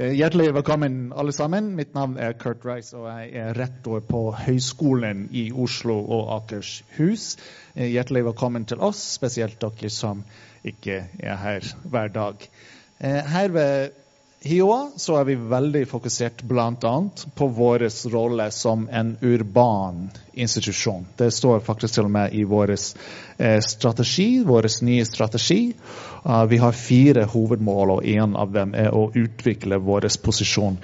Eh, hjertelig velkommen, alle sammen. Mitt navn er Kurt Rice, og jeg er rektor på Høgskolen i Oslo og Akershus. Eh, hjertelig velkommen til oss, spesielt dere som ikke er her hver dag. Eh, her ved HiOA så er vi veldig fokusert bl.a. på vår rolle som en urban institusjon. Det står faktisk til og med i vår strategi, vår nye strategi. Uh, vi har fire hovedmål, og en av dem er å utvikle vår posisjon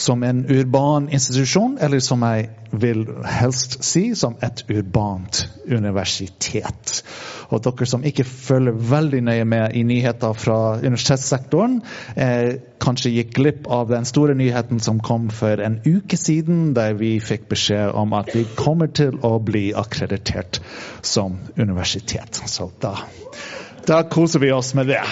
som en urban institusjon, eller som jeg vil helst si, som et urbant universitet. Og dere som ikke følger veldig nøye med i nyheter fra universitetssektoren, eh, kanskje gikk glipp av den store nyheten som kom for en uke siden, der vi fikk beskjed om at vi kommer til å bli akkreditert som universitet. Så da da koser vi oss med det.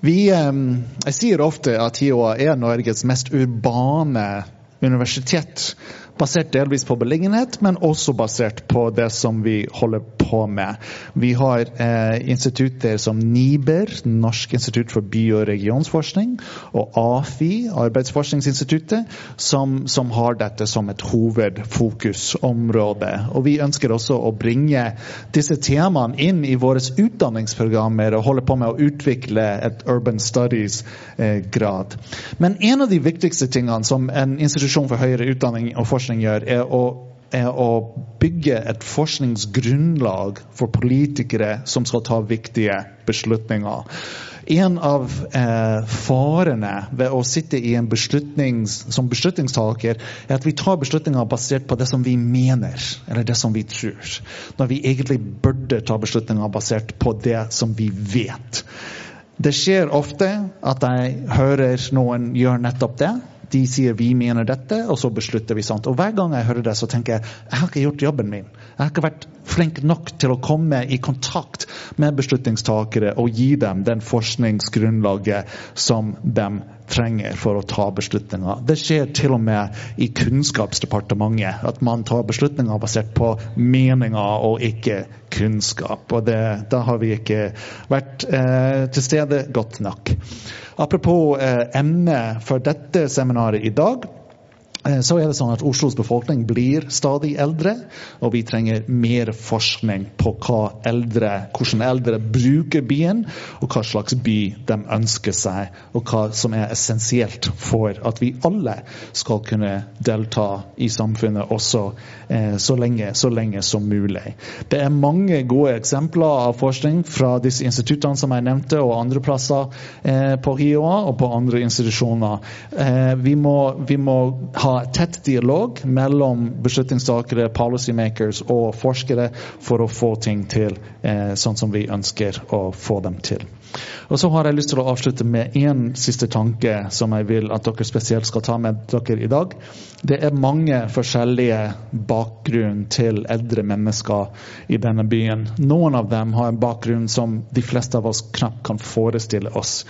Vi, jeg sier ofte at HiOA er Norges mest urbane universitet basert delvis på beliggenhet, men også basert på det som vi holder på med. Vi har eh, institutter som NIBER, Norsk institutt for by- og regionsforskning, og AFI, Arbeidsforskningsinstituttet, som, som har dette som et hovedfokusområde. Og vi ønsker også å bringe disse temaene inn i våre utdanningsprogrammer og holde på med å utvikle et urban studies-grad. Eh, Men en av de viktigste tingene som en institusjon for høyere utdanning og forskning forskning gjør, er å, er å bygge et forskningsgrunnlag for politikere som skal ta viktige beslutninger. En av eh, farene ved å sitte i en beslutnings, som beslutningstaker, er at vi tar beslutninger basert på det som vi mener, eller det som vi tror. Når vi egentlig burde ta beslutninger basert på det som vi vet. Det skjer ofte at jeg hører noen gjøre nettopp det. De sier vi mener dette, og så beslutter vi sånt. Og Hver gang jeg hører det, så tenker jeg jeg har ikke gjort jobben min. Jeg har ikke vært flink nok til å komme i kontakt med beslutningstakere og gi dem den forskningsgrunnlaget som de trenger for å ta beslutninger. Det skjer til og med i Kunnskapsdepartementet at man tar beslutninger basert på meninger og ikke kunnskap. Og det, da har vi ikke vært eh, til stede godt nok. Apropos eh, emnet for dette seminaret i dag så er det sånn at Oslos befolkning blir stadig eldre, og vi trenger mer forskning på eldre, hvordan eldre bruker byen, og hva slags by de ønsker seg, og hva som er essensielt for at vi alle skal kunne delta i samfunnet også eh, så, lenge, så lenge som mulig. Det er mange gode eksempler av forskning fra disse instituttene som jeg nevnte, og andre plasser eh, på HiOA og på andre institusjoner. Eh, vi, må, vi må ha tett dialog mellom beslutningstakere, policymakers og forskere for å få ting til eh, sånn som vi ønsker å få dem til. Og Så har jeg lyst til å avslutte med én siste tanke som jeg vil at dere spesielt skal ta med dere i dag. Det er mange forskjellige bakgrunn til eldre mennesker i denne byen. Noen av dem har en bakgrunn som de fleste av oss knapt kan forestille oss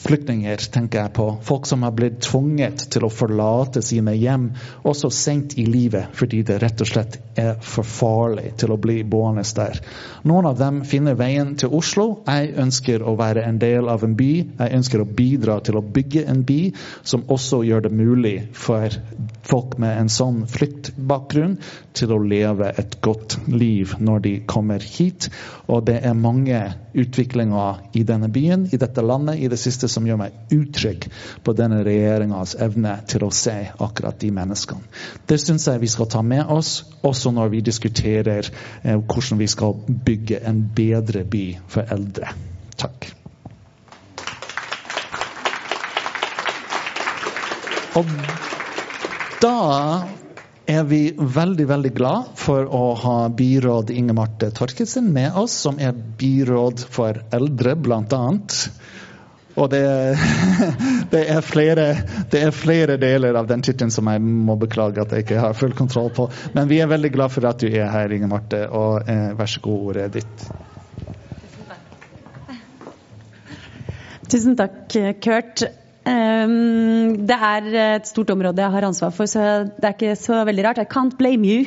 flyktninger, tenker jeg på. Folk som har blitt tvunget til å forlate sine hjem, også sent i livet, fordi det rett og slett er for farlig til å bli boende der. Noen av dem finner veien til Oslo. Jeg ønsker å være en del av en by. Jeg ønsker å bidra til å bygge en by som også gjør det mulig for folk med en sånn flyktbakgrunn til å leve et godt liv når de kommer hit. Og det er mange utviklinger i denne byen, i dette landet, i det siste som gjør meg utrygg på denne regjeringas evne til å se akkurat de menneskene. Det syns jeg vi skal ta med oss, også når vi diskuterer eh, hvordan vi skal bygge en bedre by for eldre. Takk. Og da er vi veldig veldig glad for å ha byråd Inge Marte Torkelsen med oss, som er byråd for eldre, bl.a. Og det, det, er flere, det, er flere, deler av den tittelen som jeg må beklage at jeg ikke har full kontroll på. Men vi er veldig glad for at du er her, Inge Marte, og eh, vær så god, ordet ditt. Tusen takk, Kurt. Um, det er et stort område jeg har ansvar for, så det er ikke så veldig rart. I can't blame you.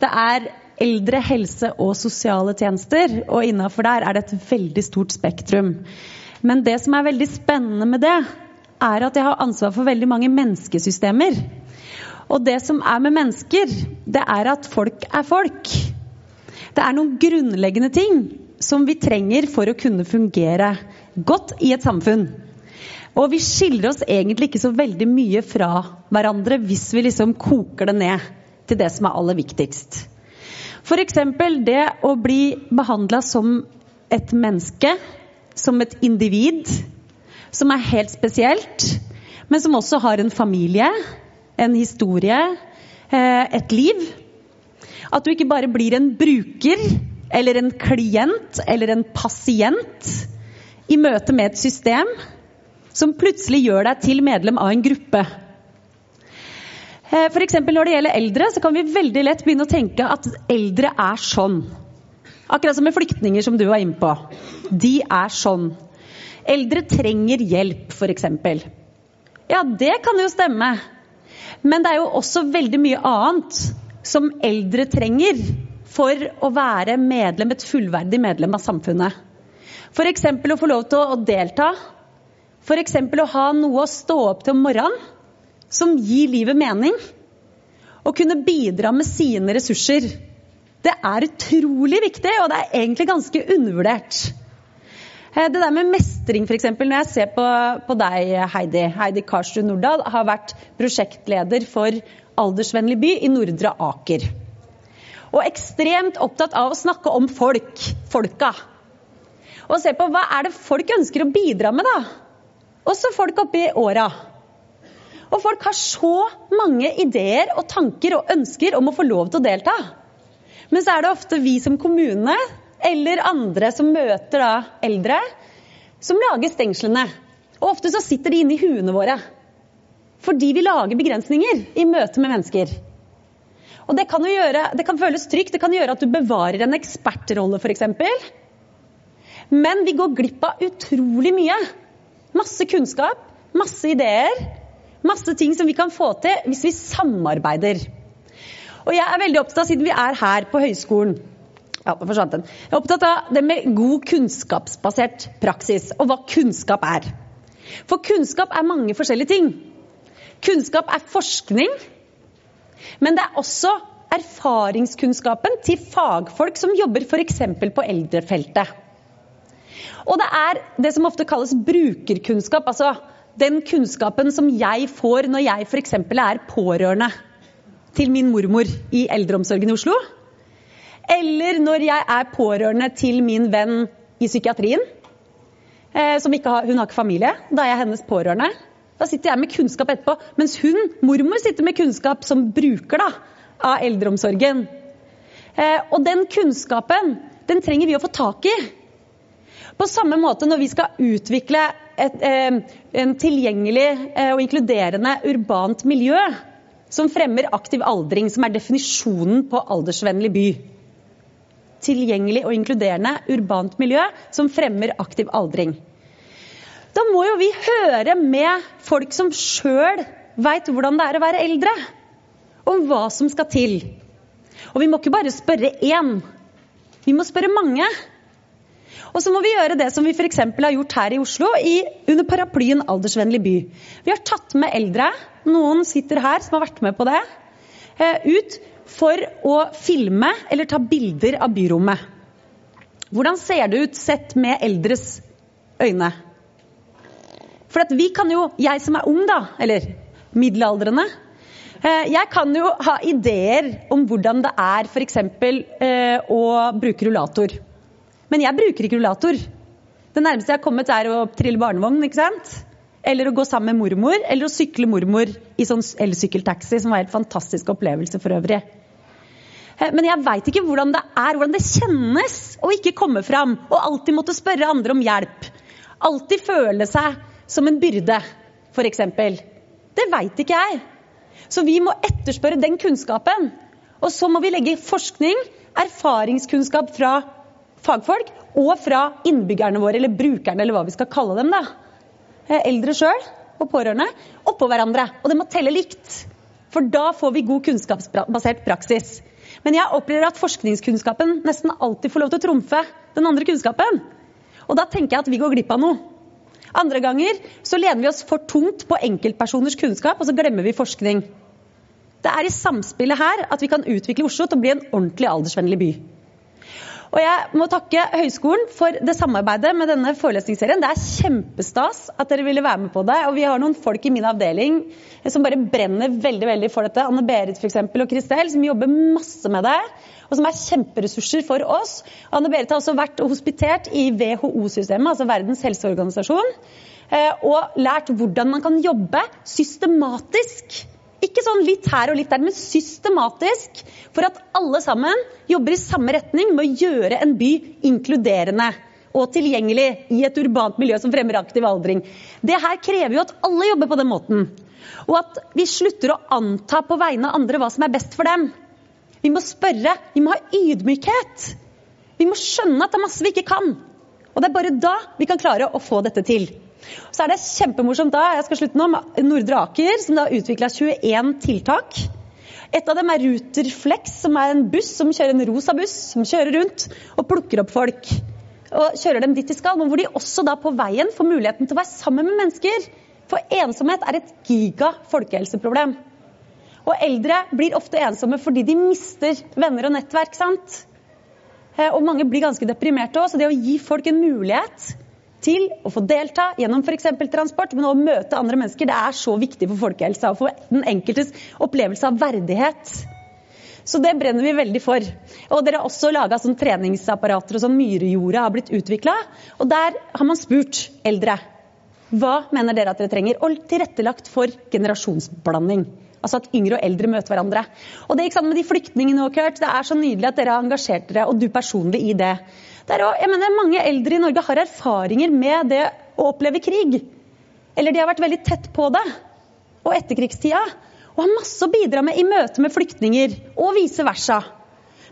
Det er eldre, helse og sosiale tjenester, og innafor der er det et veldig stort spektrum. Men det som er veldig spennende med det, er at jeg har ansvar for veldig mange menneskesystemer. Og det som er med mennesker, det er at folk er folk. Det er noen grunnleggende ting som vi trenger for å kunne fungere godt i et samfunn. Og vi skiller oss egentlig ikke så veldig mye fra hverandre hvis vi liksom koker det ned til det som er aller viktigst. F.eks. det å bli behandla som et menneske, som et individ, som er helt spesielt, men som også har en familie, en historie, eh, et liv. At du ikke bare blir en bruker eller en klient eller en pasient i møte med et system som plutselig gjør deg til medlem av en gruppe. For F.eks. når det gjelder eldre, så kan vi veldig lett begynne å tenke at eldre er sånn. Akkurat som med flyktninger, som du var inne på. De er sånn. Eldre trenger hjelp, f.eks. Ja, det kan jo stemme. Men det er jo også veldig mye annet som eldre trenger for å være medlem, et fullverdig medlem av samfunnet. F.eks. å få lov til å delta. F.eks. å ha noe å stå opp til om morgenen som gir livet mening. Å kunne bidra med sine ressurser. Det er utrolig viktig, og det er egentlig ganske undervurdert. Eh, det der med mestring, f.eks. Når jeg ser på, på, deg, Heidi. Heidi Karstuen Nordahl har vært prosjektleder for Aldersvennlig by i Nordre Aker. Og ekstremt opptatt av å snakke om folk. Folka. Og se på hva er det folk ønsker å bidra med, da. Også folk oppi åra. Og folk har så mange ideer og tanker og ønsker om å få lov til å delta. Men så er det ofte vi som kommune eller andre som møter da eldre, som lager stengslene. Og ofte så sitter de inni huene våre. Fordi vi lager begrensninger i møte med mennesker. Og det kan, jo gjøre, det kan føles trygt, det kan gjøre at du bevarer en ekspertrolle f.eks. Men vi går glipp av utrolig mye. Masse kunnskap, masse ideer, masse ting som vi kan få til hvis vi samarbeider. Og jeg er veldig opptatt av, siden vi er her på høyskolen ja. Jeg er opptatt av det med god kunnskapsbasert praksis, og hva kunnskap er. For kunnskap er mange forskjellige ting. Kunnskap er forskning, men det er også erfaringskunnskapen til fagfolk som jobber f.eks. på eldrefeltet. Og det er det som ofte kalles brukerkunnskap. Altså den kunnskapen som jeg får når jeg f.eks. er pårørende til min mormor i eldreomsorgen i Oslo. Eller når jeg er pårørende til min venn i psykiatrien. Eh, som ikke har, hun har ikke familie. Da er jeg hennes pårørende. Da sitter jeg med kunnskap etterpå. Mens hun, mormor, sitter med kunnskap som bruker da, av eldreomsorgen. Eh, og den kunnskapen, den trenger vi å få tak i. På samme måte når vi skal utvikle et, eh, en tilgjengelig og inkluderende urbant miljø som fremmer aktiv aldring, som er definisjonen på aldersvennlig by tilgjengelig og inkluderende urbant miljø som fremmer aktiv aldring. Da må jo vi høre med folk som sjøl veit hvordan det er å være eldre. Om hva som skal til. Og vi må ikke bare spørre én. Vi må spørre mange. Og så må vi gjøre det som vi f.eks. har gjort her i Oslo, i, under paraplyen Aldersvennlig by. Vi har tatt med eldre, noen sitter her som har vært med på det, eh, ut for å filme eller ta bilder av byrommet. Hvordan ser det ut sett med eldres øyne? For at vi kan jo, jeg som er ung, da, eller middelaldrende eh, Jeg kan jo ha ideer om hvordan det er f.eks. Eh, å bruke rullator. Men jeg bruker ikke rullator. Det nærmeste jeg har kommet, er å trille barnevogn. ikke sant? Eller å gå sammen med mormor, eller å sykle mormor i sånn elsykkeltaxi, som var en helt fantastisk opplevelse for øvrig. Eh, men jeg veit ikke hvordan det er, hvordan det kjennes å ikke komme fram og alltid måtte spørre andre om hjelp. Alltid føle seg som en byrde, f.eks. Det veit ikke jeg. Så vi må etterspørre den kunnskapen. Og så må vi legge forskning, erfaringskunnskap fra fagfolk og fra innbyggerne våre, eller brukerne, eller hva vi skal kalle dem. da Eh, eldre sjøl og pårørende oppå hverandre. Og det må telle likt. For da får vi god kunnskapsbasert praksis. Men jeg opplever at forskningskunnskapen nesten alltid får lov til å trumfe den andre kunnskapen. Og da tenker jeg at vi går glipp av noe. Andre ganger så lener vi oss for tungt på enkeltpersoners kunnskap, og så glemmer vi forskning. Det er i samspillet her at vi kan utvikle Oslo til å bli en ordentlig aldersvennlig by. Og jeg må takke Høgskolen for det samarbeidet med denne forelesningsserien. Det er kjempestas at dere ville være med på det. Og vi har noen folk i min avdeling som bare brenner veldig veldig for dette. Anne Berit for eksempel, og Kristel, som jobber masse med det. Og som er kjemperessurser for oss. Anne Berit har også vært hospitert i WHO-systemet, altså Verdens helseorganisasjon. Eh, og lært hvordan man kan jobbe systematisk ikke sånn litt her og litt der, men systematisk for at alle sammen jobber i samme retning med å gjøre en by inkluderende og tilgjengelig i et urbant miljø som fremmer aktiv aldring. Det her krever jo at alle jobber på den måten. Og at vi slutter å anta på vegne av andre hva som er best for dem. Vi må spørre, vi må ha ydmykhet. Vi må skjønne at det er masse vi ikke kan. Og det er bare da vi kan klare å få dette til. Så er det kjempemorsomt da, jeg skal slutte nå, med Nordre Aker, som da utvikla 21 tiltak. Et av dem er Ruter Flex, som er en buss som kjører en rosa buss, som kjører rundt og plukker opp folk. Og kjører dem dit de skal, men hvor de også da på veien får muligheten til å være sammen med mennesker. For ensomhet er et giga folkehelseproblem. Og eldre blir ofte ensomme fordi de mister venner og nettverk. sant? Eh, og mange blir ganske deprimerte òg, så det å gi folk en mulighet til å få delta gjennom f.eks. transport, men å møte andre mennesker, det er så viktig for folkehelsa og for den enkeltes opplevelse av verdighet. Så det brenner vi veldig for. Og dere har også laga sånn treningsapparater og sånn Myrejorda har blitt utvikla. Og der har man spurt eldre hva mener dere at dere trenger, og tilrettelagt for generasjonsblanding. Altså at yngre og eldre møter hverandre. Og det ikke sant, med de flyktningene, Kurt, det er så nydelig at dere har engasjert dere, og du personlig, i det. Det også, jeg mener, Mange eldre i Norge har erfaringer med det å oppleve krig. Eller de har vært veldig tett på det. Og etterkrigstida. Og har masse å bidra med i møte med flyktninger. Og vice versa.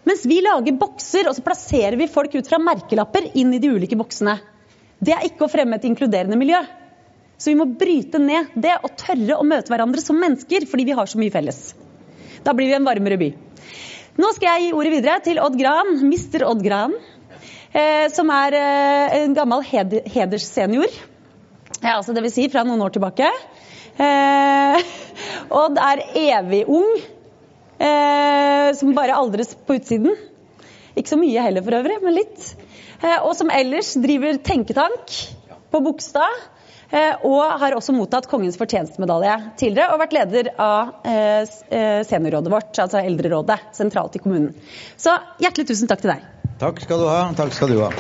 Mens vi lager bokser, og så plasserer vi folk ut fra merkelapper inn i de ulike boksene. Det er ikke å fremme et inkluderende miljø. Så vi må bryte ned det og tørre å møte hverandre som mennesker, fordi vi har så mye felles. Da blir vi en varmere by. Nå skal jeg gi ordet videre til Odd Gran, mister Odd Gran. Eh, som er eh, en gammel hed hederssenior. Ja, altså Dvs. Si fra noen år tilbake. Eh, det er evig ung, som bare aldres på utsiden. Ikke så mye heller for øvrig, men litt. Og som ellers driver tenketank på Bogstad. Og har også mottatt Kongens fortjenstmedalje tidligere og vært leder av seniorrådet vårt, altså Eldrerådet, sentralt i kommunen. Så hjertelig tusen takk til deg. Takk skal du ha. Takk skal du ha.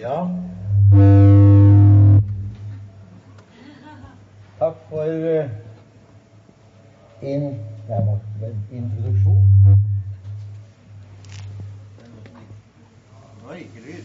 Ja Takk for uh, in, introduksjon. Nå gikk det lyd.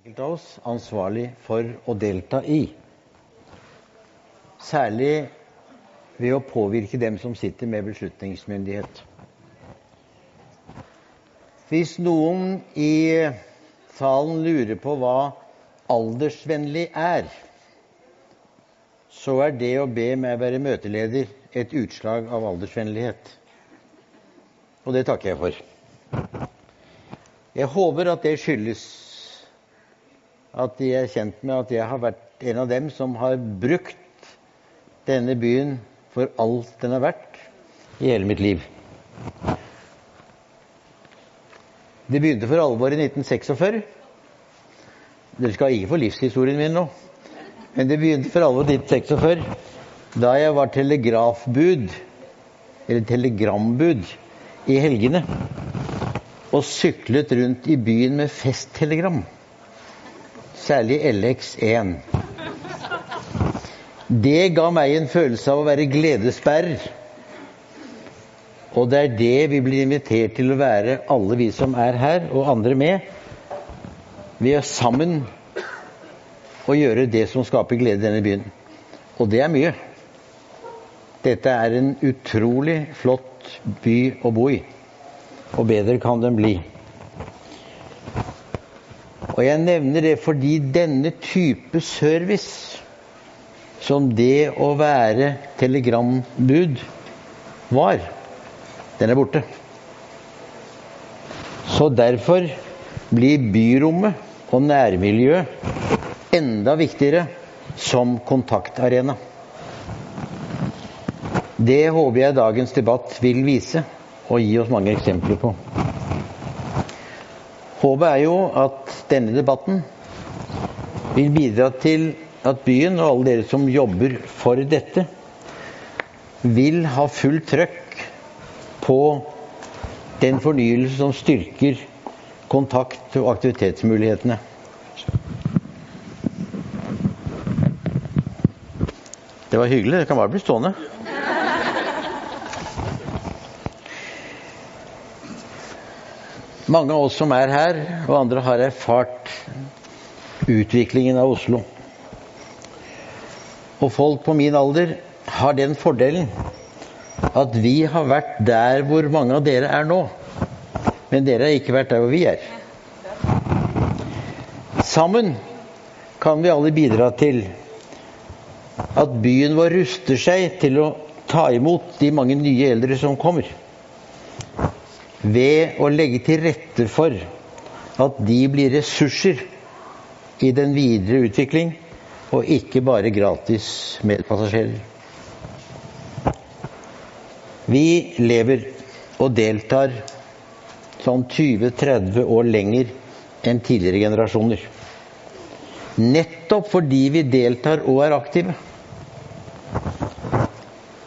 Enkelte av oss ansvarlig for å delta i. Særlig ved å påvirke dem som sitter med beslutningsmyndighet. Hvis noen i salen lurer på hva aldersvennlig er, så er det å be meg være møteleder et utslag av aldersvennlighet. Og det takker jeg for. Jeg håper at det skyldes at de er kjent med at jeg har vært en av dem som har brukt denne byen for alt den har vært i hele mitt liv. Det begynte for alvor i 1946. Dere skal ikke få livshistorien min nå. Men det begynte for alvor i 1946, da jeg var telegrafbud, eller telegrambud, i helgene. Og syklet rundt i byen med festtelegram. Særlig LX1. Det ga meg en følelse av å være gledesbærer. Og det er det vi blir invitert til å være, alle vi som er her, og andre med. Vi er sammen og gjøre det som skaper glede i denne byen. Og det er mye. Dette er en utrolig flott by å bo i. Og bedre kan den bli. Og jeg nevner det fordi denne type service, som det å være telegrambud var, den er borte. Så derfor blir byrommet og nærmiljøet enda viktigere som kontaktarena. Det håper jeg dagens debatt vil vise og gi oss mange eksempler på. Håpet er jo at denne debatten vil bidra til at byen og alle dere som jobber for dette, vil ha fullt trøkk på den fornyelse som styrker kontakt- og aktivitetsmulighetene. Det var hyggelig. Det kan bare bli stående. Mange av oss som er her, og andre har erfart utviklingen av Oslo. Og folk på min alder har den fordelen at vi har vært der hvor mange av dere er nå. Men dere har ikke vært der hvor vi er. Sammen kan vi alle bidra til at byen vår ruster seg til å ta imot de mange nye eldre som kommer. Ved å legge til rette for at de blir ressurser i den videre utvikling, og ikke bare gratis medpassasjerer. Vi lever og deltar sånn 20-30 år lenger enn tidligere generasjoner. Nettopp fordi vi deltar og er aktive.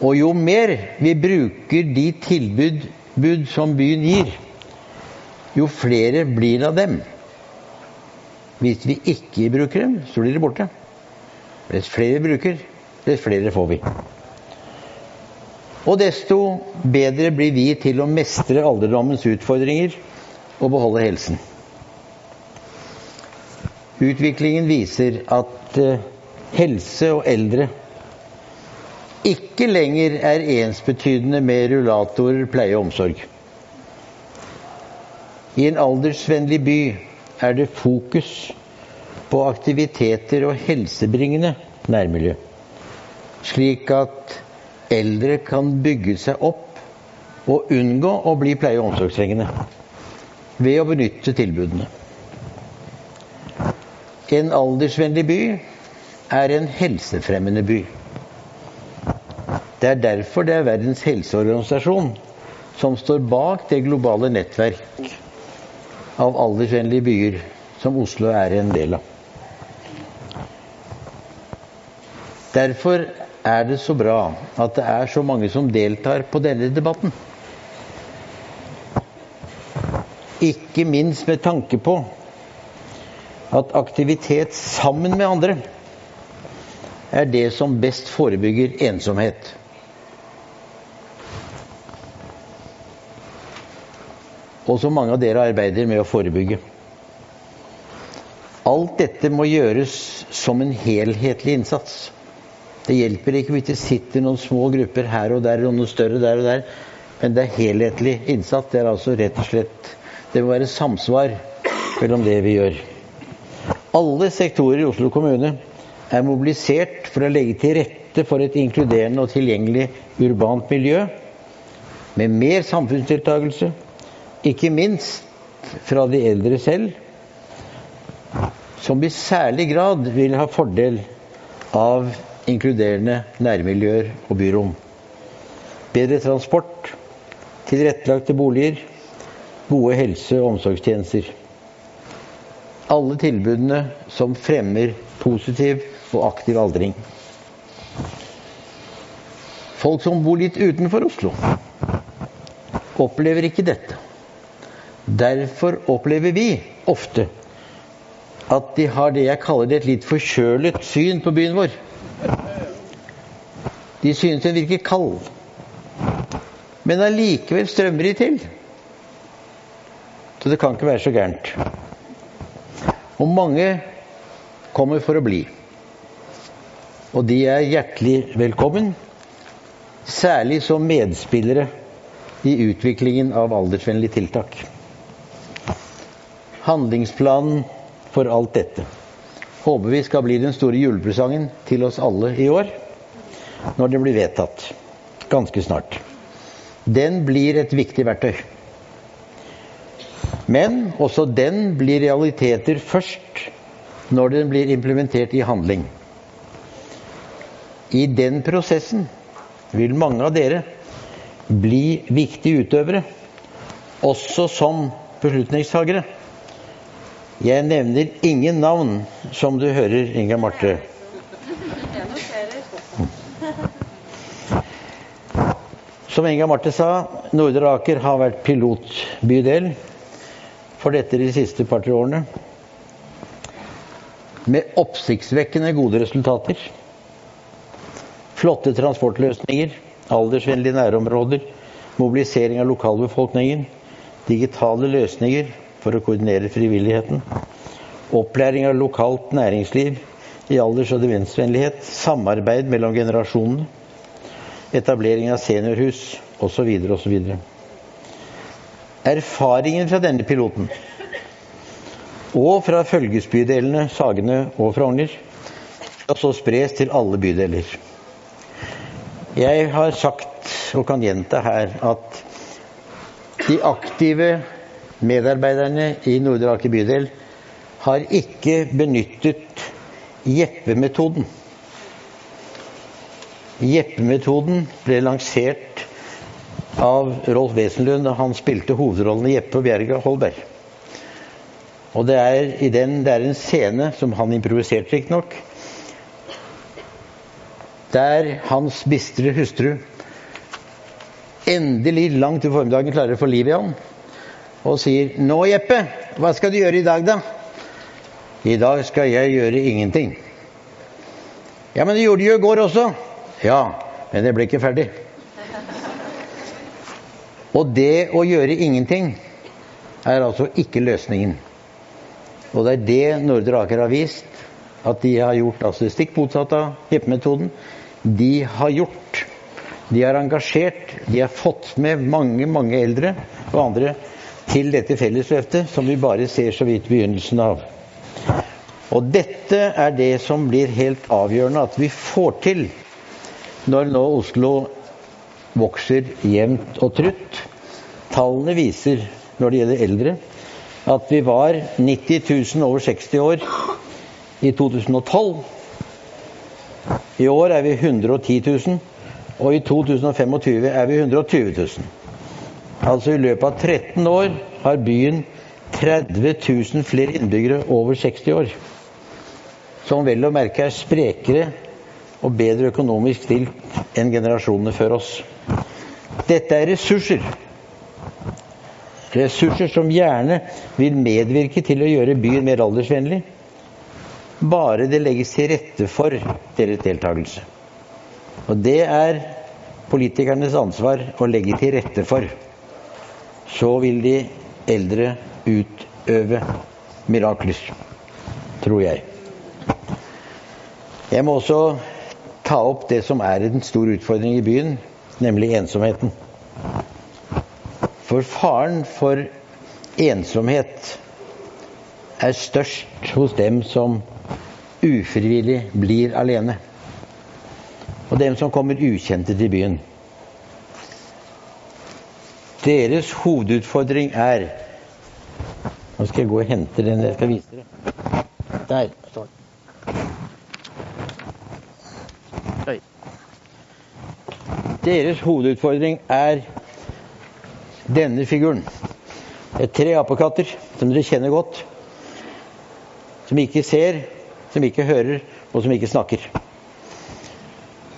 Og jo mer vi bruker de tilbud bud som byen gir, jo flere blir av dem. Hvis vi ikke bruker dem, så blir de borte. Dess flere vi bruker, dess flere får vi. Og desto bedre blir vi til å mestre alderdommens utfordringer og beholde helsen. Utviklingen viser at eh, helse og eldre ikke lenger er ensbetydende med rullatorer, pleie og omsorg. I en aldersvennlig by er det fokus på aktiviteter og helsebringende nærmiljø, slik at eldre kan bygge seg opp og unngå å bli pleie- og omsorgstrengende ved å benytte tilbudene. En aldersvennlig by er en helsefremmende by. Det er derfor det er Verdens helseorganisasjon som står bak det globale nettverk av aldersvennlige byer som Oslo er en del av. Derfor er det så bra at det er så mange som deltar på denne debatten. Ikke minst med tanke på at aktivitet sammen med andre er det som best forebygger ensomhet. Og som mange av dere arbeider med å forebygge. Alt dette må gjøres som en helhetlig innsats. Det hjelper ikke hvis det sitter noen små grupper her og der og noen større der og der, men det er helhetlig innsats. Det er altså rett og slett Det må være samsvar mellom det vi gjør. Alle sektorer i Oslo kommune er mobilisert for å legge til rette for et inkluderende og tilgjengelig urbant miljø med mer samfunnsdeltakelse, ikke minst fra de eldre selv, som i særlig grad vil ha fordel av inkluderende nærmiljøer og byrom. Bedre transport, tilrettelagte boliger, gode helse- og omsorgstjenester. Alle tilbudene som fremmer positiv og aktiv aldring. Folk som bor litt utenfor Oslo, opplever ikke dette. Derfor opplever vi ofte at de har det jeg kaller et litt forkjølet syn på byen vår. De synes den virker kald. Men allikevel strømmer de til. Så det kan ikke være så gærent. Og mange kommer for å bli. Og de er hjertelig velkommen, særlig som medspillere i utviklingen av aldersvennlige tiltak. Handlingsplanen for alt dette håper vi skal bli den store julepresangen til oss alle i år, når det blir vedtatt ganske snart. Den blir et viktig verktøy. Men også den blir realiteter først når den blir implementert i handling. I den prosessen vil mange av dere bli viktige utøvere, også som beslutningstagere. Jeg nevner ingen navn, som du hører, Inga Marte. Som Inga Marte sa, Nordre Aker har vært pilotbydel for dette de siste par-tre årene. Med oppsiktsvekkende gode resultater. Flotte transportløsninger, aldersvennlige nærområder, mobilisering av lokalbefolkningen, digitale løsninger for å koordinere frivilligheten, opplæring av lokalt næringsliv i alders- og demensvennlighet, samarbeid mellom generasjonene, etablering av seniorhus osv. osv. Erfaringen fra denne piloten og fra følgesbydelene Sagene og Frogner skal så spres til alle bydeler. Jeg har sagt, og kan gjenta her, at de aktive medarbeiderne i Nordre Aker bydel har ikke benyttet Jeppe-metoden. Jeppe-metoden ble lansert av Rolf Wesenlund da han spilte hovedrollen i Jeppe og Bjerga Holberg. Og det er, i den, det er en scene som han improviserte, riktignok, der hans bistre hustru endelig langt i formiddagen klarer å få liv i ham og sier 'Nå, Jeppe, hva skal du gjøre i dag, da?' 'I dag skal jeg gjøre ingenting.' 'Ja, men det gjorde du jo i går også.' 'Ja, men det ble ikke ferdig.' Og det å gjøre ingenting er altså ikke løsningen. Og det er det Nordre Aker har vist, at de har gjort altså stikk motsatt av Jeppe-metoden. De har gjort. De har engasjert. De har fått med mange, mange eldre og andre til dette fellesløftet, som vi bare ser så vidt begynnelsen av. Og dette er det som blir helt avgjørende at vi får til når nå Oslo vokser jevnt og trutt. Tallene viser, når det gjelder eldre, at vi var 90 000 over 60 år i 2012. I år er vi 110 000, og i 2025 er vi 120 000. Altså i løpet av 13 år har byen 30 000 flere innbyggere over 60 år. Som vel å merke er sprekere og bedre økonomisk stilt enn generasjonene før oss. Dette er ressurser. Ressurser som gjerne vil medvirke til å gjøre byen mer aldersvennlig, bare det legges til rette for deres deltakelse. Og det er politikernes ansvar å legge til rette for. Så vil de eldre utøve mirakler, tror jeg. Jeg må også ta opp det som er en stor utfordring i byen, nemlig ensomheten. For faren for ensomhet er størst hos dem som ufrivillig blir alene. Og dem som kommer ukjente til byen. Deres hovedutfordring er Nå skal jeg gå og hente den jeg skal vise dere. Der står. Deres hovedutfordring er denne figuren. Det er tre apekatter som dere kjenner godt. Som ikke ser, som ikke hører, og som ikke snakker.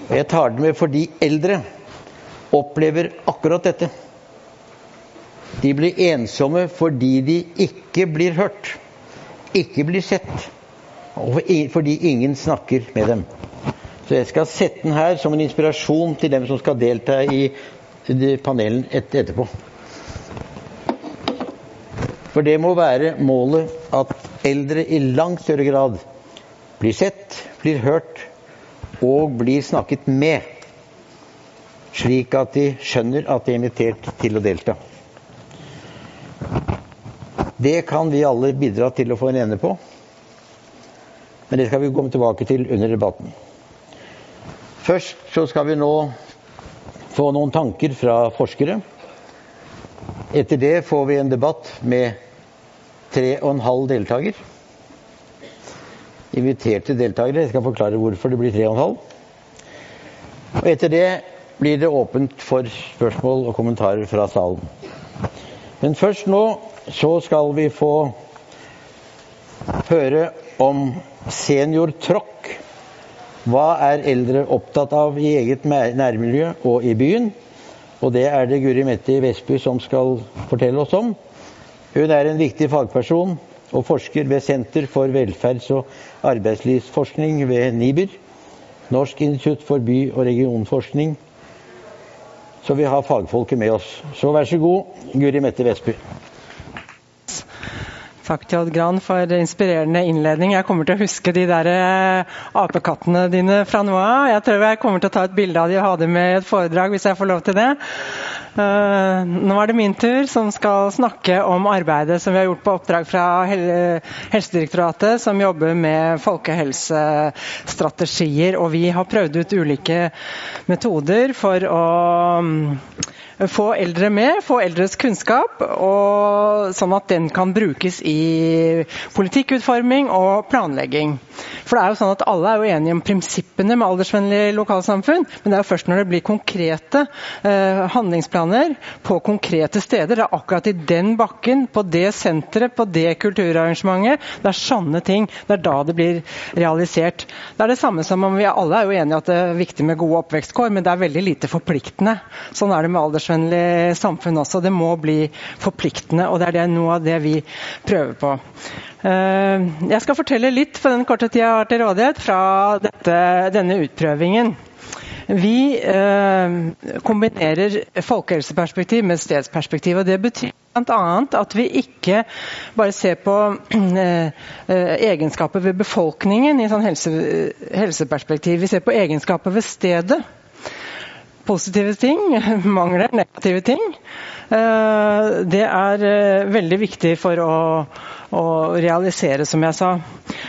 Jeg tar det med fordi eldre opplever akkurat dette. De blir ensomme fordi de ikke blir hørt, ikke blir sett, og fordi ingen snakker med dem. Så jeg skal sette den her som en inspirasjon til dem som skal delta i panelen etterpå. For det må være målet at eldre i langt større grad blir sett, blir hørt og blir snakket med. Slik at de skjønner at de er invitert til å delta. Det kan vi alle bidra til å få en ende på. Men det skal vi komme tilbake til under debatten. Først så skal vi nå få noen tanker fra forskere. Etter det får vi en debatt med tre og en halv deltaker. Inviterte deltakere. Jeg skal forklare hvorfor det blir tre og en halv. Og etter det blir det åpent for spørsmål og kommentarer fra salen. Men først nå så skal vi få høre om seniortråkk. Hva er eldre opptatt av i eget nærmiljø og i byen? Og det er det Guri Mette Vestby som skal fortelle oss om. Hun er en viktig fagperson og forsker ved Senter for velferds- og arbeidslivsforskning ved NIBR. Norsk institutt for by- og regionforskning. Så vi har fagfolket med oss. Så vær så god, Guri Mette Vestby. Takk til Odd Gran for inspirerende innledning. Jeg kommer til å huske de der eh, apekattene dine fra nå av. Jeg tror jeg kommer til å ta et bilde av de og ha dem med i et foredrag hvis jeg får lov til det. Uh, nå er det min tur, som skal snakke om arbeidet som vi har gjort på oppdrag fra Helsedirektoratet, som jobber med folkehelsestrategier. Og vi har prøvd ut ulike metoder for å få eldre med, få eldres kunnskap, og, sånn at den kan brukes i politikkutforming og planlegging. For det er jo sånn at Alle er jo enige om prinsippene med aldersvennlig lokalsamfunn, men det er jo først når det blir konkrete eh, handlingsplaner på konkrete steder, det er akkurat i den bakken, på det senteret, på det kulturarrangementet, det er sånne ting, det er da det blir realisert. Det er det samme som om vi alle er jo enige at det er viktig med gode oppvekstkår, men det er veldig lite forpliktende. Sånn er det med alders aldersvennlig samfunn også. Det må bli forpliktende, og det er det, noe av det vi prøver på. Eh, jeg skal fortelle litt for den korte tida jeg har til rådighet fra dette, denne utprøvingen. Vi eh, kombinerer folkehelseperspektiv med stedsperspektiv. og Det betyr bl.a. at vi ikke bare ser på eh, egenskaper ved befolkningen i sånn helse, helseperspektiv. Vi ser på egenskaper ved stedet positive ting, mangler negative ting. Eh, det er eh, veldig viktig for å, å realisere, som jeg sa.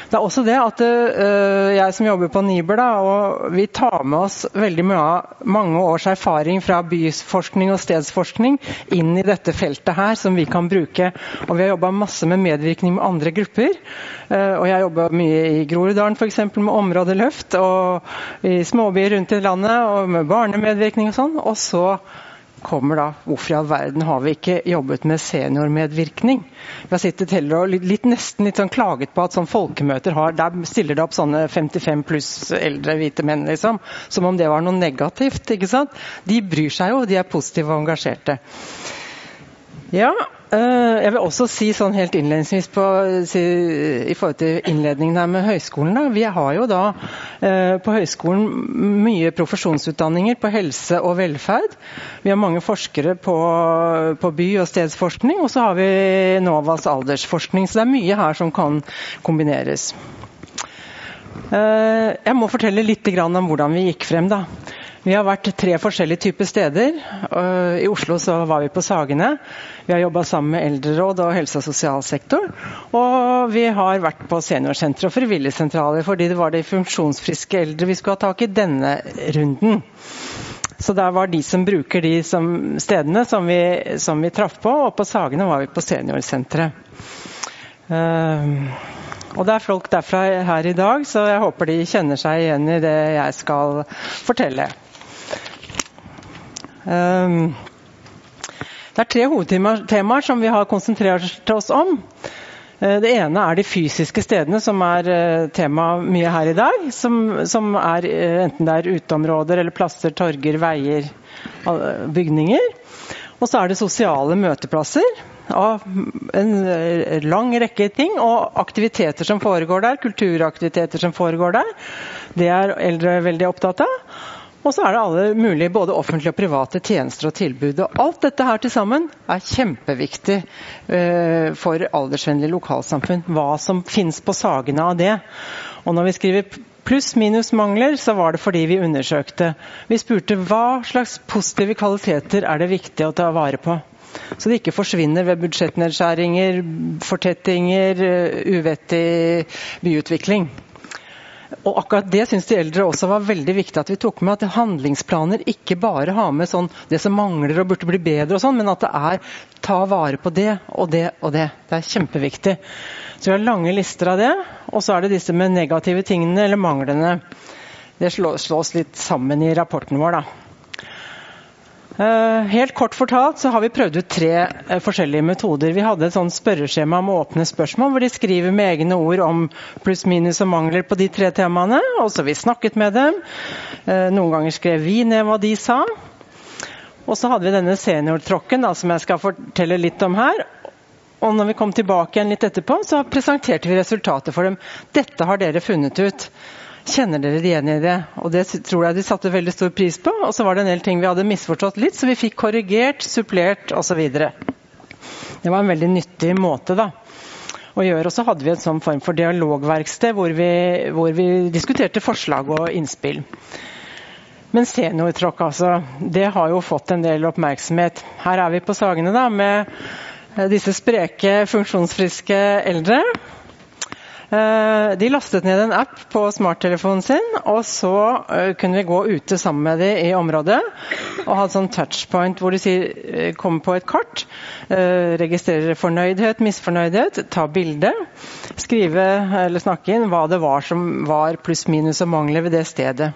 Det er også det at uh, jeg som jobber på Niber, da, og vi tar med oss veldig mange års erfaring fra byforskning og stedsforskning inn i dette feltet her, som vi kan bruke. Og vi har jobba masse med medvirkning med andre grupper. Og jeg jobba mye i Groruddalen f.eks. med områdeløft, og i småbyer rundt i landet, og med barnemedvirkning og sånn. Og så kommer da hvorfor i all verden har vi ikke jobbet med seniormedvirkning? Vi har sittet heller og litt, nesten litt sånn klaget på at sånn folkemøter har, der stiller det opp sånne 55 pluss eldre hvite menn, liksom. Som om det var noe negativt. ikke sant? De bryr seg jo, de er positive og engasjerte. Ja, jeg vil også si sånn helt innledningsvis på, i forhold til innledningen her med høyskolen. Da. Vi har jo da eh, på høyskolen mye profesjonsutdanninger på helse og velferd. Vi har mange forskere på, på by- og stedsforskning, og så har vi NOVAs aldersforskning. Så det er mye her som kan kombineres. Eh, jeg må fortelle litt om hvordan vi gikk frem. da. Vi har vært tre forskjellige typer steder. Uh, I Oslo så var vi på Sagene. Vi har jobba sammen med eldreråd og helse- og sosialsektor. Og vi har vært på seniorsentre og frivilligsentraler fordi det var de funksjonsfriske eldre vi skulle ha tak i denne runden. Så der var de som bruker de som stedene som vi, som vi traff på, og på Sagene var vi på seniorsenteret. Uh, og det er folk derfra her i dag, så jeg håper de kjenner seg igjen i det jeg skal fortelle. Um, det er tre hovedtemaer som vi har konsentrert oss om. Uh, det ene er de fysiske stedene, som er uh, tema mye her i dag. Som, som er uh, enten det er uteområder eller plasser, torger, veier, bygninger. Og så er det sosiale møteplasser av en lang rekke ting og aktiviteter som foregår der. Kulturaktiviteter som foregår der. Det er eldre veldig opptatt av. Og så er det alle mulige både offentlige og private tjenester og tilbud. Og alt dette her til sammen er kjempeviktig uh, for aldersvennlige lokalsamfunn. Hva som finnes på sagene av det. Og når vi skriver pluss-minus-mangler, så var det fordi vi undersøkte. Vi spurte hva slags positive kvaliteter er det viktig å ta vare på. Så det ikke forsvinner ved budsjettnedskjæringer, fortettinger, uvettig byutvikling. Og akkurat Det syns de eldre også var veldig viktig at vi tok med. At handlingsplaner ikke bare har med sånn det som mangler og burde bli bedre, og sånn, men at det er ta vare på det og det og det. Det er kjempeviktig. Så vi har lange lister av det. Og så er det disse med negative tingene eller manglene. Det slås litt sammen i rapporten vår, da. Eh, helt kort fortalt så har vi prøvd ut tre eh, forskjellige metoder. Vi hadde et spørreskjema med åpne spørsmål, hvor de skriver med egne ord om pluss, minus og mangler på de tre temaene. Og så vi snakket med dem. Eh, noen ganger skrev vi ned hva de sa. Og så hadde vi denne seniortråkken som jeg skal fortelle litt om her. Og når vi kom tilbake igjen litt etterpå, så presenterte vi resultatet for dem. Dette har dere funnet ut. Kjenner dere igjen i det? Og Det tror jeg de satte veldig stor pris på. Og så var det en del ting vi hadde misforstått litt, så vi fikk korrigert, supplert osv. Det var en veldig nyttig måte da, å gjøre. Og så hadde vi en sånn form for dialogverksted hvor vi, hvor vi diskuterte forslag og innspill. Men seniortråkk, altså. Det har jo fått en del oppmerksomhet. Her er vi på Sagene da, med disse spreke, funksjonsfriske eldre. Eh, de lastet ned en app på smarttelefonen sin, og så eh, kunne vi gå ute sammen med dem i området. Og ha et sånn touchpoint hvor de sier, eh, kommer på et kart, registrerer fornøydhet, misfornøydhet, ta bilde. Skrive eller snakke inn hva det var som var pluss, minus og mangler ved det stedet.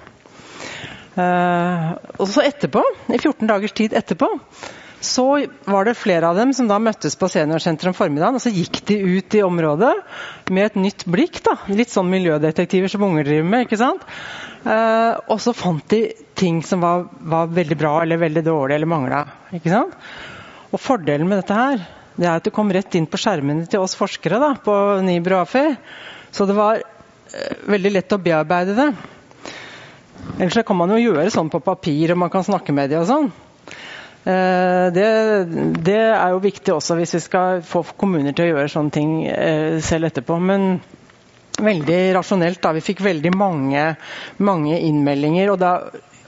Og så etterpå, i 14 dagers tid etterpå, så var det flere av dem som da møttes på seniorsenteret om formiddagen. Og så gikk de ut i området med et nytt blikk. da, Litt sånn miljødetektiver som unger driver med. ikke sant? Eh, og så fant de ting som var, var, veldig bra eller veldig dårlig eller mangla. Og fordelen med dette her, det er at det kom rett inn på skjermene til oss forskere da, på Nibro AFI. Så det var eh, veldig lett å bearbeide det. Ellers kan man jo gjøre sånn på papir, og man kan snakke med dem og sånn. Eh, det, det, er jo viktig også hvis vi skal få kommuner til å gjøre sånne ting eh, selv etterpå. Men veldig rasjonelt. da, Vi fikk veldig mange, mange innmeldinger. og da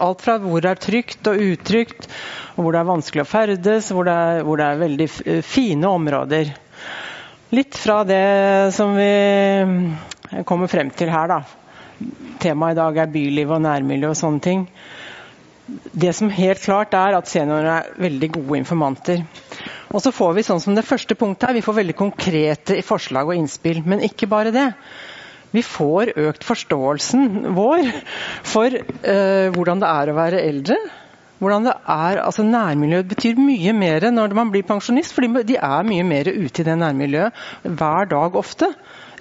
Alt fra hvor det er trygt og utrygt, og hvor det er vanskelig å ferdes, hvor det er, hvor det er veldig fine områder. Litt fra det som vi kommer frem til her, da. Temaet i dag er byliv og nærmiljø og sånne ting det som helt klart er at seniorer er veldig gode informanter. Og så får vi sånn som det første punktet her, vi får veldig konkrete forslag og innspill. Men ikke bare det. Vi får økt forståelsen vår for eh, hvordan det er å være eldre. Hvordan det er, altså Nærmiljøet betyr mye mer når man blir pensjonist, fordi de er mye mer ute i det nærmiljøet hver dag ofte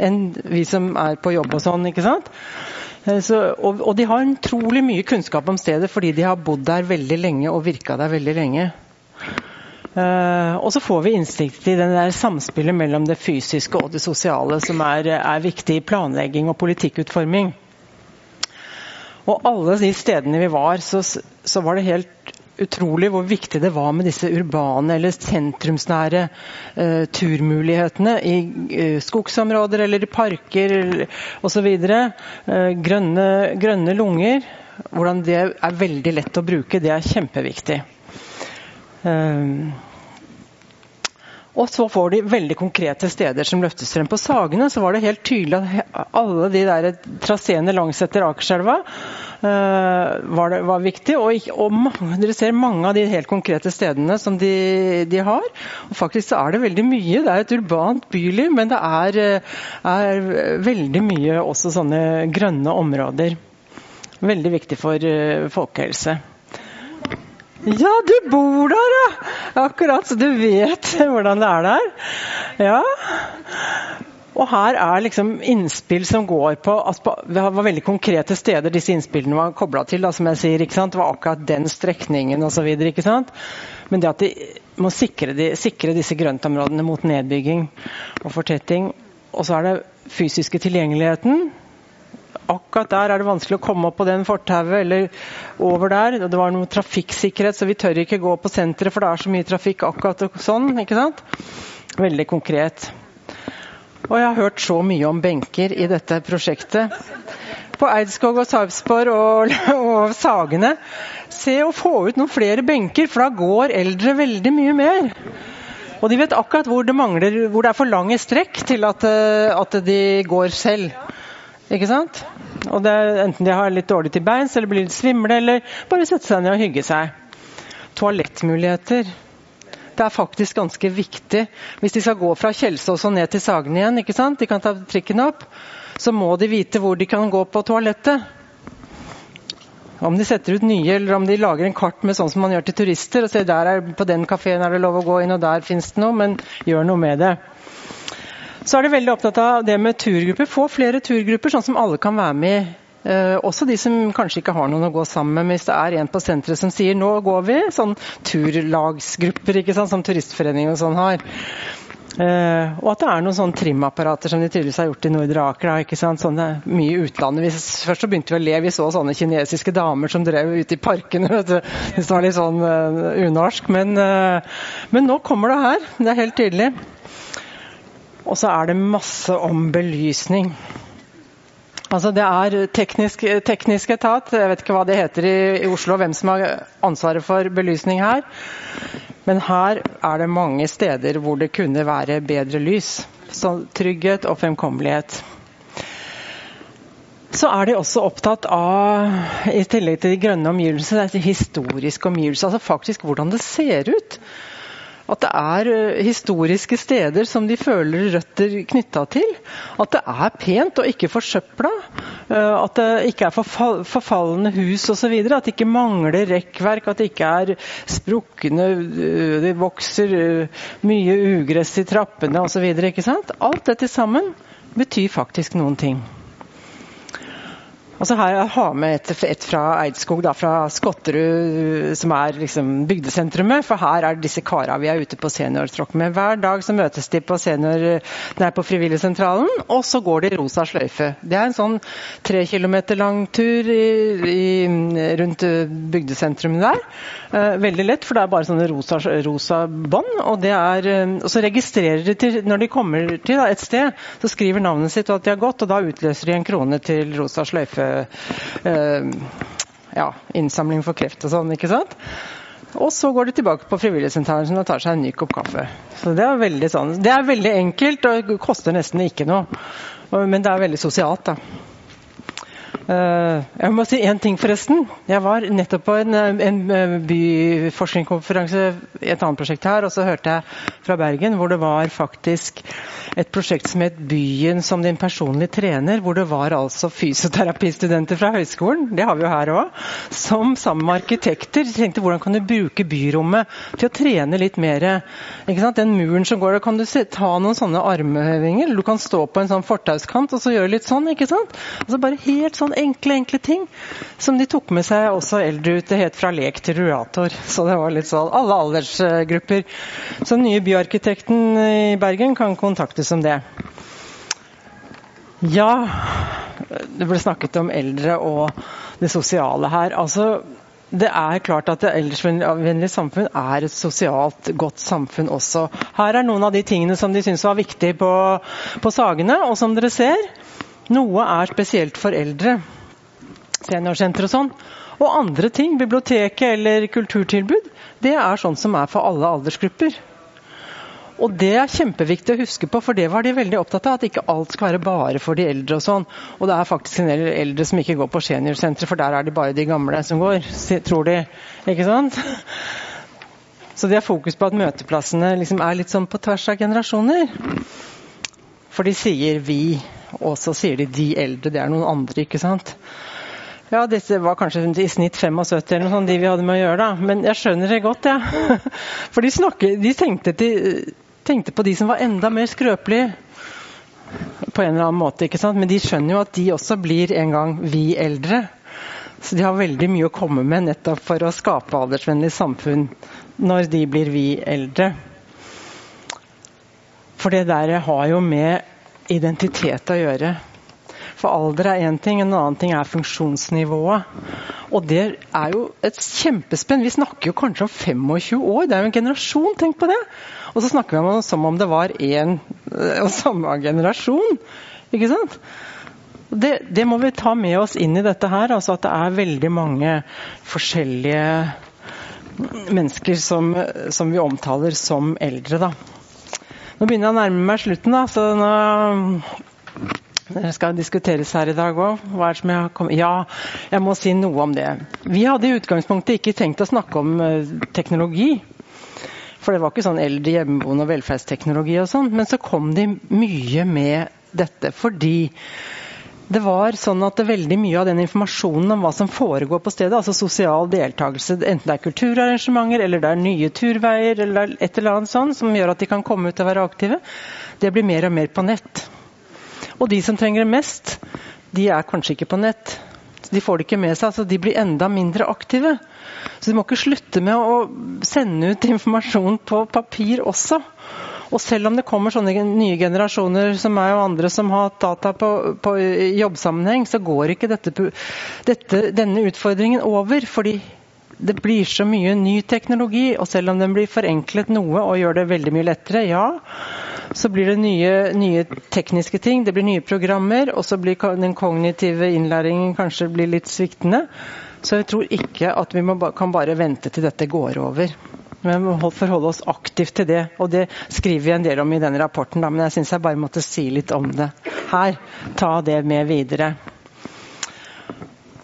enn vi som er på jobb og sånn. ikke sant? Eh, så, og, og, de har utrolig mye kunnskap om stedet fordi de har bodd der veldig lenge og virka der veldig lenge. Uh, og så får vi innsikt i den der samspillet mellom det fysiske og det sosiale, som er, er viktig i planlegging og politikkutforming. Og alle de stedene vi var, så, så var det helt utrolig hvor viktig det var med disse urbane eller sentrumsnære uh, turmulighetene i uh, skogsområder eller i parker osv. Uh, grønne, grønne lunger hvordan det er veldig lett å bruke, det er kjempeviktig. Um, og så får de veldig konkrete steder som løftes frem. På Sagene så var det helt tydelig at alle de der traseene langsetter Akerselva uh, var, var, viktig. Og, og mange, dere ser mange av de helt konkrete stedene som de, de, har. Og faktisk så er det veldig mye. Det er et urbant byliv, men det er, er veldig mye også sånne grønne områder. Veldig viktig for uh, folkehelse. Ja, du bor der, ja! Akkurat, så du vet hvordan det er der. Ja. Og her er liksom innspill som går på at Det var veldig konkrete steder disse innspillene var kobla til. Da, som jeg sier, ikke sant? Det var akkurat den strekningen osv. Men det at de må sikre, de, sikre disse grøntområdene mot nedbygging og fortetting. Og så er det fysiske tilgjengeligheten akkurat der er det vanskelig å komme opp på den fortauet eller over der. Det var noe trafikksikkerhet, så vi tør ikke gå på senteret, for det er så mye trafikk akkurat sånn. ikke sant? Veldig konkret. Og jeg har hørt så mye om benker i dette prosjektet. På Eidskog og Sarpsborg og, og Sagene. Se å få ut noen flere benker, for da går eldre veldig mye mer. Og de vet akkurat hvor det mangler, hvor det er for lange strekk til at, eh, at de går selv. Ikke sant? Og er Enten de har litt dårlig til beins, eller blir litt svimle, eller bare sette seg ned og hygge seg. Toalettmuligheter. Det er faktisk ganske viktig. Hvis de skal gå fra Kjelsås og ned til Sagen igjen, ikke sant? de kan ta trikken opp, så må de vite hvor de kan gå på toalettet. Om de setter ut nye, eller om de lager en kart med sånn som man gjør til turister, og ser der er, på den kafeen er det lov å gå inn, og der fins det noe, men gjør noe med det. Så er de veldig opptatt av det med turgrupper. Få flere turgrupper, sånn som alle kan være med i. Eh, også de som kanskje ikke har noen å gå sammen med. Hvis det er en på senteret som sier 'nå går vi', sånn turlagsgrupper ikke sant, som Turistforeningen og sånn har. Eh, og at det er noen sånne trimapparater som de tydeligvis har gjort i Nordre Aker. Ikke? Sånne, mye utlandet. Vi, først så begynte vi å le, vi så sånne kinesiske damer som drev ute i parkene. Vet du. Det var litt sånn uh, unorsk. Men, uh, men nå kommer det her. Det er helt tydelig. Og så er det masse om belysning. Altså Det er teknisk, teknisk, etat, jeg vet ikke hva det heter i, i, Oslo, hvem som har ansvaret for belysning her. Men her er det mange steder hvor det kunne være bedre lys. Så trygghet og fremkommelighet. Så er de også opptatt av, i tillegg til de grønne omgivelsene, historiske omgivelser. Altså faktisk hvordan det ser ut at det er eh, historiske steder som de føler røtter knytta til. At det er pent og ikke forsøpla. Eh, at det ikke er forfalne hus osv. At det ikke mangler rekkverk. At det ikke er sprukne eh, Det vokser mye ugress i trappene osv. Alt dette sammen betyr faktisk noen ting. Og så har jeg har med et, et fra Eidskog, da, fra Skotterud, som er liksom bygdesentrumet. For her er disse kara vi er ute på seniortråkk med. Hver dag så møtes de på, senior, nei, på Frivilligsentralen, og så går de rosa sløyfe. Det er en sånn tre kilometer lang tur i, i, rundt bygdesentrumet der. Eh, veldig lett, for det er bare sånne rosa, rosa bånd. Og, eh, og, så registrerer de til, når de kommer til da, et sted, så skriver navnet sitt og at de har gått, og da utløser de en krone til rosa sløyfe ja, innsamling for kreft og sånn. ikke sant? Og så går de tilbake på frivilligsentralen og tar seg en ny kopp kaffe. Så Det er veldig, sånn. det er veldig enkelt og koster nesten ikke noe. Men det er veldig sosialt. da. Eh, jeg må si én ting, forresten. Jeg var nettopp på en, en byforskningskonferanse i et annet prosjekt her, og så hørte jeg fra Bergen hvor det var faktisk et prosjekt som het Byen som din personlige trener, hvor det var altså fysioterapistudenter fra høyskolen, det har vi jo her òg, som sammen med arkitekter tenkte hvordan kan du bruke byrommet til å trene litt mer. Den muren som går der, kan du ta noen sånne armhevinger, du kan stå på en sånn fortauskant og så gjøre litt sånn. ikke sant? Altså bare helt sånn enkle, enkle ting som de tok med seg også eldre ut. Det het fra lek til ruator. Så det var litt sånn alle aldersgrupper. Så den nye byarkitekten i Bergen kan kontaktes om det. Ja, det ble snakket om eldre og det sosiale her. Altså, det er klart at det aldersvennlige samfunn er et sosialt godt samfunn også. Her er noen av de tingene som de syns var viktige på, på Sagene. Og som dere ser, noe er spesielt for eldre. seniorsenter og sånn. Og andre ting, biblioteket eller kulturtilbud, det er sånn som er for alle aldersgrupper. Og det er kjempeviktig å huske på, for det var de veldig opptatt av. At ikke alt skal være bare for de eldre og sånn. Og det er faktisk en del eldre som ikke går på seniorsenteret, for der er det bare de gamle som går, tror de. Ikke sant? Så de har fokus på at møteplassene liksom er litt sånn på tvers av generasjoner. For de sier 'vi', og så sier de 'de eldre'. Det er noen andre, ikke sant. Ja, disse var kanskje i snitt 75 eller noe sånt, de vi hadde med å gjøre, da. Men jeg skjønner det godt, jeg. Ja. For de, snakker, de tenkte, til, tenkte, på de som var enda mer skrøpelige. På en eller annen måte, ikke sant? Men de skjønner jo at de også blir en gang vi eldre. Så de har veldig mye å komme med nettopp for å skape aldersvennlig samfunn når de blir vi eldre. For det der har jo med identitet å gjøre. For alder er én ting, en annen ting er funksjonsnivået. Og det er jo et kjempespenn. Vi snakker jo kanskje om 25 år. Det er jo en generasjon, tenk på det. Og så snakker vi om det som om det var én og samme generasjon. Ikke sant? Det, det, må vi ta med oss inn i dette her. altså At det er veldig mange forskjellige mennesker som, som vi omtaler som eldre. da. Nå begynner jeg å nærme meg slutten, da, så nå det skal diskuteres her i dag òg. Ja, jeg må si noe om det. Vi hadde i utgangspunktet ikke tenkt å snakke om uh, teknologi. For det var ikke sånn eldre hjemmeboende og velferdsteknologi og sånn. Men så kom de mye med dette fordi det var sånn at veldig mye av den informasjonen om hva som foregår på stedet, altså sosial deltakelse, enten det er kulturarrangementer eller det er nye turveier eller et eller annet sånt som gjør at de kan komme ut og være aktive, det blir mer og mer på nett. Og de som trenger det mest, de er kanskje ikke på nett. De får det ikke med seg, så de blir enda mindre aktive. Så de må ikke slutte med å sende ut informasjon på papir også. Og selv om det kommer sånne nye generasjoner som meg og andre som har data på, på jobbsammenheng, så går ikke dette, dette, denne utfordringen over. fordi det blir så mye ny teknologi, og selv om den blir forenklet noe og gjør det veldig mye lettere, ja, så blir det nye, nye tekniske ting, det blir nye programmer, og så blir den kognitive innlæringen kanskje litt sviktende. Så jeg tror ikke at vi må, kan bare vente til dette går over. Vi må forholde oss aktivt til det. Og det skriver vi en del om i denne rapporten, da, men jeg syns jeg bare måtte si litt om det her. Ta det med videre.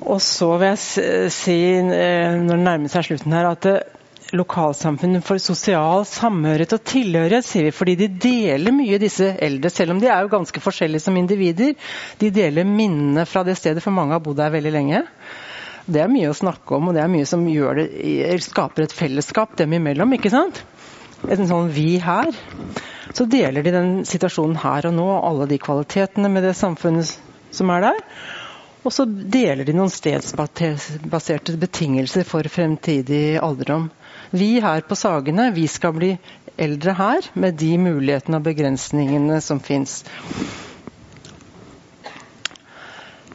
Og så vil jeg si, eh, når det nærmer seg slutten her, at lokalsamfunn lokalsamfunnet for sosial samhørighet og tilhørighet, sier vi, fordi de deler mye, disse eldre. Selv om de er jo ganske forskjellige som individer. De deler minnene fra det stedet, for mange har bodd der veldig lenge. Det er mye å snakke om, og det er mye som det, skaper et fellesskap dem imellom. ikke sant? En sånn vi her. Så deler de den situasjonen her og nå, alle de kvalitetene med det samfunnet som er der. Og så deler de noen stedsbaserte betingelser for fremtidig alderdom. Vi her på Sagene vi skal bli eldre her, med de mulighetene og begrensningene som fins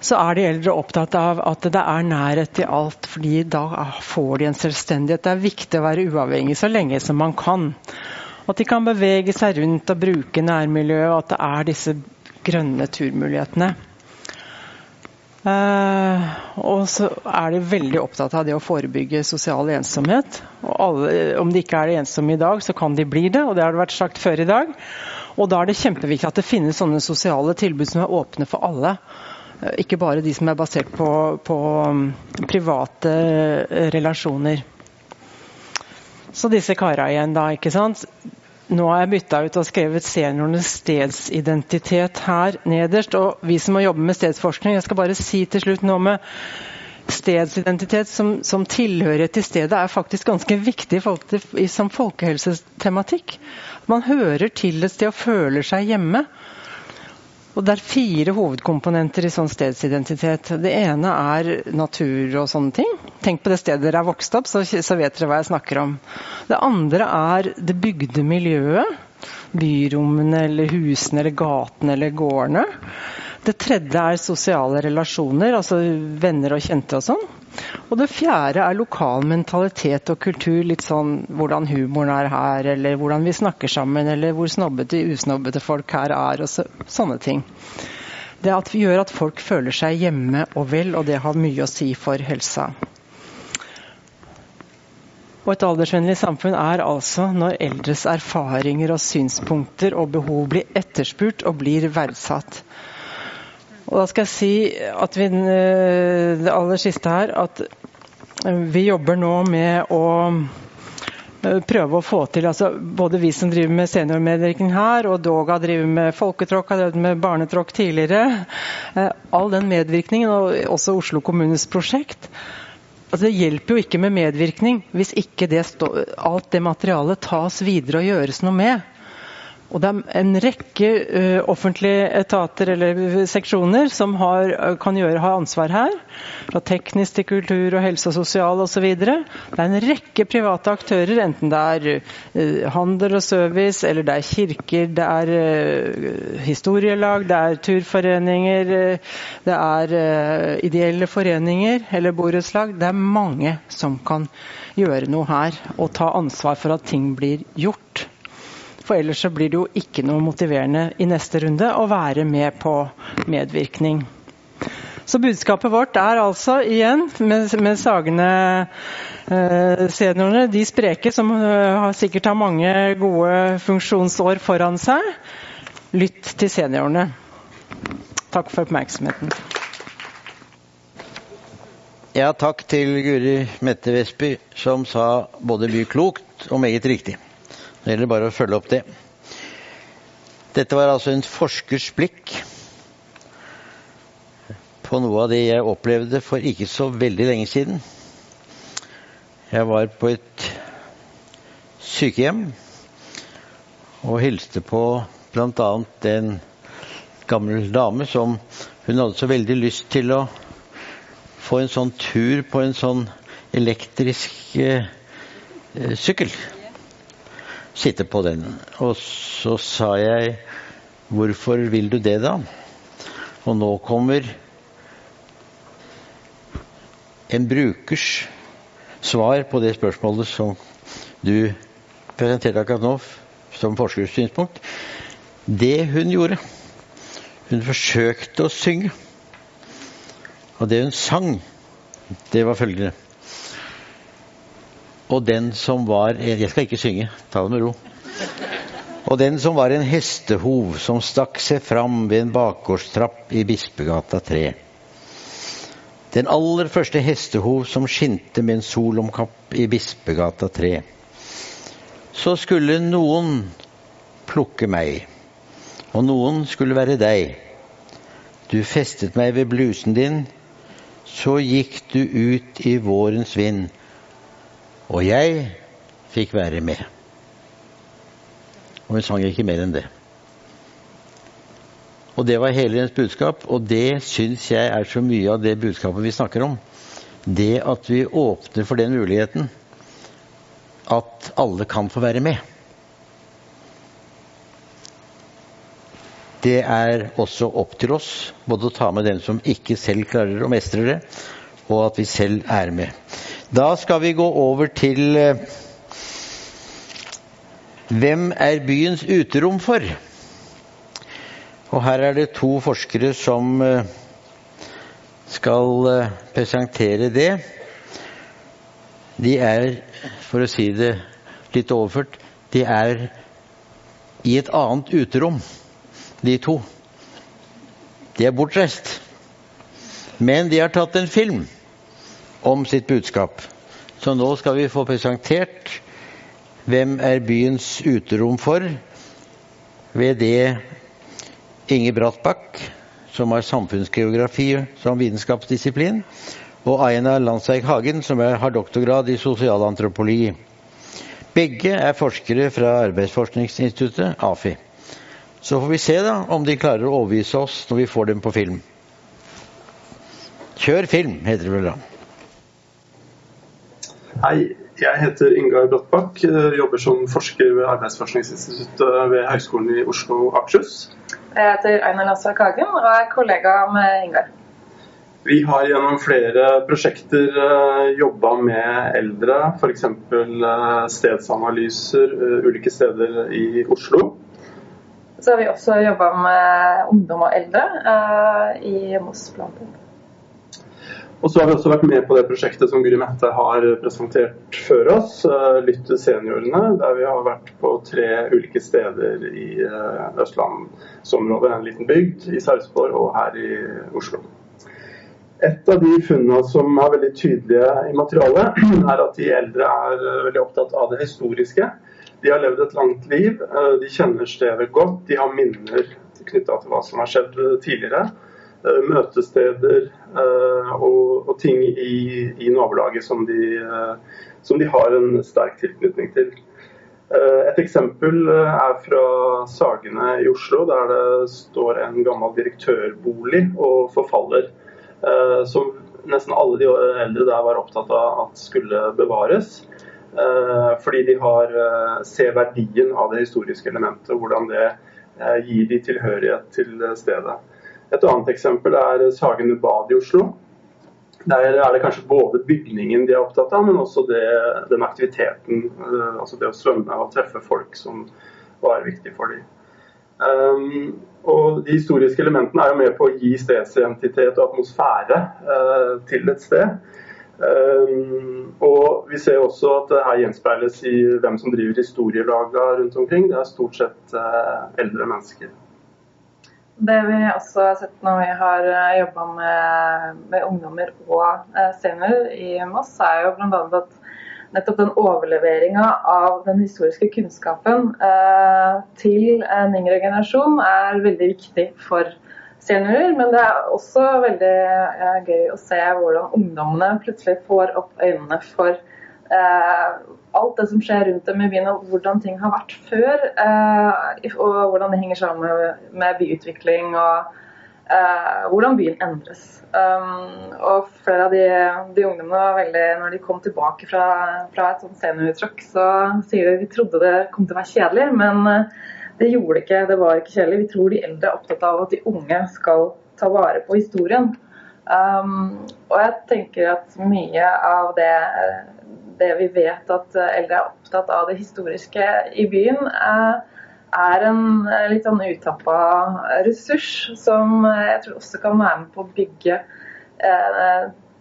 så er de eldre opptatt av at det er nærhet til alt, fordi da får de en selvstendighet. Det er viktig å være uavhengig så lenge som man kan. At de kan bevege seg rundt og bruke nærmiljøet, og at det er disse grønne turmulighetene. Uh, og så er de veldig opptatt av det å forebygge sosial ensomhet. Og alle, om de ikke er ensomme i dag, så kan de bli det, og det har det vært sagt før i dag. Og da er det kjempeviktig at det finnes sånne sosiale tilbud som er åpne for alle. Ikke bare de som er basert på, på um, private eh, relasjoner. Så disse kara igjen, da. ikke sant? Nå har jeg bytta ut og skrevet seniorenes stedsidentitet her nederst. Og vi som må jobbe med stedsforskning, jeg skal bare si til slutt noe med stedsidentitet som, som tilhørighet til stedet er faktisk ganske viktig som folkehelsetematikk. Man hører til et sted og føler seg hjemme. Og Det er fire hovedkomponenter i sånn stedsidentitet. Det ene er natur og sånne ting. Tenk på det stedet dere er vokst opp, så, vet dere hva jeg snakker om. Det andre er det bygde miljøet. Byrommene eller husene eller gatene eller gårdene. Det tredje er sosiale relasjoner, altså venner og kjente og sånn. Og det fjerde er lokal mentalitet og kultur. Litt sånn hvordan humoren er her, eller hvordan vi snakker sammen, eller hvor snobbete, usnobbete folk her er, og så, sånne ting. det at vi gjør at folk føler seg hjemme og vel, og det har mye å si for helsa. Og et aldersvennlig samfunn er altså når eldres erfaringer og synspunkter og behov blir etterspurt og blir verdsatt. Og da skal jeg si at vi, eh, det aller siste her, at vi jobber nå med å eh, prøve å få til altså Både vi som driver med seniormedvirkning her, og Doga driver med folketråkk, har drevet med barnetråkk tidligere. Eh, all den medvirkningen, og også Oslo kommunes prosjekt, Altså, det hjelper jo ikke med medvirkning hvis ikke det alt det materialet tas videre og gjøres noe med. Og Det er en rekke uh, offentlige etater eller seksjoner som har, kan gjøre, ha ansvar her. Fra teknisk til kultur og helse og sosial osv. Det er en rekke private aktører, enten det er uh, handel og service, eller det er kirker, det er uh, historielag, det er turforeninger, det er ideelle foreninger eller borettslag. Det er mange som kan gjøre noe her og ta ansvar for at ting blir gjort. For ellers så blir det jo ikke noe motiverende i neste runde å være med på medvirkning. Så budskapet vårt er altså igjen, med, med Sagene eh, seniorene, de spreke som eh, sikkert har mange gode funksjonsår foran seg, lytt til seniorene. Takk for oppmerksomheten. Ja, takk til Guri Mette Vestby, som sa både mye klokt og meget riktig. Det gjelder bare å følge opp det. Dette var altså en forskers blikk på noe av det jeg opplevde for ikke så veldig lenge siden. Jeg var på et sykehjem og hilste på bl.a. en gammel dame som hun hadde så veldig lyst til å få en sånn tur på en sånn elektrisk eh, sykkel sitte på den. Og så sa jeg Hvorfor vil du det, da? Og nå kommer en brukers svar på det spørsmålet som du presenterte akkurat nå som forskerssynspunkt. Det hun gjorde Hun forsøkte å synge. Og det hun sang, det var følgende og den som var Jeg skal ikke synge, ta det med ro. Og den som var en hestehov som stakk seg fram ved en bakgårdstrapp i Bispegata 3. Den aller første hestehov som skinte med en solomkapp i Bispegata 3. Så skulle noen plukke meg, og noen skulle være deg. Du festet meg ved blusen din, så gikk du ut i vårens vind og jeg fikk være med. Og hun sang ikke mer enn det. Og det var hele hennes budskap, og det syns jeg er så mye av det budskapet vi snakker om. Det at vi åpner for den muligheten at alle kan få være med. Det er også opp til oss både å ta med dem som ikke selv klarer å mestre det, og at vi selv er med. Da skal vi gå over til eh, Hvem er byens uterom for? Og her er det to forskere som eh, skal eh, presentere det. De er, for å si det litt overført, de er i et annet uterom, de to. De er bortreist. Men de har tatt en film om sitt budskap. Så nå skal vi få presentert hvem er byens uterom for, ved det Inge Brattbakk, som har samfunnsgeografi som vitenskapsdisiplin, og Aina Landseig Hagen, som er, har doktorgrad i sosialantropologi. Begge er forskere fra Arbeidsforskningsinstituttet, AFI. Så får vi se da om de klarer å overbevise oss når vi får dem på film. Kjør film, heter det vel da. Hei, jeg heter Ingar Brattbakk. Jobber som forsker ved Arbeidsforskningsinstituttet ved Høgskolen i Oslo og Akershus. Jeg heter Einar Lassak Kagen og er kollega med Ingar. Vi har gjennom flere prosjekter uh, jobba med eldre, f.eks. Uh, stedsanalyser ulike steder i Oslo. Så har vi også jobba med ungdom og eldre eh, i Moss blant annet. Og så har vi også vært med på det prosjektet som Guri Mette har presentert før oss, eh, Lytt til seniorene, der vi har vært på tre ulike steder i eh, østlandsområdet, en liten bygd i Sarpsborg og her i Oslo. Et av de funnene som er veldig tydelige i materialet, er at de eldre er eh, veldig opptatt av det historiske. De har levd et langt liv, de kjenner stedet godt, de har minner knytta til hva som har skjedd tidligere. Møtesteder og ting i, i, nabolaget som de, eh, som de har en sterk tilknytning til. Et eksempel er fra Sagene i Oslo, der det står en gammel direktørbolig og forfaller. Som nesten alle de eldre der var opptatt av at skulle bevares. Fordi de har, ser verdien av det historiske elementet, hvordan det gir de tilhørighet til stedet. Et annet eksempel er Sagene bad i Oslo. Der er det kanskje både bygningen de er opptatt av, men også det, den aktiviteten, eh, altså det å svømme og treffe folk, som var viktig for dem. Um, og De historiske elementene er jo med på å gi stedsidentitet og atmosfære uh, til et sted. Um, og Vi ser også at det her gjenspeiles i hvem som driver historielaga rundt omkring. Det er stort sett uh, eldre mennesker. Det vi også har sett når vi har eh, jobba med, med, ungdommer og eh, seniorer i Moss, er jo bl.a. at nettopp den overleveringa av den historiske kunnskapen eh, til en yngre generasjon er veldig viktig for seniorer. Men det er også veldig eh, gøy å se hvordan ungdommene plutselig får opp øynene for eh, alt det som skjer rundt dem i byen, og hvordan ting har vært før. Eh, og hvordan det henger sammen med, byutvikling, og eh, hvordan byen endres. Um, og flere av de, de, ungdommene var veldig Når de kom tilbake fra, fra et sånt seniortruck, så sier de vi trodde det kom til å være kjedelig, men det gjorde det ikke. Det var ikke kjedelig. Vi tror de eldre er opptatt av at de unge skal ta vare på historien. Um, og jeg tenker at mye av det det vi vet at eh, eldre er opptatt av det historiske i byen, eh, er en eh, litt sånn utappa ressurs som jeg tror også kan være med på å bygge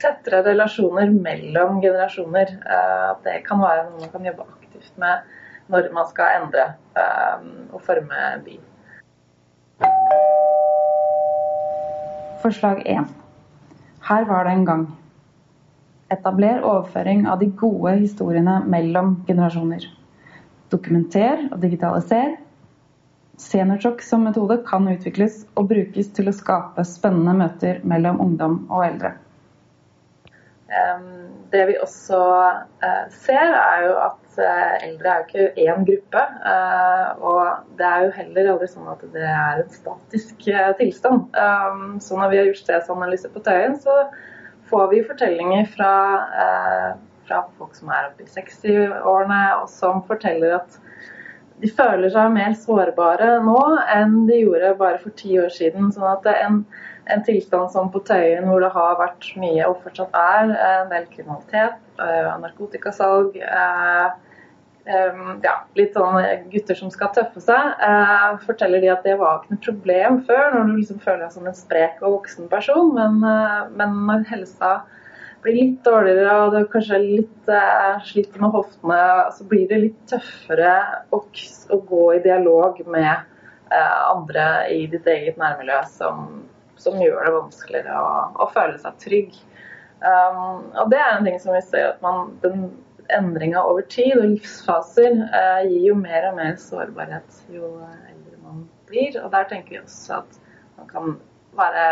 tettere relasjoner mellom generasjoner. At det kan være noe man kan jobbe aktivt med når man skal endre og forme byen. Forslag 1. Her var det en gang. Etabler overføring av de gode historiene mellom generasjoner. Dokumenter og digitaliser. Seniortalk som metode kan utvikles og brukes til å skape spennende møter mellom ungdom og eldre. Det vi også eh, ser, er jo at eh, eldre er jo ikke én gruppe. Eh, og det er jo heller aldri sånn at det er en statisk tilstand. Så når vi har gjort stedsanalyse på Tøyen, så får vi fortellinger fra, eh, fra folk som er oppe i 60-årene, og som forteller at de føler seg mer sårbare nå enn de gjorde bare for ti år siden. sånn at en, en tilstand som på Tøyen, hvor det har vært mye og fortsatt er en del kriminalitet, eh, narkotikasalg eh, ja, litt sånn gutter som skal tøffe seg, eh, forteller de at det var ikke noe problem før, når du liksom føler deg som en sprek og voksen person. Men, eh, men når helsa blir litt dårligere og du kanskje litt eh, sliter med hoftene, så blir det litt tøffere å, å gå i dialog med eh, andre i ditt eget nærmiljø som, som gjør det vanskeligere å, å føle seg trygg. Um, og det er en ting som vi ser at man, den endringa over tid og livsfaser eh, gir jo mer og mer sårbarhet jo eldre man blir. Og der tenker vi også at man kan bare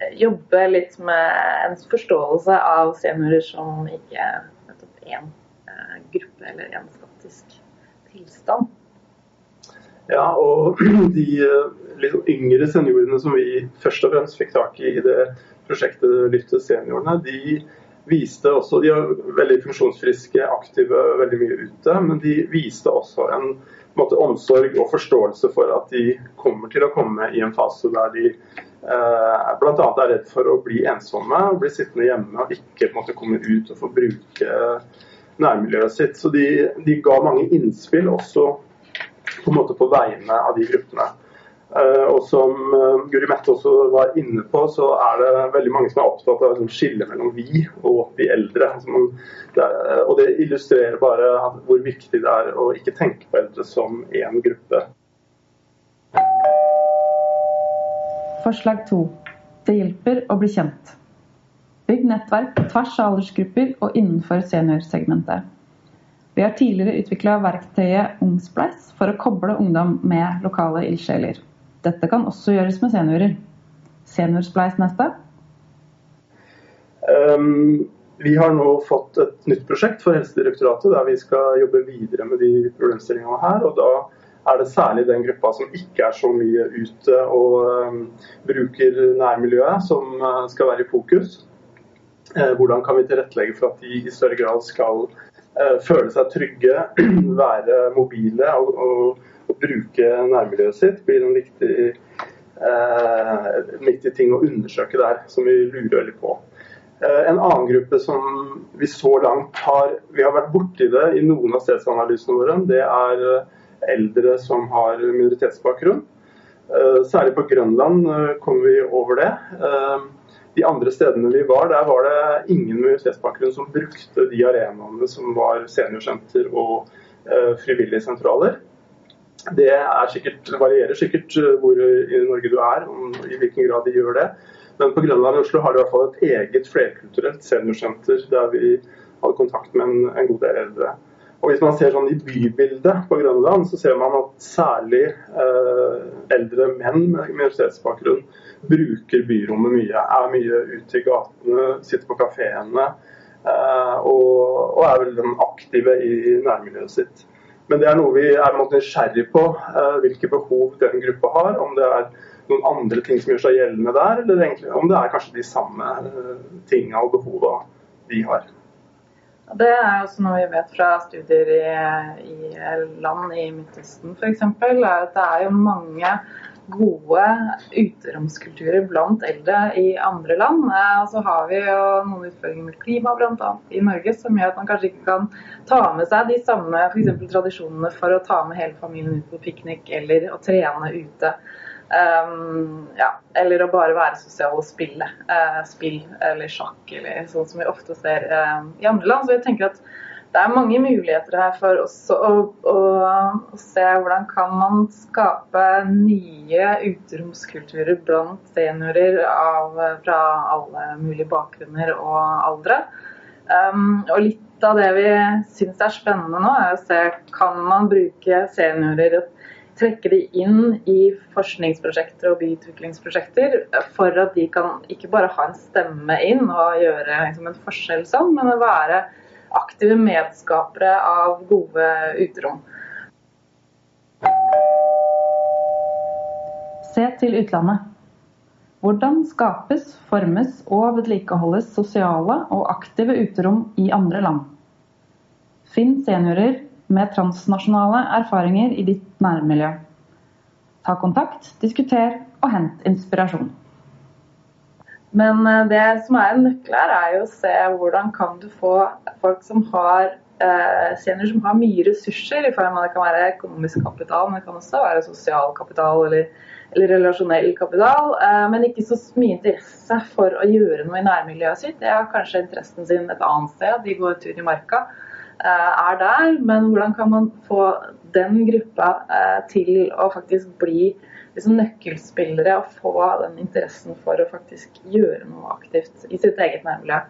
eh, jobbe litt med en forståelse av seniorer som ikke nettopp én eh, gruppe eller én statisk tilstand. Ja, og de litt yngre seniorene som vi først og fremst fikk tak i i det prosjektet Lytte seniorene, de viste også, De er veldig funksjonsfriske, aktive, veldig mye ute. Men de viste også en, en måte, omsorg og forståelse for at de kommer til å komme i en fase der de eh, bl.a. er redd for å bli ensomme, bli sittende hjemme og ikke måte, komme ut og få bruke nærmiljøet sitt. Så de, de ga mange innspill også på måte på vegne av de gruppene. Uh, og som uh, Guri Mette også var inne på, så er det veldig mange som er opptatt av liksom, skille mellom vi og de eldre. Er, og det illustrerer bare hvor viktig det er å ikke tenke på eldre som én gruppe. Forslag 2. Det hjelper å bli kjent. Bygg nettverk på tvers av aldersgrupper og innenfor seniorsegmentet. Vi har tidligere utvikla verktøyet Ungspleis for å koble ungdom med lokale ildsjeler. Dette kan også gjøres med seniorer. Seniorspleis neste? Um, vi har nå fått et nytt prosjekt for Helsedirektoratet der vi skal jobbe videre med de problemstillingene her. og da er det særlig den gruppa som ikke er så mye ute og um, bruker nærmiljøet, som uh, skal være i fokus. Uh, hvordan kan vi tilrettelegge for at de i større grad skal uh, føle seg trygge, være mobile og, og, og, bruke nærmiljøet sitt, blir en viktig, en viktig ting å undersøke der, som vi lurer litt på. En annen gruppe som vi så langt har Vi har vært borti det i noen av stedsanalysene våre. Det er eldre som har minoritetsbakgrunn. Eh, særlig på Grønland eh, kom vi over det. Eh, de andre stedene vi var, der var det ingen minoritetsbakgrunn som brukte de arenaene som var seniorsenter og frivillige sentraler. Det sikkert, varierer sikkert hvor i Norge du er, om, i hvilken grad de gjør det. Men på Grønland i Oslo har de i hvert fall et eget flerkulturelt seniorsenter der vi hadde kontakt med en, en god del eldre. Og Hvis man ser sånn i bybildet på Grønland, så ser man at særlig eh, eldre menn med minoritetsbakgrunn bruker byrommet mye. Er mye ute i gatene, sitter på kafeene eh, og, og, er veldig aktive i nærmiljøet sitt. Men det er noe vi er nysgjerrig på, eh, hvilke behov den gruppa har. Om det er noen andre ting som gjør seg gjeldende der, eller egentlig, om det er kanskje de samme eh, tinga og behova de har. Det er også noe vi vet fra studier i, i land i Midtøsten f.eks. at det er jo mange gode uteromskulturer blant eldre i andre land. Og så har vi jo noen utfordringer med klima bl.a. i Norge som gjør at man kanskje ikke kan ta med seg de samme for tradisjonene for å ta med hele familien ut på piknik eller å trene ute. Um, ja, eller å bare være sosial og spille uh, spill eller sjakk, eller sånn som vi ofte ser uh, i andre land. Så jeg tenker at det er mange muligheter her for oss å, å, å se hvordan kan man skape nye uteromskulturer blant seniorer av, fra alle mulige bakgrunner og aldre. Um, og litt av det vi syns er spennende nå, er å se kan man bruke seniorer trekke de inn i forskningsprosjekter og byutviklingsprosjekter for at de kan ikke bare ha en stemme inn og gjøre liksom, en forskjell sånn, men å være aktive medskapere av gode uterom. Se til utlandet. Hvordan skapes, formes og vedlikeholdes sosiale og aktive uterom i andre land? Finn seniorer med transnasjonale erfaringer i ditt nærmiljø. Ta kontakt, diskuter og hent inspirasjon. Men eh, det som er en nøkkel her, er jo å se hvordan kan du få folk som har eh, seniorer som har mye ressurser, i form av det kan være økonomisk kapital, men det kan også være sosial kapital eller, eller relasjonell kapital, eh, men ikke så mye interesse for å gjøre noe i nærmiljøet sitt. Det har kanskje interessen sin et annet sted, de går tur i marka. Eh, er der, men hvordan kan man få den gruppa eh, til å faktisk bli liksom nøkkelspillere og få den interessen for å faktisk gjøre noe aktivt i sitt eget nærmiljø.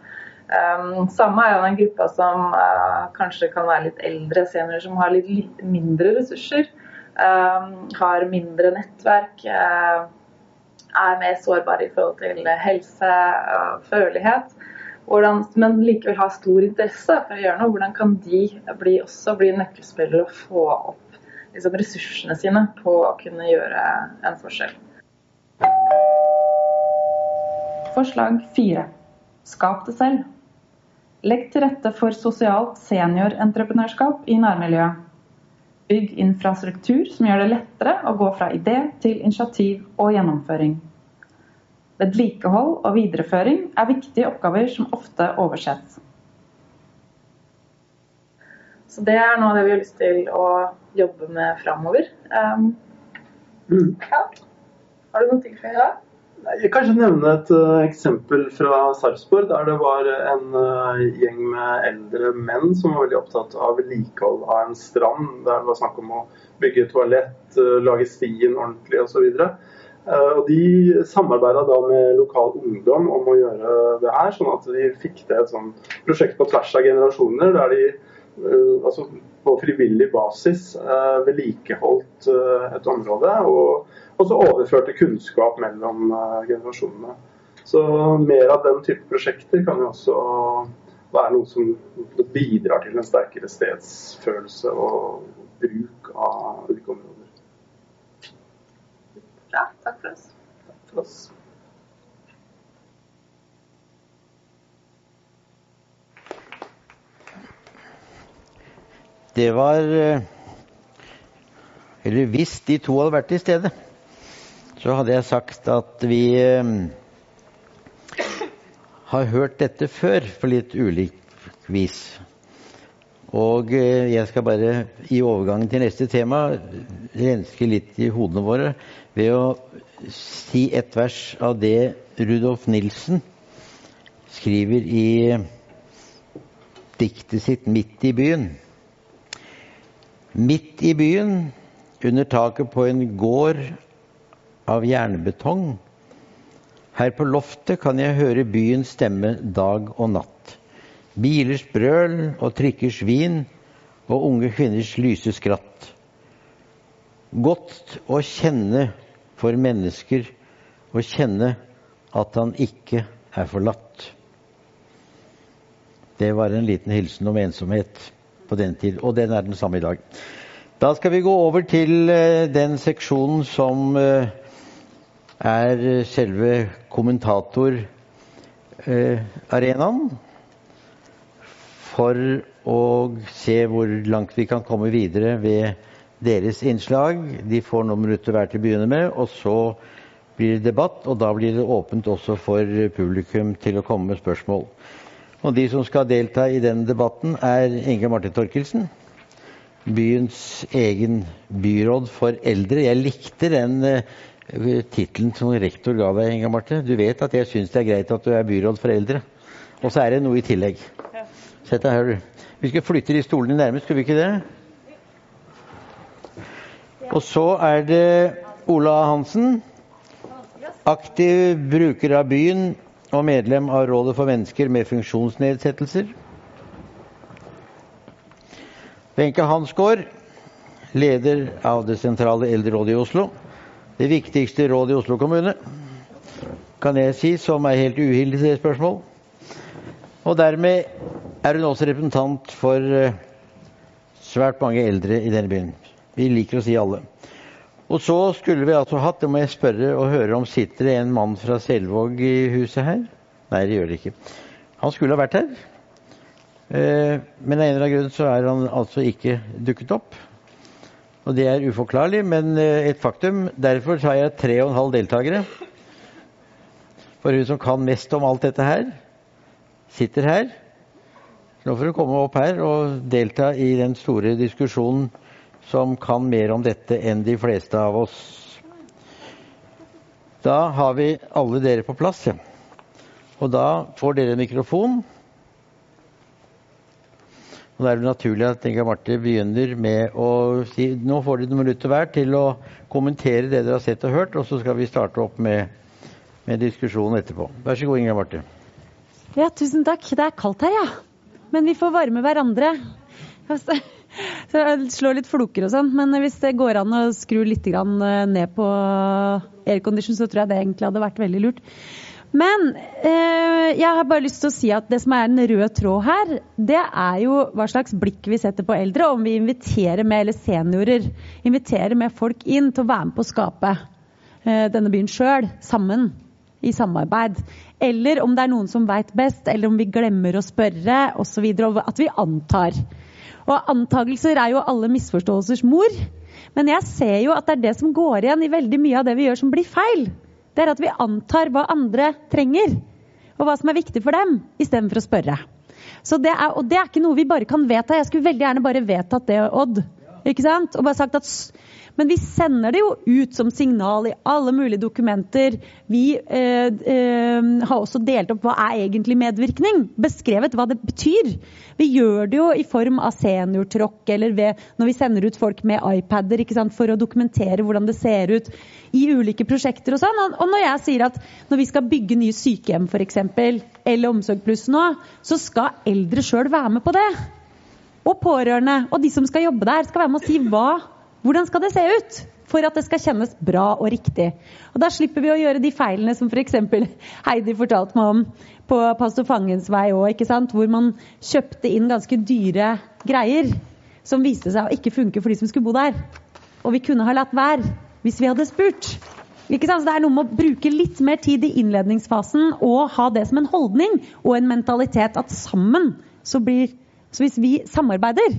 Um, samme er jo den gruppa som uh, kanskje kan være litt eldre seniorer, som har litt, mindre ressurser. Um, har mindre nettverk. Uh, er mer sårbare i forhold til helse og førlighet hvordan, men likevel har stor interesse for å gjøre noe, hvordan kan de bli, også bli nøkkelspillere og få opp liksom, ressursene sine på å kunne gjøre en forskjell? Forslag fire. Skap det selv. Legg til rette for sosialt seniorentreprenørskap i nærmiljøet. Bygg infrastruktur som gjør det lettere å gå fra idé til initiativ og gjennomføring. Vedlikehold og videreføring er viktige oppgaver som ofte overses. Så det er noe av det vi har lyst til å jobbe med framover. Um, Mm. ja. Har du noen ting for dag? Jeg kan kanskje nevne et uh, eksempel fra Sarpsborg, der det var en uh, gjeng med eldre menn som var veldig opptatt av vedlikehold av en strand. Der det var snakk om å bygge toalett, uh, lage stien ordentlig osv. Og de samarbeida da med lokal ungdom om å gjøre det her, sånn at de fikk til et sånt prosjekt på tvers av generasjoner. der de altså på frivillig basis uh, vedlikeholdt uh, et område. og og så overførte kunnskap mellom generasjonene. Så mer av den type prosjekter kan jo også være noe som bidrar til en sterkere stedsfølelse og bruk av ulike områder. Bra. takk for oss. Takk for oss. Det var eh, Eller hvis de to hadde vært til stede, så hadde jeg sagt at vi eh, har hørt dette før på litt ulik vis. Og eh, jeg skal bare i overgangen til neste tema renske litt i hodene våre ved å si et vers av det Rudolf Nilsen skriver i diktet sitt 'Midt i byen'. Midt i byen, under taket på en gård av jernbetong. Her på loftet kan jeg høre byens stemme dag og natt. Bilers brøl og trikkers vin og unge kvinners lyse skratt. Godt å kjenne for mennesker, å kjenne at han ikke er forlatt. Det var en liten hilsen om ensomhet på den tid, og den er den samme i dag. Da skal vi gå over til eh, den seksjonen som eh, er selve kommentatorarenaen. For å se hvor langt vi kan komme videre ved deres innslag. De får noen minutter hver til å begynne med, og så blir det debatt. Og da blir det åpent også for publikum til å komme med spørsmål. Og de som skal delta i den debatten, er Inge Martin Torkelsen. Byens egen byråd for eldre. Jeg likte den uh, tittelen som rektor ga deg, Inge Marte. Du vet at jeg syns det er greit at du er byråd for eldre. Og så er det noe i tillegg. Sett deg her, du. Vi skal flytte de stolene nærmest, skal vi ikke det? Og så er det Ola Hansen. Aktiv bruker av byen og medlem av Rådet for mennesker med funksjonsnedsettelser. Wenche Hansgaard, leder av det sentrale eldrerådet i Oslo. Det viktigste rådet i Oslo kommune, kan jeg si, som er helt uhildet til det spørsmål. Og dermed er hun også representant for eh, svært mange eldre i denne byen. Vi liker å si alle. Og så skulle vi altså hatt, det må jeg spørre og høre om sitter det en mann fra Selvåg i huset her? Nei, det gjør det ikke. Han skulle ha vært her. Eh, men av en eller annen grunn så er han altså ikke dukket opp. Og det er uforklarlig, men eh, et faktum. Derfor har jeg tre og en halv deltakere. For hun som kan mest om alt dette her, sitter her. Nå får hun komme opp her og delta i den store diskusjonen som kan mer om dette enn de fleste av oss. Da har vi alle dere på plass. Ja. Og da får dere mikrofon. Og Da er det naturlig at Inga Marte begynner med å si Nå får dere noen minutter hver til å kommentere det dere har sett og hørt, og så skal vi starte opp med, med diskusjonen etterpå. Vær så god, Inga Marte. Ja, tusen takk. Det er kaldt her, ja. Men vi får varme hverandre. Så jeg slår litt floker og sånn, men hvis det går an å skru litt ned på aircondition, så tror jeg det egentlig hadde vært veldig lurt. Men eh, jeg har bare lyst til å si at det som er den røde tråd her, det er jo hva slags blikk vi setter på eldre, om vi inviterer med, eller seniorer, inviterer med folk inn til å være med på å skape eh, denne byen sjøl, sammen, i samarbeid. Eller om det er noen som veit best, eller om vi glemmer å spørre osv. Og at vi antar. Og antagelser er jo alle misforståelsers mor. Men jeg ser jo at det er det som går igjen i veldig mye av det vi gjør som blir feil. Det er at vi antar hva andre trenger, og hva som er viktig for dem, istedenfor å spørre. Så det er, og det er ikke noe vi bare kan vedta. Jeg skulle veldig gjerne bare vedtatt det, Odd. Ikke sant? Og bare sagt at men vi sender det jo ut som signal i alle mulige dokumenter. Vi eh, eh, har også delt opp hva er egentlig medvirkning. Beskrevet hva det betyr. Vi gjør det jo i form av seniortråkk eller ved, når vi sender ut folk med iPader for å dokumentere hvordan det ser ut i ulike prosjekter og sånn. Og når jeg sier at når vi skal bygge nye sykehjem f.eks., eller Omsorg pluss nå, så skal eldre sjøl være med på det. Og pårørende og de som skal jobbe der, skal være med og si hva hvordan skal det se ut for at det skal kjennes bra og riktig? Og Da slipper vi å gjøre de feilene som f.eks. Heidi fortalte meg om på Pastor Fangens vei òg, hvor man kjøpte inn ganske dyre greier som viste seg å ikke funke for de som skulle bo der. Og vi kunne ha latt være hvis vi hadde spurt. Ikke sant? Så det er noe med å bruke litt mer tid i innledningsfasen og ha det som en holdning og en mentalitet at sammen så blir Så hvis vi samarbeider,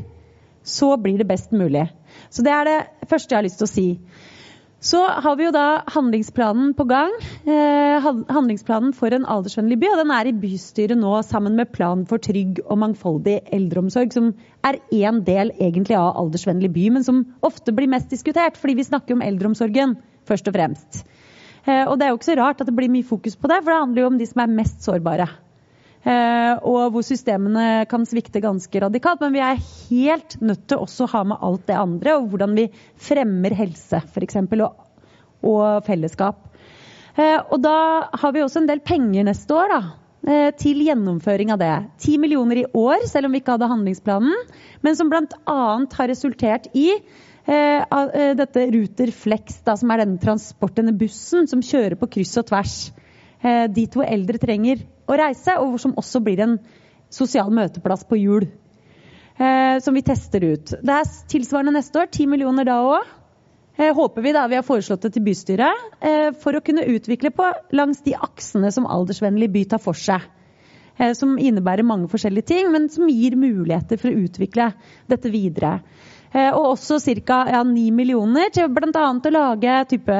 så blir det best mulig. Så det er det første jeg har lyst til å si. Så har vi jo da handlingsplanen på gang. Eh, handlingsplanen for en aldersvennlig by. Og den er i bystyret nå sammen med Plan for trygg og mangfoldig eldreomsorg, som er én del egentlig av aldersvennlig by, men som ofte blir mest diskutert, fordi vi snakker om eldreomsorgen først og fremst. Eh, og det er jo ikke så rart at det blir mye fokus på det, for det handler jo om de som er mest sårbare. Eh, og hvor systemene kan svikte ganske radikalt. Men vi er helt nødt til også å ha med alt det andre, og hvordan vi fremmer helse f.eks. Og, og fellesskap. Eh, og da har vi også en del penger neste år da, eh, til gjennomføring av det. Ti millioner i år, selv om vi ikke hadde handlingsplanen, men som bl.a. har resultert i dette Ruter Flex, da, som er denne transport, denne bussen som kjører på kryss og tvers dit hvor eldre trenger å reise, og som også blir en sosial møteplass på hjul. Eh, som vi tester ut. Det er tilsvarende neste år. 10 millioner da òg. Eh, håper vi da vi har foreslått det til bystyret. Eh, for å kunne utvikle på langs de aksene som aldersvennlig by tar for seg. Eh, som innebærer mange forskjellige ting, men som gir muligheter for å utvikle dette videre. Eh, og også ca. Ja, 9 millioner til bl.a. å lage type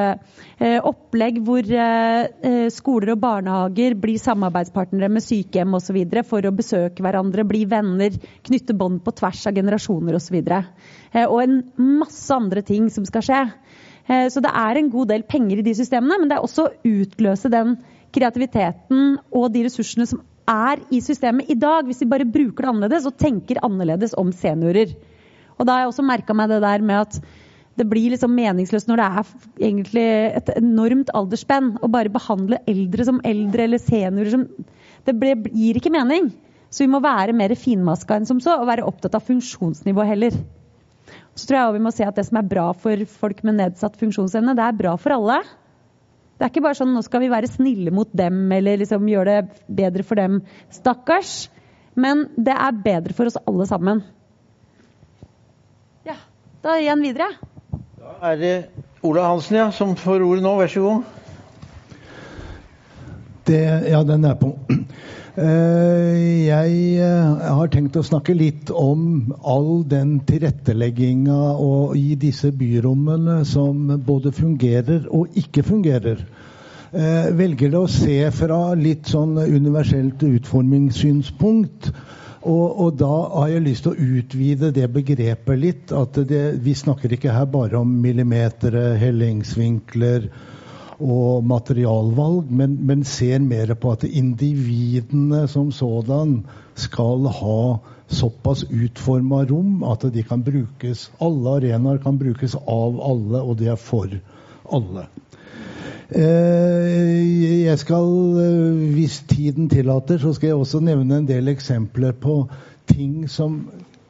eh, opplegg hvor eh, skoler og barnehager blir samarbeidspartnere med sykehjem osv. for å besøke hverandre, bli venner, knytte bånd på tvers av generasjoner osv. Og, og en masse andre ting som skal skje. Så det er en god del penger i de systemene, men det er også å utløse den kreativiteten og de ressursene som er i systemet i dag, hvis vi bare bruker det annerledes og tenker annerledes om seniorer. Og da har jeg også merka meg det der med at det blir liksom meningsløst når det er egentlig et enormt aldersspenn å bare behandle eldre som eldre eller seniorer som Det gir ikke mening. Så vi må være mer finmaska enn som så, og være opptatt av funksjonsnivå heller. Så tror jeg vi må se at det som er bra for folk med nedsatt funksjonsevne, det er bra for alle. Det er ikke bare sånn nå skal vi være snille mot dem eller liksom gjøre det bedre for dem. Stakkars. Men det er bedre for oss alle sammen. Da gir jeg den videre. Da er det Ola Hansen ja, som får ordet nå. Vær så god. Det, ja, den er på. Eh, jeg eh, har tenkt å snakke litt om all den tilrettelegginga i disse byrommene som både fungerer og ikke fungerer. Eh, velger det å se fra litt sånn universelt utformingssynspunkt og, og, da har jeg lyst til å utvide det begrepet litt. at det, Vi snakker ikke her bare om millimetere, hellingsvinkler og materialvalg, men, men ser mer på at individene som sådan skal ha såpass utforma rom at de kan brukes Alle arenaer kan brukes av alle, og det er for alle. Eh, jeg skal, eh, hvis tiden tillater, så skal jeg også nevne en del eksempler på ting som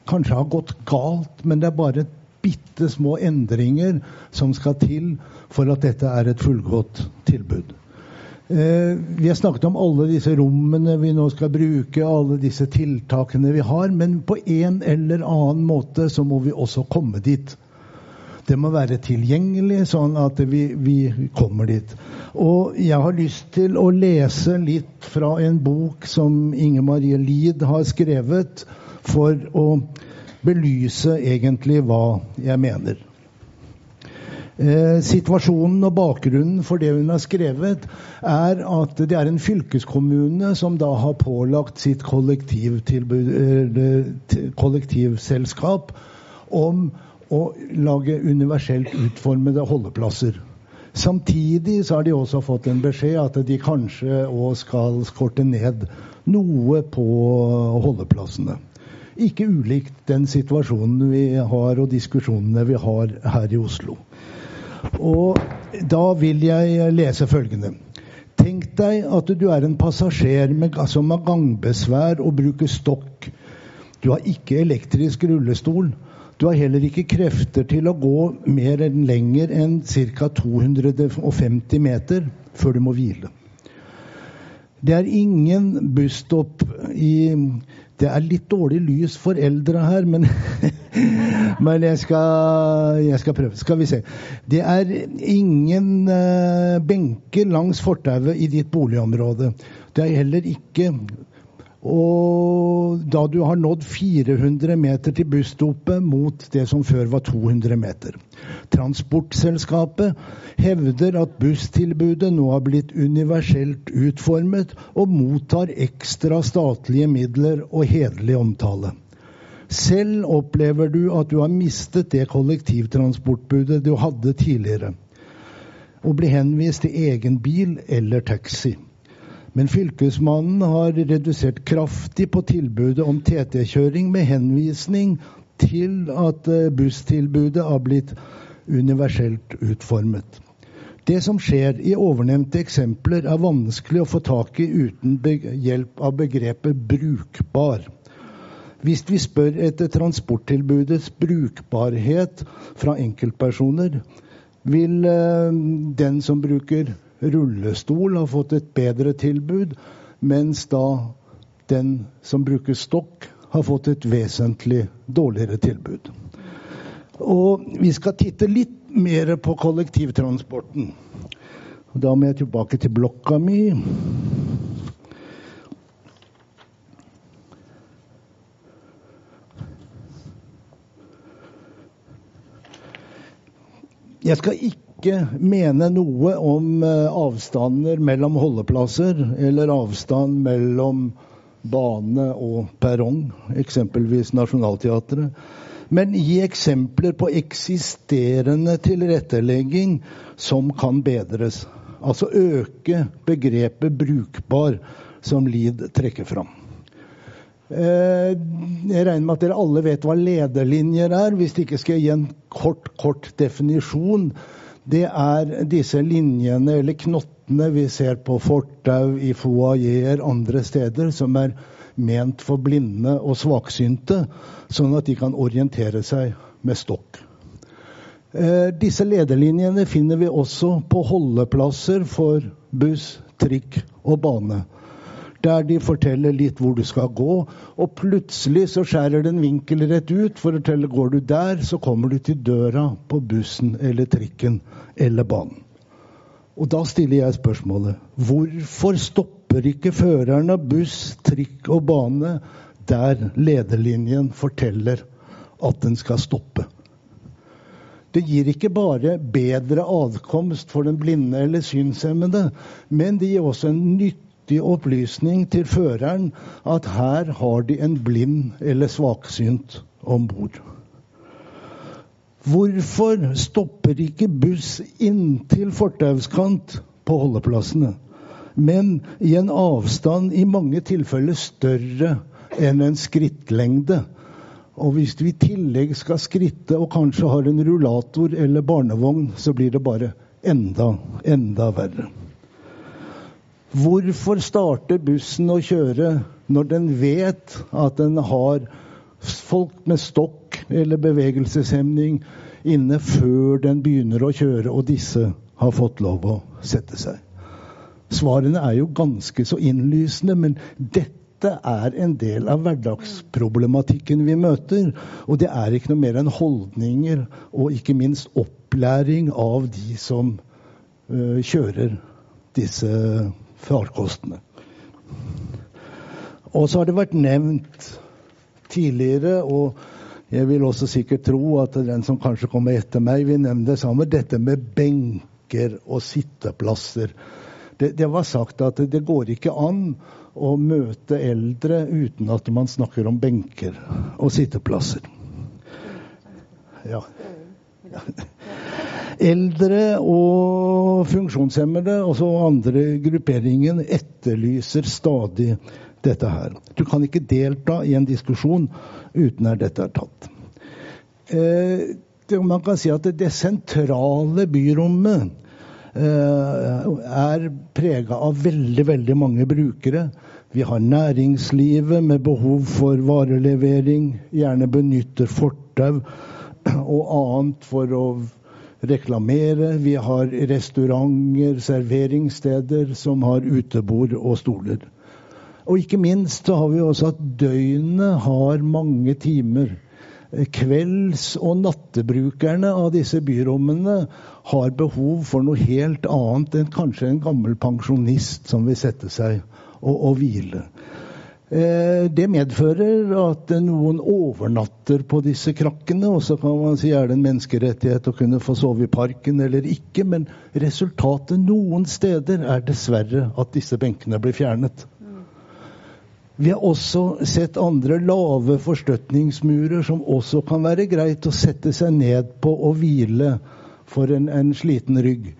kanskje har gått galt, men det er bare bitte små endringer som skal til for at dette er et fullgodt tilbud. Eh, vi har snakket om alle disse rommene vi nå skal bruke, alle disse tiltakene vi har, men på en eller annen måte så må vi også komme dit. Det må være tilgjengelig, sånn at vi, vi, kommer dit. Og jeg har lyst til å lese litt fra en bok som Inge Marie Lid har skrevet, for å belyse egentlig hva jeg mener. Eh, situasjonen og bakgrunnen for det hun har skrevet, er at det er en fylkeskommune som da har pålagt sitt kollektivselskap om å lage universelt utformede holdeplasser. Samtidig så har de også fått en beskjed at de kanskje òg skal korte ned noe på holdeplassene. Ikke ulikt den situasjonen vi har og diskusjonene vi har her i Oslo. Og da vil jeg lese følgende. Tenk deg at du er en passasjer med, som har gangbesvær og bruker stokk. Du har ikke elektrisk rullestol. Du har heller ikke krefter til å gå mer enn lenger enn ca. 250 meter før du må hvile. Det er ingen busstopp i Det er litt dårlig lys for eldre her, men, men jeg, skal, jeg, skal, prøve. Skal vi se. Det er ingen uh, benker langs fortauet i ditt boligområde. Det er heller ikke og da du har nådd 400 meter til busstoppet mot det som før var 200 meter. Transportselskapet hevder at busstilbudet nå har blitt universelt utformet og mottar ekstra statlige midler og hederlig omtale. Selv opplever du at du har mistet det kollektivtransportbudet du hadde tidligere, og blir henvist til egen bil eller taxi. Men fylkesmannen har redusert kraftig på tilbudet om TT-kjøring med henvisning til at eh, busstilbudet har blitt universelt utformet. Det som skjer i ovennevnte eksempler, er vanskelig å få tak i uten hjelp av begrepet 'brukbar'. Hvis vi spør etter transporttilbudets brukbarhet fra enkeltpersoner, vil eh, den som bruker rullestol har fått et bedre tilbud, mens da den som bruker stokk, har fått et vesentlig dårligere tilbud. Og vi skal titte litt mer på kollektivtransporten. Da må jeg tilbake til blokka mi. Jeg skal ikke ikke mene noe om eh, avstander mellom holdeplasser eller avstand mellom bane og perrong, eksempelvis Nationaltheatret. Men gi eksempler på eksisterende tilrettelegging som kan bedres. Altså øke begrepet 'brukbar', som Lid trekker fram. Eh, jeg regner med at dere alle vet hva lederlinjer er. Hvis ikke skal jeg gi en kort, kort definisjon det er disse linjene eller knottene vi ser på fortau, i foajeer, andre steder, som er ment for blinde og svaksynte, sånn at de kan orientere seg med stokk. Eh, disse lederlinjene finner vi også på holdeplasser for buss, trikk og bane. Der de forteller litt hvor du skal gå, og plutselig så skjærer det en vinkel rett ut for å fortelle går du der, så kommer du til døra på bussen eller trikken eller banen. Og da stiller jeg spørsmålet hvorfor stopper ikke føreren av buss, trikk og bane der lederlinjen forteller at den skal stoppe? Det gir ikke bare bedre adkomst for den blinde eller synshemmede, men det gir også en nytte nyttig opplysning til føreren at her har de en blind eller svaksynt om bord. Hvorfor stopper ikke buss inntil fortauskant på holdeplassene, men i en avstand i mange tilfeller større enn en skrittlengde? Og hvis du i tillegg skal skritte og kanskje har en rullator eller barnevogn, så blir det bare enda, enda verre. Hvorfor starter bussen å kjøre når den vet at den har folk med stokk eller bevegelseshemning inne før den begynner å kjøre, og disse har fått lov å sette seg? Svarene er jo ganske så innlysende, men dette er en del av hverdagsproblematikken vi møter. Og det er ikke noe mer enn holdninger og ikke minst opplæring av de som uh, kjører disse farkostene. Og så har det vært nevnt tidligere, og Jeg vil også sikkert tro at den som kanskje kommer etter meg, vil nevne det samme. Dette med benker og sitteplasser. Det, det var sagt at det går ikke an å møte eldre uten at man snakker om benker og sitteplasser. Ja. Eldre og funksjonshemmede, altså andre grupperingen, etterlyser stadig dette her. Du kan ikke delta i en diskusjon uten at dette er tatt. Eh, man kan si at det, det sentrale byrommet eh, er prega av veldig, veldig mange brukere. Vi har næringslivet med behov for varelevering, gjerne benytter fortau og annet for å reklamere. Vi har restauranter, serveringssteder som har utebord og stoler. Og ikke minst så har vi også at døgnet har mange timer. Kvelds- og nattebrukerne av disse byrommene har behov for noe helt annet enn kanskje en gammel pensjonist som vil sette seg og, og hvile. Eh, det medfører at noen overnatter på disse krakkene. Og så kan man si er det en menneskerettighet å kunne få sove i parken eller ikke. Men resultatet noen steder er dessverre at disse benkene blir fjernet. Vi har også sett andre lave forstøtningsmurer som også kan være greit å sette seg ned på og hvile for en, en sliten rygg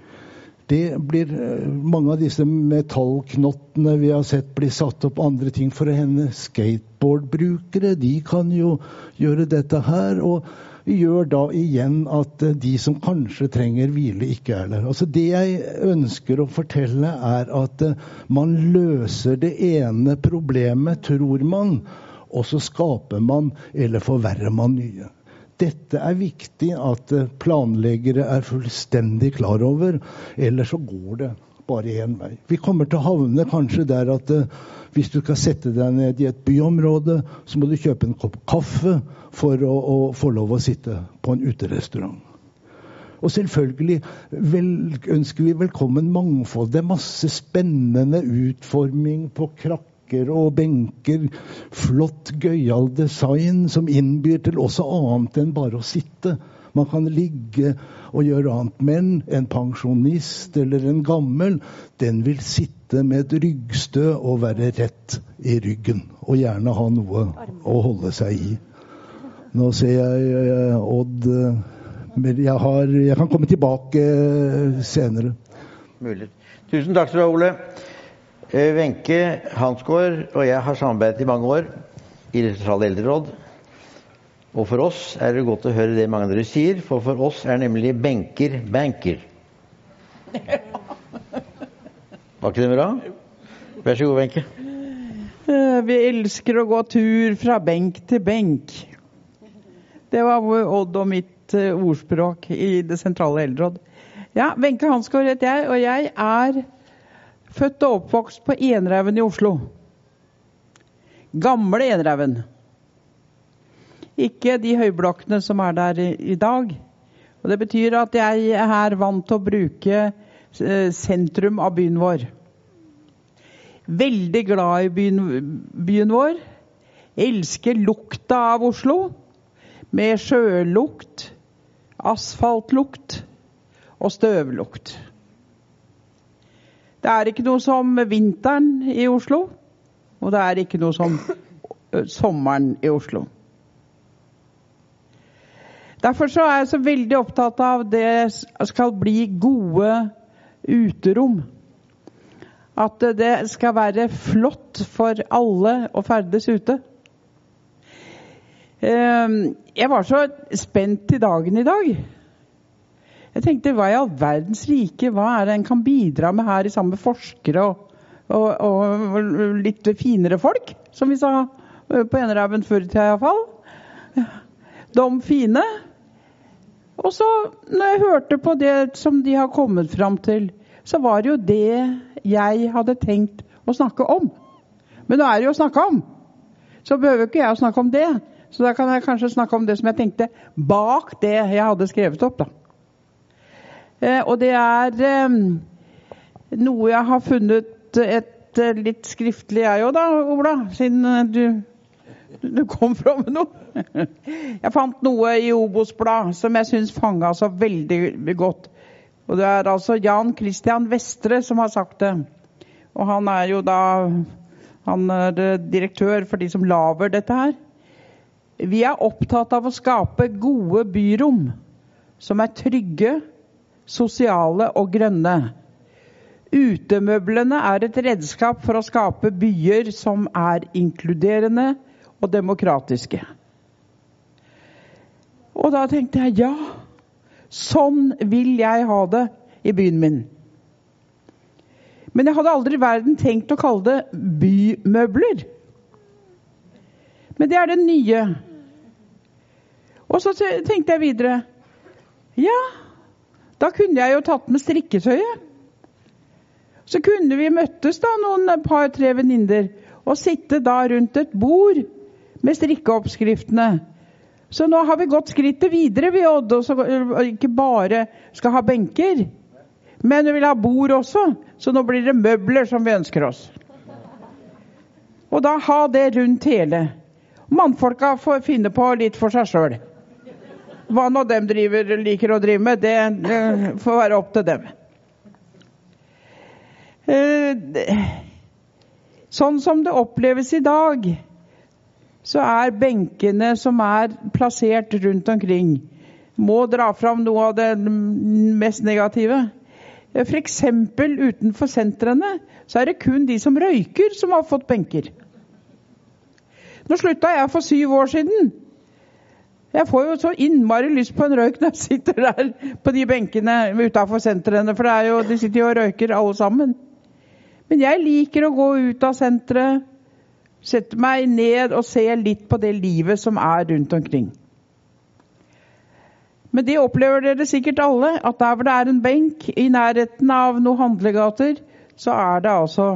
det blir eh, mange av disse metallknottene vi har sett bli satt opp, andre ting for å hende. Skateboardbrukere de kan jo gjøre dette her. og gjør da igjen at eh, de som kanskje trenger hvile, ikke er der. Altså Det jeg ønsker å fortelle, er at eh, man løser det ene problemet, tror man, og så skaper man eller forverrer man nye. Dette er viktig at eh, planleggere er fullstendig klar over, ellers så går det bare én vei. Vi kommer til å havne kanskje der at uh, hvis du skal sette deg ned i et byområde, så må du kjøpe en kopp kaffe for å, å få lov å sitte på en uterestaurant. Og selvfølgelig vel, ønsker vi velkommen mangfold. Det er masse spennende utforming på krakk rekker og benker. Flott, gøyal design som innbyr til også annet enn bare å sitte. Man kan ligge og gjøre annet. Men en pensjonist eller en gammel, den vil sitte med et ryggstø og være rett i ryggen. Og gjerne ha noe å holde seg i. Nå ser jeg uh, Odd uh, Men jeg, har, jeg, kan komme tilbake uh, senere. Mulig. Tusen takk skal du ha, Ole. Eh, Wenche Hansgaard og jeg har samarbeidet i mange år i det sentrale eldreråd. Og for oss er det godt å høre det mange av dere sier, for for oss er nemlig benker banker. Var ikke det bra? Vær så god, Wenche. Eh, vi elsker å gå tur fra benk til benk. Det var Odd og mitt eh, ordspråk i det sentrale eldreråd. Ja, Wenche Hansgaard heter jeg, og jeg er Født og oppvokst på Enerhaugen i Oslo. Gamle Enerhaugen. Ikke de høyblokkene som er der i dag. Og Det betyr at jeg er her vant til å bruke eh, sentrum av byen vår. Veldig glad i byen, byen vår. Elsker lukta av Oslo. Med sjølukt, asfaltlukt og støvlukt. Det er ikke noe som vinteren i Oslo, og det er ikke noe som sommeren i Oslo. Derfor så er jeg så veldig opptatt av det skal bli gode uterom. At det skal være flott for alle å ferdes ute. Jeg var så spent i dagen i dag. Jeg tenkte hva i all verdens rike hva er det en kan bidra med her sammen med forskere og, og, og litt finere folk, som vi sa eh, på Enerhaugen før i tida iallfall. De fine. Og så, når jeg hørte på det som de har kommet fram til, så var det jo det jeg hadde tenkt å snakke om. Men nå er det jo å snakke om. Så behøver ikke jeg å snakke om det. Så da kan jeg kanskje snakke om det som jeg tenkte bak det jeg hadde skrevet opp. da. Eh, og det er eh, noe jeg har funnet et eh, litt skriftlig, jeg òg da, Ola. Siden du Du kom fra med noe. Jeg fant noe i Obos-blad som jeg syns fanga så veldig godt. Og Det er altså Jan Christian Vestre som har sagt det. Og han er jo da han er direktør for de som lager dette her. Vi er opptatt av å skape gode byrom som er trygge, sosiale og grønne. Utemøblene er et redskap for å skape byer som er inkluderende og demokratiske. Og da tenkte jeg ja, sånn vil jeg ha det i byen min. Men jeg hadde aldri i verden tenkt å kalle det bymøbler. Men det er det nye. Og så tenkte jeg videre Ja, da kunne jeg jo tatt med strikketøyet. Så kunne vi møttes, da, noen par-tre venninner, og sitte da rundt et bord med strikkeoppskriftene. Så nå har vi gått skrittet videre, vi, Odd, og ikke bare skal ha benker. Men vi vil ha bord også, så nå blir det møbler som vi ønsker oss. Og da ha det rundt hele. Mannfolka får finne på litt for seg sjøl. Hva nå dem driver, liker å drive med, det, det får være opp til dem. Eh, sånn som det oppleves i dag, så er benkene som er plassert rundt omkring Må dra fram noe av det mest negative. F.eks. utenfor sentrene så er det kun de som røyker, som har fått benker. Nå slutta jeg for syv år siden. Jeg får jo så innmari lyst på en røyk når jeg sitter der på de benkene utafor sentrene, for jo, de sitter jo og røyker alle sammen. Men jeg liker å gå ut av senteret, sette meg ned og se litt på det livet som er rundt omkring. Men det opplever dere sikkert alle, at der hvor det er en benk i nærheten av noen handlegater, så er det altså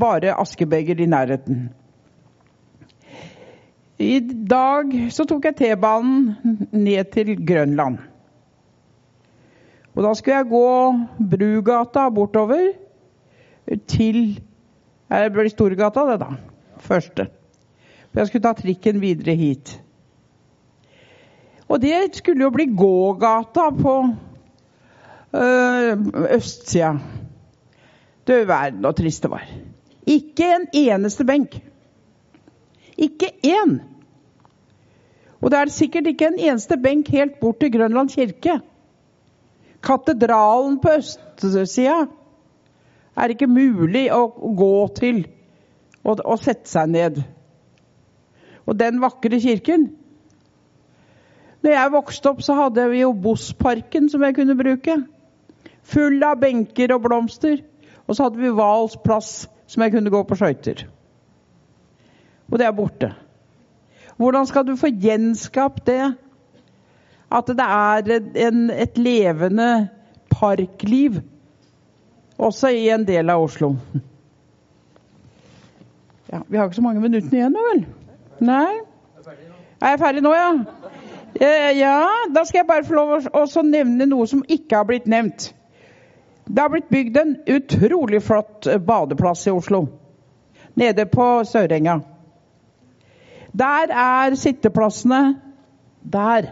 bare askebeger i nærheten. I dag så tok jeg T-banen ned til Grønland. Og da skulle jeg gå Brugata bortover til Det blir Storgata, det, da. Første. For jeg skulle ta trikken videre hit. Og det skulle jo bli gågata på øh, østsida. Du verden så trist det var. Ikke en eneste benk. Ikke én! Og det er sikkert ikke en eneste benk helt bort til Grønland kirke. Katedralen på østsida er ikke mulig å gå til og, og sette seg ned. Og den vakre kirken Når jeg vokste opp, så hadde vi jo Bossparken som jeg kunne bruke. Full av benker og blomster. Og så hadde vi Hvals plass som jeg kunne gå på skøyter. Og det er borte. Hvordan skal du få gjenskapt det? At det er en, et levende parkliv også i en del av Oslo. Ja, Vi har ikke så mange minutter igjen nå, vel? Nei? Er jeg ferdig nå, ja? Ja, da skal jeg bare få lov å nevne noe som ikke har blitt nevnt. Det har blitt bygd en utrolig flott badeplass i Oslo. Nede på Sørenga. Der er sitteplassene der.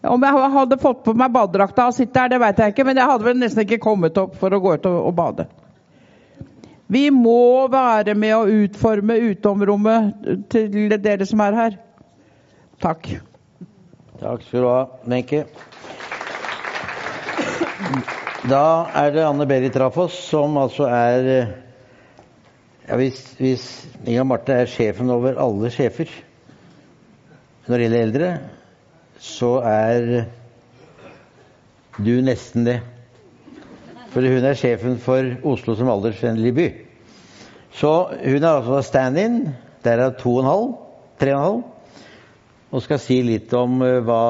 Om jeg hadde fått på meg badedrakta og sitte der, det vet jeg ikke, men jeg hadde vel nesten ikke kommet opp for å gå ut og, bade. Vi må være med å utforme utomrommet til dere som er her. Takk. Takk skal du ha, Wenche. Da er det Anne Berit Rafoss, som altså er ja, hvis, hvis Inga Marte er sjefen over alle sjefer når det gjelder eldre, så er du nesten det. For hun er sjefen for Oslo som aldersvennlig by. Så hun er altså stand-in. Der er to og en halv, tre og en halv. Og skal si litt om uh, hva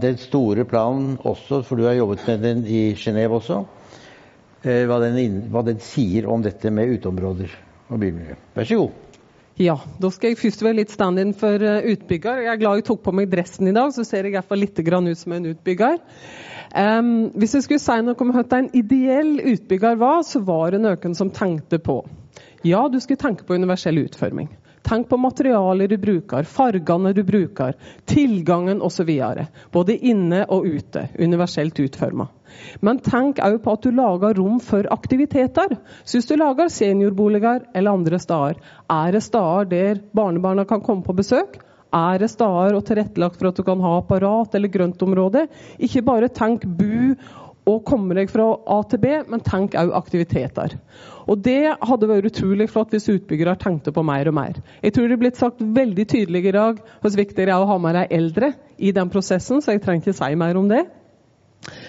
den store planen også, for du har jobbet med den i Genéve også, uh, hva, den, hva den sier om dette med uteområder og bymiljø. Vær så god. Ja, da skal jeg først være litt stand-in for eh, utbygger. Jeg er glad jeg tok på meg dressen i dag, så ser jeg i hvert fall litt ut som en utbygger. Um, hvis jeg skulle si noe om hva en ideell utbygger var, så var det noen som tenkte på Ja, du skulle tenke på universell utforming. Tenk på materialer du bruker, fargene du bruker, tilgangen osv. Både inne og ute. Universelt utforma. Men tenk òg på at du lager rom for aktiviteter. Så hvis du lager seniorboliger eller andre steder, er det steder der barnebarna kan komme på besøk? Er det steder og tilrettelagt for at du kan ha apparat eller grøntområde? Ikke bare tenk bu og komme deg fra A til B, men tenk òg aktiviteter. Og Det hadde vært utrolig flott hvis utbyggere tenkte på mer og mer. Jeg tror det er blitt sagt veldig tydelig i dag hvor viktig det er å ha med de eldre i den prosessen, så jeg trenger ikke si mer om det.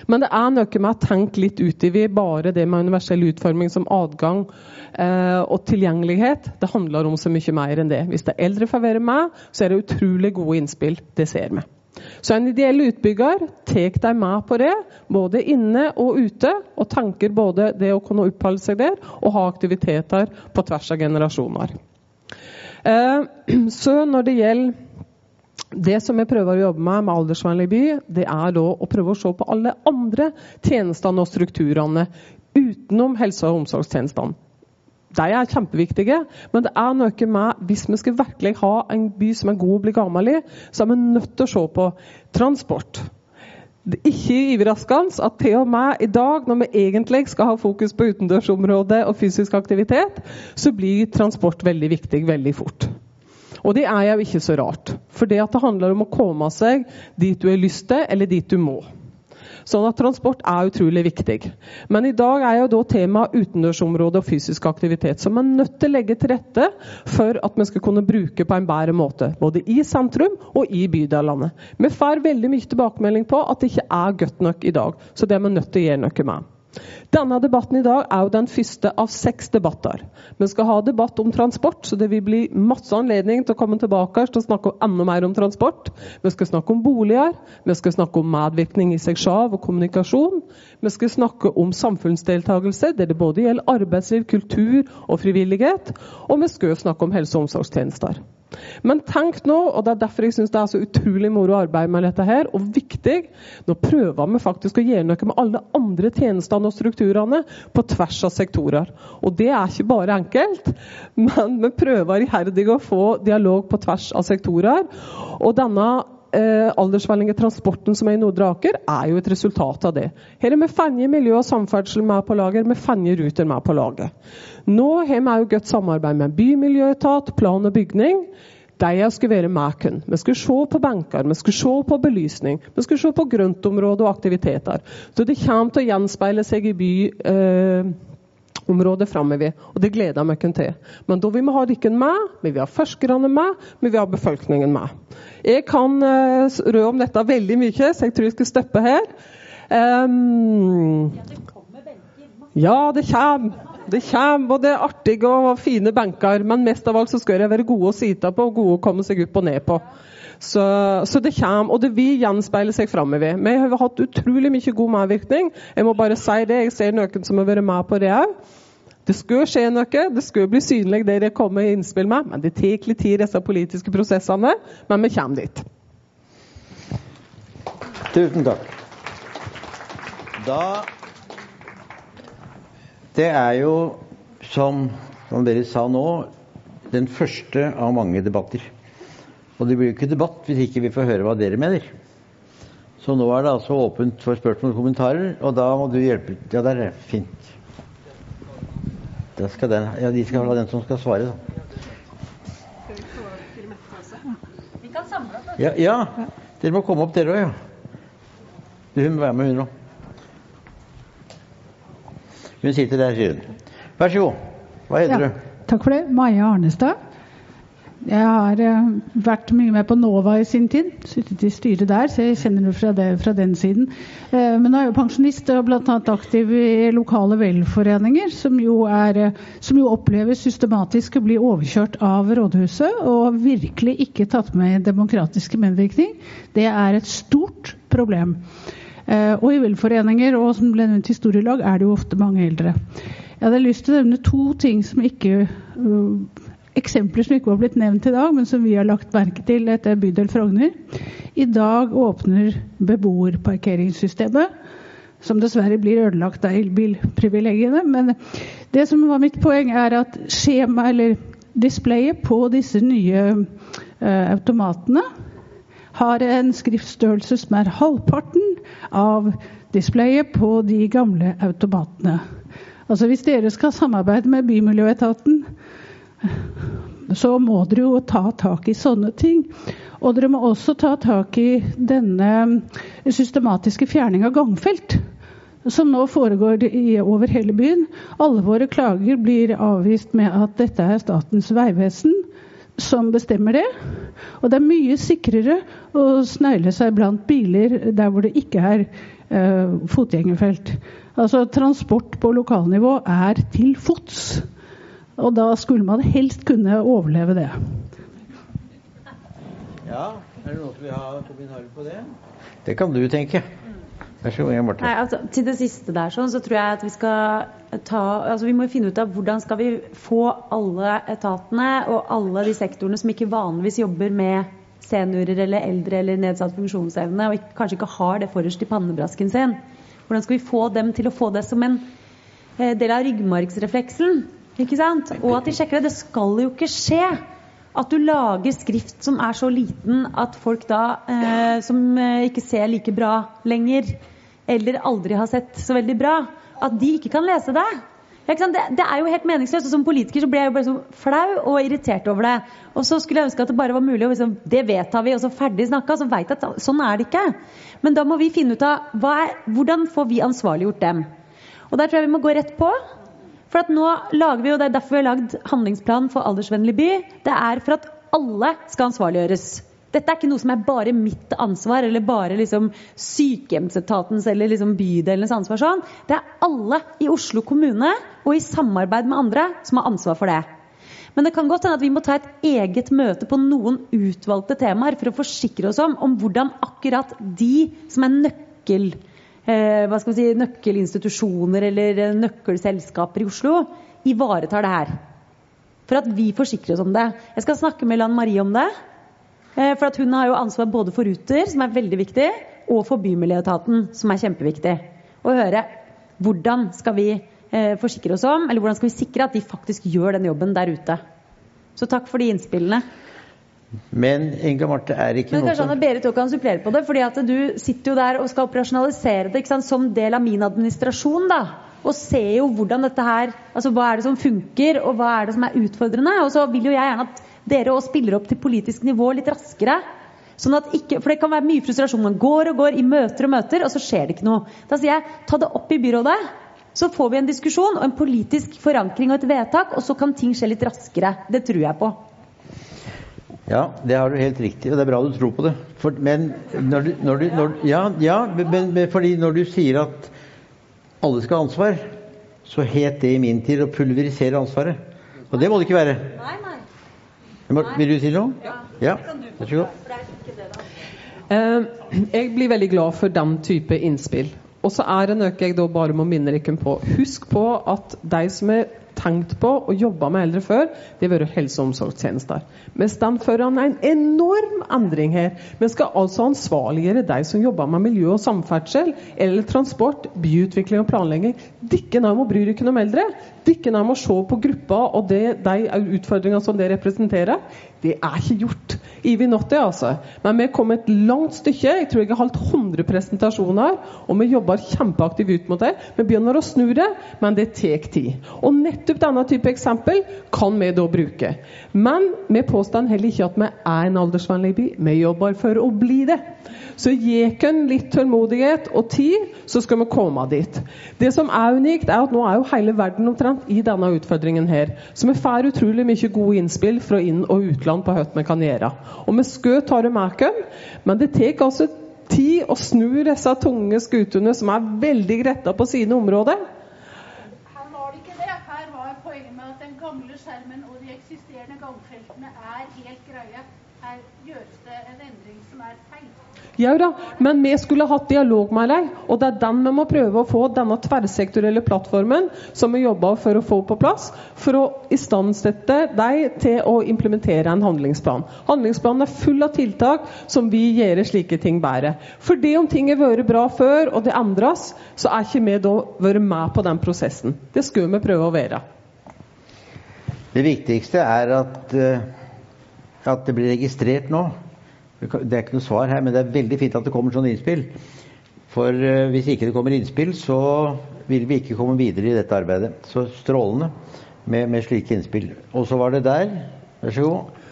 Men det er noe med å tenke litt utover bare det med universell utforming som adgang eh, og tilgjengelighet. Det handler om så mye mer enn det. Hvis de eldre får være med, så er det utrolig gode innspill. Det ser vi. Så en ideell utbygger tar deg med på det, både inne og ute, og tenker både det å kunne oppholde seg der og ha aktiviteter på tvers av generasjoner. Eh, så når det gjelder det som jeg prøver å jobbe med med Aldersvennlig by, det er da å prøve å se på alle andre tjenestene og strukturene utenom helse- og omsorgstjenestene. De er kjempeviktige, men det er noe med hvis vi skal virkelig ha en by som er god å bli gammel i, så er vi nødt til å se på transport. Det er ikke overraskende at til og med i dag, når vi egentlig skal ha fokus på utendørsområdet og fysisk aktivitet, så blir transport veldig viktig veldig fort. Og det er jo ikke så rart, for det, det handler om å komme seg dit du har lyst til, eller dit du må. Sånn at transport er utrolig viktig. Men i dag er jo da temaet utendørsområde og fysisk aktivitet, som er nødt til å legge til rette for at vi skal kunne bruke på en bedre måte. Både i sentrum og i bydelene. Vi får veldig mye tilbakemelding på at det ikke er godt nok i dag. Så det er vi nødt til å gjøre noe med. Denne debatten i dag er jo den første av seks debatter. Vi skal ha debatt om transport, så det vil bli masse anledning til å komme tilbake til å snakke enda mer om transport. Vi skal snakke om boliger, vi skal snakke om medvirkning i seg selv og kommunikasjon. Vi skal snakke om samfunnsdeltakelse, der det både gjelder arbeidsliv, kultur og frivillighet. Og vi skal snakke om helse- og omsorgstjenester. Men tenk nå, og det er derfor jeg syns det er så utrolig moro å arbeide med dette her, og viktig, nå prøver vi faktisk å gjøre noe med alle andre tjenestene og strukturene på tvers av sektorer. Og det er ikke bare enkelt, men vi prøver iherdig å få dialog på tvers av sektorer. Og denne eh, aldersvennlige transporten som er i Nordre Aker, er jo et resultat av det. Her er vi Fenje miljø og samferdsel med på lager, vi Fenje Ruter med på laget. Nå har vi òg godt samarbeid med bymiljøetat, plan og bygning. De skulle være med oss. Vi skulle se på benker, vi skulle se på belysning, vi skulle se på grøntområde og aktiviteter. Så det kommer til å gjenspeile seg i by... eh, framover, og det gleder jeg meg til. Men da vil vi ha dere med, vi vil ha forskerne med, vi vil ha befolkningen med. Jeg kan uh, rø om dette veldig mye, så jeg tror jeg skal stoppe her. Um, ja, det kommer. Det kommer både artige og fine benker, men mest av alt så skal de være gode å sitte på og gode å komme seg opp og ned på. Så, så det kommer, og det vil gjenspeile seg framover. Vi har hatt utrolig mye god medvirkning. Jeg må bare si det. Jeg ser noen som har vært med på det òg. Det skal skje noe, det skal bli synlig det det kommer innspill med. Men det tar litt tid, disse politiske prosessene. Men vi kommer dit. Tusen takk. Da det er jo, som, som dere sa nå, den første av mange debatter. Og det blir jo ikke debatt hvis ikke vi får høre hva dere mener. Så nå er det altså åpent for spørsmål og kommentarer, og da må du hjelpe Ja, der er det. Fint. Da skal den, ja, de skal ha den som skal svare, da. Ja, ja. Dere må komme opp, dere òg, ja. Hun må være med, hun òg. Hun sitter der, sier hun. Vær så god. Hva heter ja, du? Takk for det. Maja Arnestad. Jeg har uh, vært mye med på NOVA i sin tid. Sittet i styret der, så jeg kjenner det fra, det, fra den siden. Uh, men nå er jeg jo pensjonist og bl.a. aktiv i lokale velforeninger, som jo, er, uh, som jo opplever systematisk å bli overkjørt av rådhuset og virkelig ikke tatt med demokratiske medvirkning. Det er et stort problem. Eh, og i velforeninger og som ble nevnt historielag, er det jo ofte mange eldre. Jeg hadde lyst til å nevne to ting som ikke Eksempler som ikke var blitt nevnt i dag, men som vi har lagt merke til etter bydel Frogner. I dag åpner beboerparkeringssystemet, som dessverre blir ødelagt av elbilprivilegiene. Men det som var mitt poeng, er at skjema, eller displayet på disse nye eh, automatene har en skriftstørrelse som er halvparten av displayet på de gamle automatene. Altså Hvis dere skal samarbeide med Bymiljøetaten, så må dere jo ta tak i sånne ting. Og dere må også ta tak i denne systematiske fjerning av gangfelt. Som nå foregår over hele byen. Alle våre klager blir avvist med at dette er Statens vegvesen som bestemmer det. Og det er mye sikrere å snegle seg blant biler der hvor det ikke er eh, fotgjengerfelt. Altså Transport på lokalnivå er til fots. Og da skulle man helst kunne overleve det. Ja, er det noen som vil ha kommentarer på det? Det kan du tenke. Vær så god, Morten. Altså, til det siste der sånn, så tror jeg at vi skal ta altså Vi må finne ut av hvordan skal vi få alle etatene og alle de sektorene som ikke vanligvis jobber med seniorer eller eldre eller nedsatt funksjonsevne, og ikke, kanskje ikke har det forrest i pannebrasken sin. Hvordan skal vi få dem til å få det som en eh, del av ryggmargsrefleksen? Ikke sant? Og at de sjekker det. Det skal jo ikke skje at du lager skrift som er så liten at folk da, eh, som eh, ikke ser like bra lenger, eller aldri har sett så veldig bra, at de ikke kan lese det. Det, det, er jo helt meningsløst. og Som politiker så ble jeg jo bare så flau og irritert over det. Og så skulle jeg ønske at det bare var mulig å liksom, Det vedtar vi, og så ferdig snakka. Så veit at sånn er det ikke. Men da må vi finne ut av er, hvordan får vi ansvarliggjort dem. Og der tror jeg vi må gå rett på. For nå lager vi jo, Det er derfor vi har lagd handlingsplan for aldersvennlig by. Det er for at alle skal ansvarliggjøres. Dette er ikke noe som er bare mitt ansvar, eller bare liksom sykehjemsetatens eller liksom bydelenes ansvar. sånn. Det er alle i Oslo kommune og i samarbeid med andre som har ansvar for det. Men det kan godt hende at vi må ta et eget møte på noen utvalgte temaer for å forsikre oss om, om hvordan akkurat de som er nøkkel hva skal si, nøkkelinstitusjoner eller eh, nøkkelselskaper i Oslo ivaretar det her. For at vi forsikrer oss om det. Jeg skal snakke med Lan Marie om det. Eh, for at hun har jo ansvar både for Ruter, som er veldig viktig, og for Bymiljøetaten, som er kjempeviktig. Og høre hvordan skal vi forsikre oss om, eller hvordan skal vi sikre at de faktisk gjør den jobben der ute. Så takk for de innspillene. Men Inga Marte er ikke Men kanskje som og Berit også kan supplere på det. fordi at du sitter jo der og skal operasjonalisere det sant, som del av min administrasjon. da, Og ser jo hvordan dette her altså Hva er det som funker, og hva er det som er utfordrende? Og så vil jo jeg gjerne at dere også spiller opp til politisk nivå litt raskere. Sånn at ikke, for det kan være mye frustrasjon. Man går og går i møter og møter, og så skjer det ikke noe. Da sier jeg ta det opp i byrådet. Så får vi en diskusjon og en politisk forankring og et vedtak, og så kan ting skje litt raskere. Det tror jeg på. Ja, det har du helt riktig, og det er bra du tror på det. For, men når du, når du når, ja, ja men, men, fordi når du sier at alle skal ha ansvar, så het det i min tid å pulverisere ansvaret. Og det må det ikke være. Nei, nei. Vil du si noe? Ja. ja. Vær så god. Uh, jeg blir veldig glad for den type innspill. Og så er det noe jeg da bare må minne dere på. Husk på at de som er tenkt på og jobba med eldre før, det har vært helse- og omsorgstjenester. Vi står foran en enorm endring her. Vi skal altså ansvarliggjøre de som jobber med miljø og samferdsel, eller transport, byutvikling og planlegging. Dere nær må bry dere om eldre. Dere nær må se på gruppa og det, de utfordringene som det representerer. Det er ikke gjort Ivi Notti, altså. Men vi kom et langt stykke. Jeg tror jeg har holdt 100 presentasjoner, og vi jobber kjempeaktivt ut mot det. Vi begynner å snu det, men det tar tid. Og nettopp denne type eksempel kan vi da bruke. Men vi påstår heller ikke at vi er en aldersvennlig by. Vi jobber for å bli det. Så gi oss litt tålmodighet og tid, så skal vi komme dit. Det som er unikt, er at nå er jo hele verden omtrent i denne utfordringen her. Så vi får utrolig mye gode innspill fra inn- og utland på hva vi kan gjøre. Og vi skal ta det med oss, men det tar altså tid å snu disse tunge skutene som er veldig retta på sine områder. Her var det ikke det. Her var poenget med at den gamle skjermen og de eksisterende gangfeltene er helt greie. Her gjøres det en endring som er feil. Ja da, men vi skulle hatt dialog med deg, og det er den vi må prøve å få, denne tverrsektorielle plattformen som vi jobber for å få på plass, for å istandsette deg til å implementere en handlingsplan. Handlingsplanen er full av tiltak som vil gjøre slike ting bedre. Fordi om ting har vært bra før, og det endres, så er ikke vi da vært med på den prosessen. Det skulle vi prøve å være. Det viktigste er at, eh, at det blir registrert nå. Det er ikke noe svar her, men det er veldig fint at det kommer sånne innspill. For eh, hvis ikke det kommer innspill, så vil vi ikke komme videre i dette arbeidet. Så strålende med, med slike innspill. Og så var det der. Vær så god.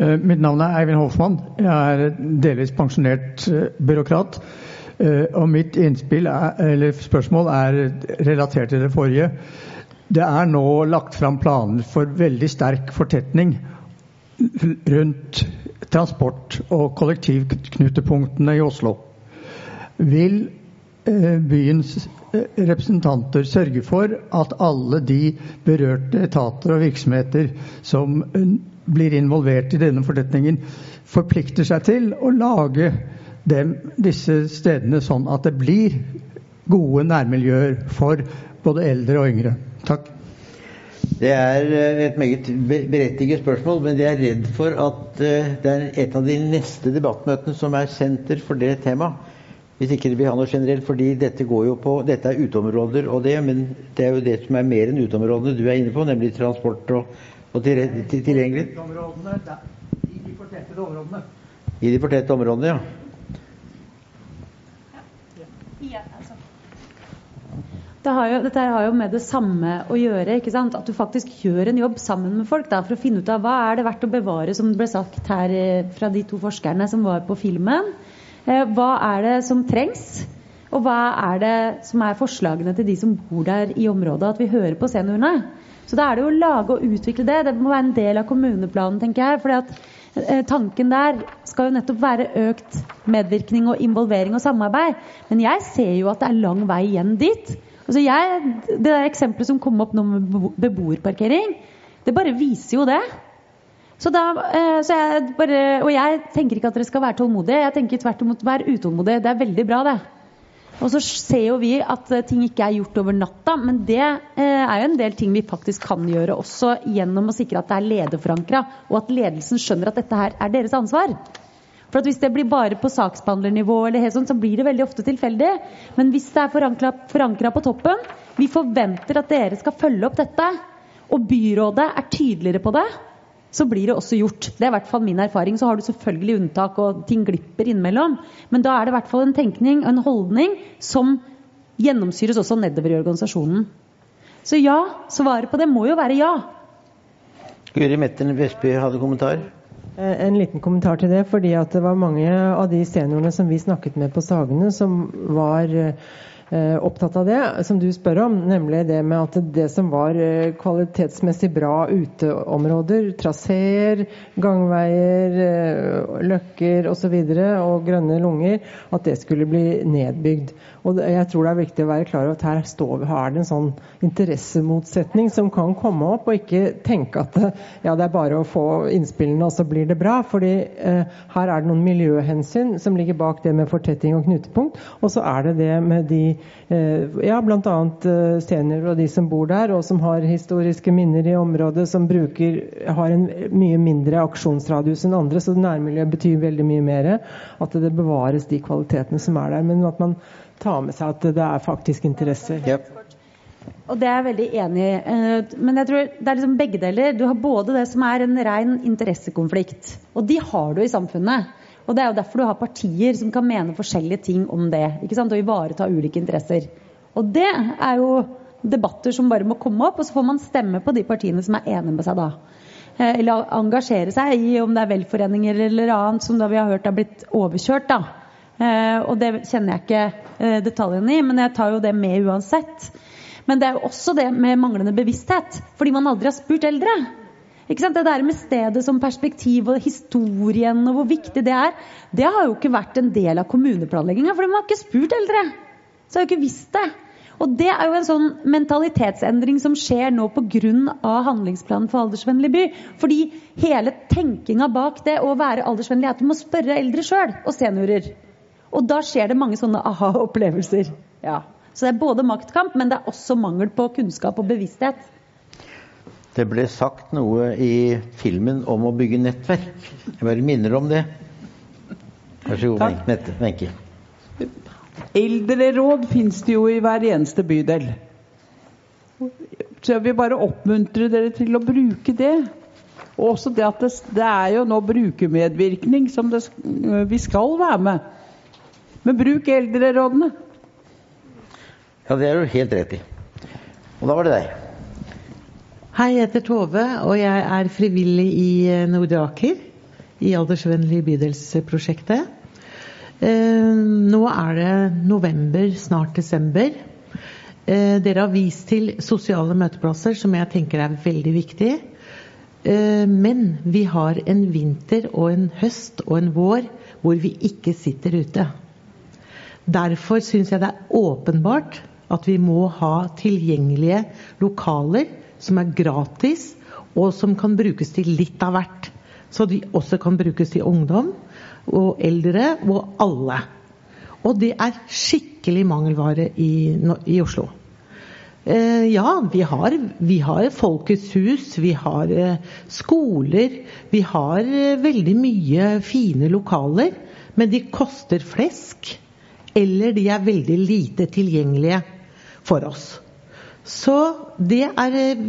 Eh, Mitt navn er Eivind Hoffmann. Jeg er delvis pensjonert byråkrat. Og mitt innspill er, eller spørsmål er relatert til det forrige. Det er nå lagt fram planer for veldig sterk fortetning rundt transport- og kollektivknutepunktene i Oslo. Vil eh, byens eh, representanter sørge for at alle de berørte etater og virksomheter som eh, blir involvert i denne fortetningen, forplikter seg til å lage dem, disse stedene sånn at det blir gode nærmiljøer for både eldre og yngre? Takk. Det er eh, et meget berettiget spørsmål, men jeg er redd for at eh, det er et av de neste debattmøtene som er senter for det temaet. Hvis ikke det blir noe generelt, fordi dette går jo på Dette er uteområder og det, men det er jo det som er mer enn uteområdene du er inne på, nemlig transport og, og til, til, tilgjengelig. I de fortette områdene. I de fortette områdene, ja. Det har jo, dette har jo med det samme å gjøre. ikke sant? At du faktisk gjør en jobb sammen med folk da, for å finne ut av hva er det verdt å bevare, som det ble sagt her eh, fra de to forskerne som var på filmen. Eh, hva er det som trengs? Og hva er det som er forslagene til de som bor der i området? At vi hører på seniorene. Så da er det jo å lage og utvikle det. Det må være en del av kommuneplanen, tenker jeg. fordi at eh, Tanken der skal jo nettopp være økt medvirkning og involvering og samarbeid. Men jeg ser jo at det er lang vei igjen dit. Altså jeg, det eksempelet som kom opp nå med beboerparkering, det bare viser jo det. Så da, eh, så jeg bare, og jeg tenker ikke at dere skal være tålmodige. Jeg tenker tvert imot være utålmodige. Det er veldig bra, det. Og så ser jo vi at eh, ting ikke er gjort over natta, men det eh, er jo en del ting vi faktisk kan gjøre også gjennom å sikre at det er lederforankra, og at ledelsen skjønner at dette her er deres ansvar. For Hvis det blir bare på saksbehandlernivå, eller helt sånn, så blir det veldig ofte tilfeldig. Men hvis det er forankra på toppen, vi forventer at dere skal følge opp dette, og byrådet er tydeligere på det, så blir det også gjort. Det er i hvert fall min erfaring. Så har du selvfølgelig unntak, og ting glipper innimellom. Men da er det i hvert fall en tenkning og en holdning som gjennomsyres også nedover i organisasjonen. Så ja, svaret på det må jo være ja. Guri Metten Vestby hadde kommentar. Eh, En liten kommentar til det. fordi at det var mange av de seniorene som vi snakket med på Sagene, som var eh, opptatt av det som du spør om, nemlig det med at det som var eh, kvalitetsmessig bra uteområder, traseer, gangveier, eh, løkker osv. Og, så og grønne lunger, at det skulle bli nedbygd. Og jeg tror det er viktig å være klar over at her, står, her er det en sånn interessemotsetning som kan komme opp, og ikke tenke at eh, ja, det er bare å få innspillene, og så blir det bra. fordi eh, her er det noen miljøhensyn som ligger bak det med fortetting og knutepunkt. Og så er det det med de eh, ja, bl.a. Eh, seniorer og de som bor der, og som har historiske minner i området, som bruker, har en mye mindre aksjonsradius enn andre, så nærmiljøet betyr veldig mye mer. At det bevares de kvalitetene som er der. Men at man tar med seg at det er faktisk interesser. Og det er jeg veldig enig i. Eh, Men jeg tror det er liksom begge deler. Du har både det som er en ren interessekonflikt, og de har du i samfunnet. Og Det er jo derfor du har partier som kan mene forskjellige ting om det. ikke sant? Og ivareta ulike interesser. Og det er jo debatter som bare må komme opp, og så får man stemme på de partiene som er enige med seg da. Eh, Eller engasjere seg i om det er velforeninger eller annet som da vi har hørt har blitt overkjørt. da. Eh, Og det kjenner jeg ikke eh, detaljene i, men jeg tar jo det med uansett. Men det er jo også det med manglende bevissthet, fordi man aldri har spurt eldre. Det der med stedet som perspektiv og historien og hvor viktig det er, det har jo ikke vært en del av kommuneplanlegginga, for de har ikke spurt eldre. Så har jo ikke visst det. Og det er jo en sånn mentalitetsendring som skjer nå pga. handlingsplanen for aldersvennlig by. Fordi hele tenkinga bak det å være aldersvennlig er at du må spørre eldre sjøl, og seniorer. Og da skjer det mange sånne aha-opplevelser. Ja. Så det er både maktkamp, men det er også mangel på kunnskap og bevissthet. Det ble sagt noe i filmen om å bygge nettverk. Jeg bare minner om det. Vær så god. Mette. Wenche. Eldreråd finnes det jo i hver eneste bydel. Så jeg vil bare oppmuntre dere til å bruke det. Og også det at det, det er jo nå brukermedvirkning som det, vi skal være med. Men bruk eldrerådene. Ja, det er du helt rett i. Og da var det deg. Hei, jeg heter Tove, og jeg er frivillig i eh, Nordre Aker. I Aldersvennlig bydelsprosjektet. Eh, nå er det november, snart desember. Eh, dere har vist til sosiale møteplasser, som jeg tenker er veldig viktig. Men vi har en vinter og en høst og en vår hvor vi ikke sitter ute. Derfor syns jeg det er åpenbart at vi må ha tilgjengelige lokaler som er gratis, og som kan brukes til litt av hvert. Så de også kan brukes til ungdom og eldre og alle. Og det er skikkelig mangelvare i, i Oslo. Eh, ja, vi har, vi har, Folkets hus, vi har eh, skoler. Vi har eh, veldig mye fine lokaler, men de koster flesk. Eller de er veldig lite tilgjengelige for oss. Så det er eh,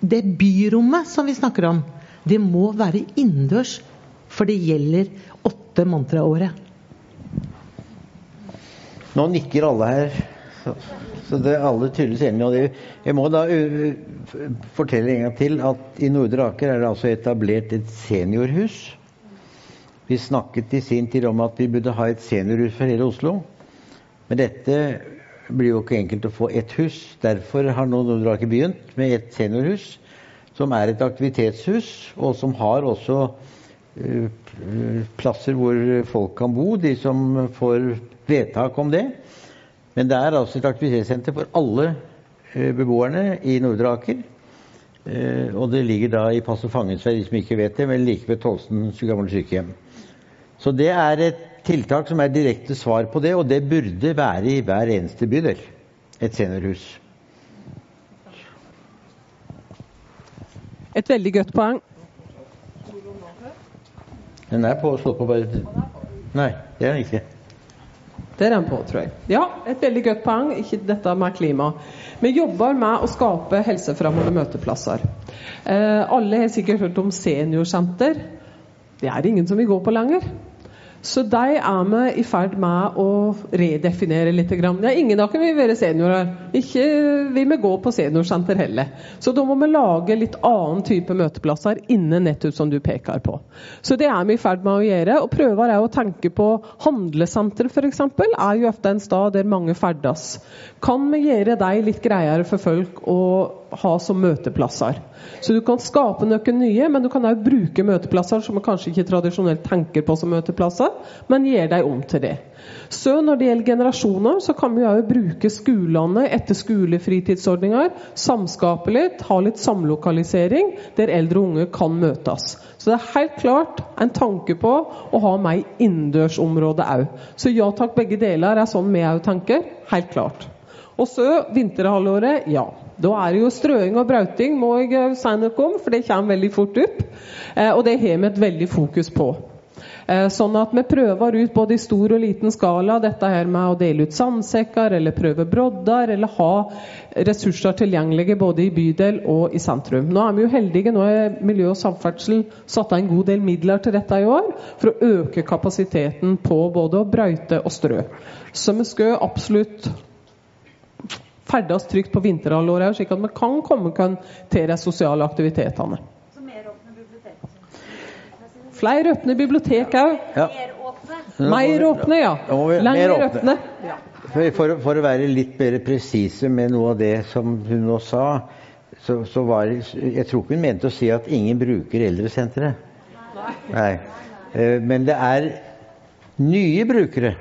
det byrommet som vi snakker om, det må være innendørs. For det gjelder åtte av året. Nå nikker alle her. Så, det er alle tydeligvis enige. Og det, jeg må da uh, fortelle en gang til at i Nordre Aker er det altså etablert et seniorhus. Vi snakket i sin tid om at vi burde ha et seniorhus for hele Oslo. Men dette blir jo ikke enkelt å få ett hus. Derfor har nå Nordraker begynt med et seniorhus, som er et aktivitetshus, og som har også uh, plasser hvor folk kan bo, de som får vedtak om det. Men det er altså et aktivitetssenter for alle eh, beboerne i Nordre Aker. Eh, og det ligger da i Pass og Fangensvei, de som ikke vet det, men like ved Tolsen gamle sykehjem. Så det er et tiltak som er direkte svar på det, og det burde være i hver eneste bydel. Et seniorhus. Et veldig godt poeng. Den er på slå på bare Nei, det er den ikke. Det er den på, tror jeg. Ja, et veldig godt poeng. Ikke dette med klima. Vi jobber med å skape helsefremmende møteplasser. Eh, alle har sikkert hørt om seniorsenter. Det er ingen som vil gå på lenger. Så de er vi i ferd med å redefinere litt. Ja, ingen av dere vil være seniorer. Ikke vil vi gå på seniorsenter heller. Så da må vi lage litt annen type møteplasser inne nettopp som du peker på. Så det er vi i ferd med å gjøre. Og prøver å tenke på handlesenter f.eks. er jo ofte en stad der mange ferdes. Kan vi gjøre de litt greiere for folk å ha som møteplasser. Så du kan skape noen nye, men du kan òg bruke møteplasser som man kanskje ikke tradisjonelt tenker på som møteplasser, men gjør dem om til det. Så når det gjelder generasjoner, så kan vi òg bruke skolene etter skolefritidsordninger, samskape litt, ha litt samlokalisering, der eldre og unge kan møtes. Så det er helt klart en tanke på å ha meg innendørsområde òg. Så ja takk, begge deler er sånn vi òg tenker. Helt klart. Og så vinterhalvåret, ja. Da er det jo strøing og brauting, må jeg si noe om, for det kommer veldig fort opp. Eh, og det har vi et veldig fokus på. Eh, sånn at vi prøver ut både i stor og liten skala dette her med å dele ut sandsekker eller prøve brodder, eller ha ressurser tilgjengelige både i bydel og i sentrum. Nå er vi jo heldige. Nå er Miljø og samferdsel satt av en god del midler til dette i år for å øke kapasiteten på både å brøyte og strø. Så vi skal absolutt ferdes trygt på vinterhalvåret, slik at vi kan komme til de sosiale aktivitetene. Flere åpne bibliotek òg. Ja. Mer åpne, ja. Lenger åpne. For, for, å være litt mer presise med noe av det som hun nå sa, så, så var Jeg tror ikke hun mente å si at ingen bruker eldresenteret. Nei. Nei. men det er nye brukere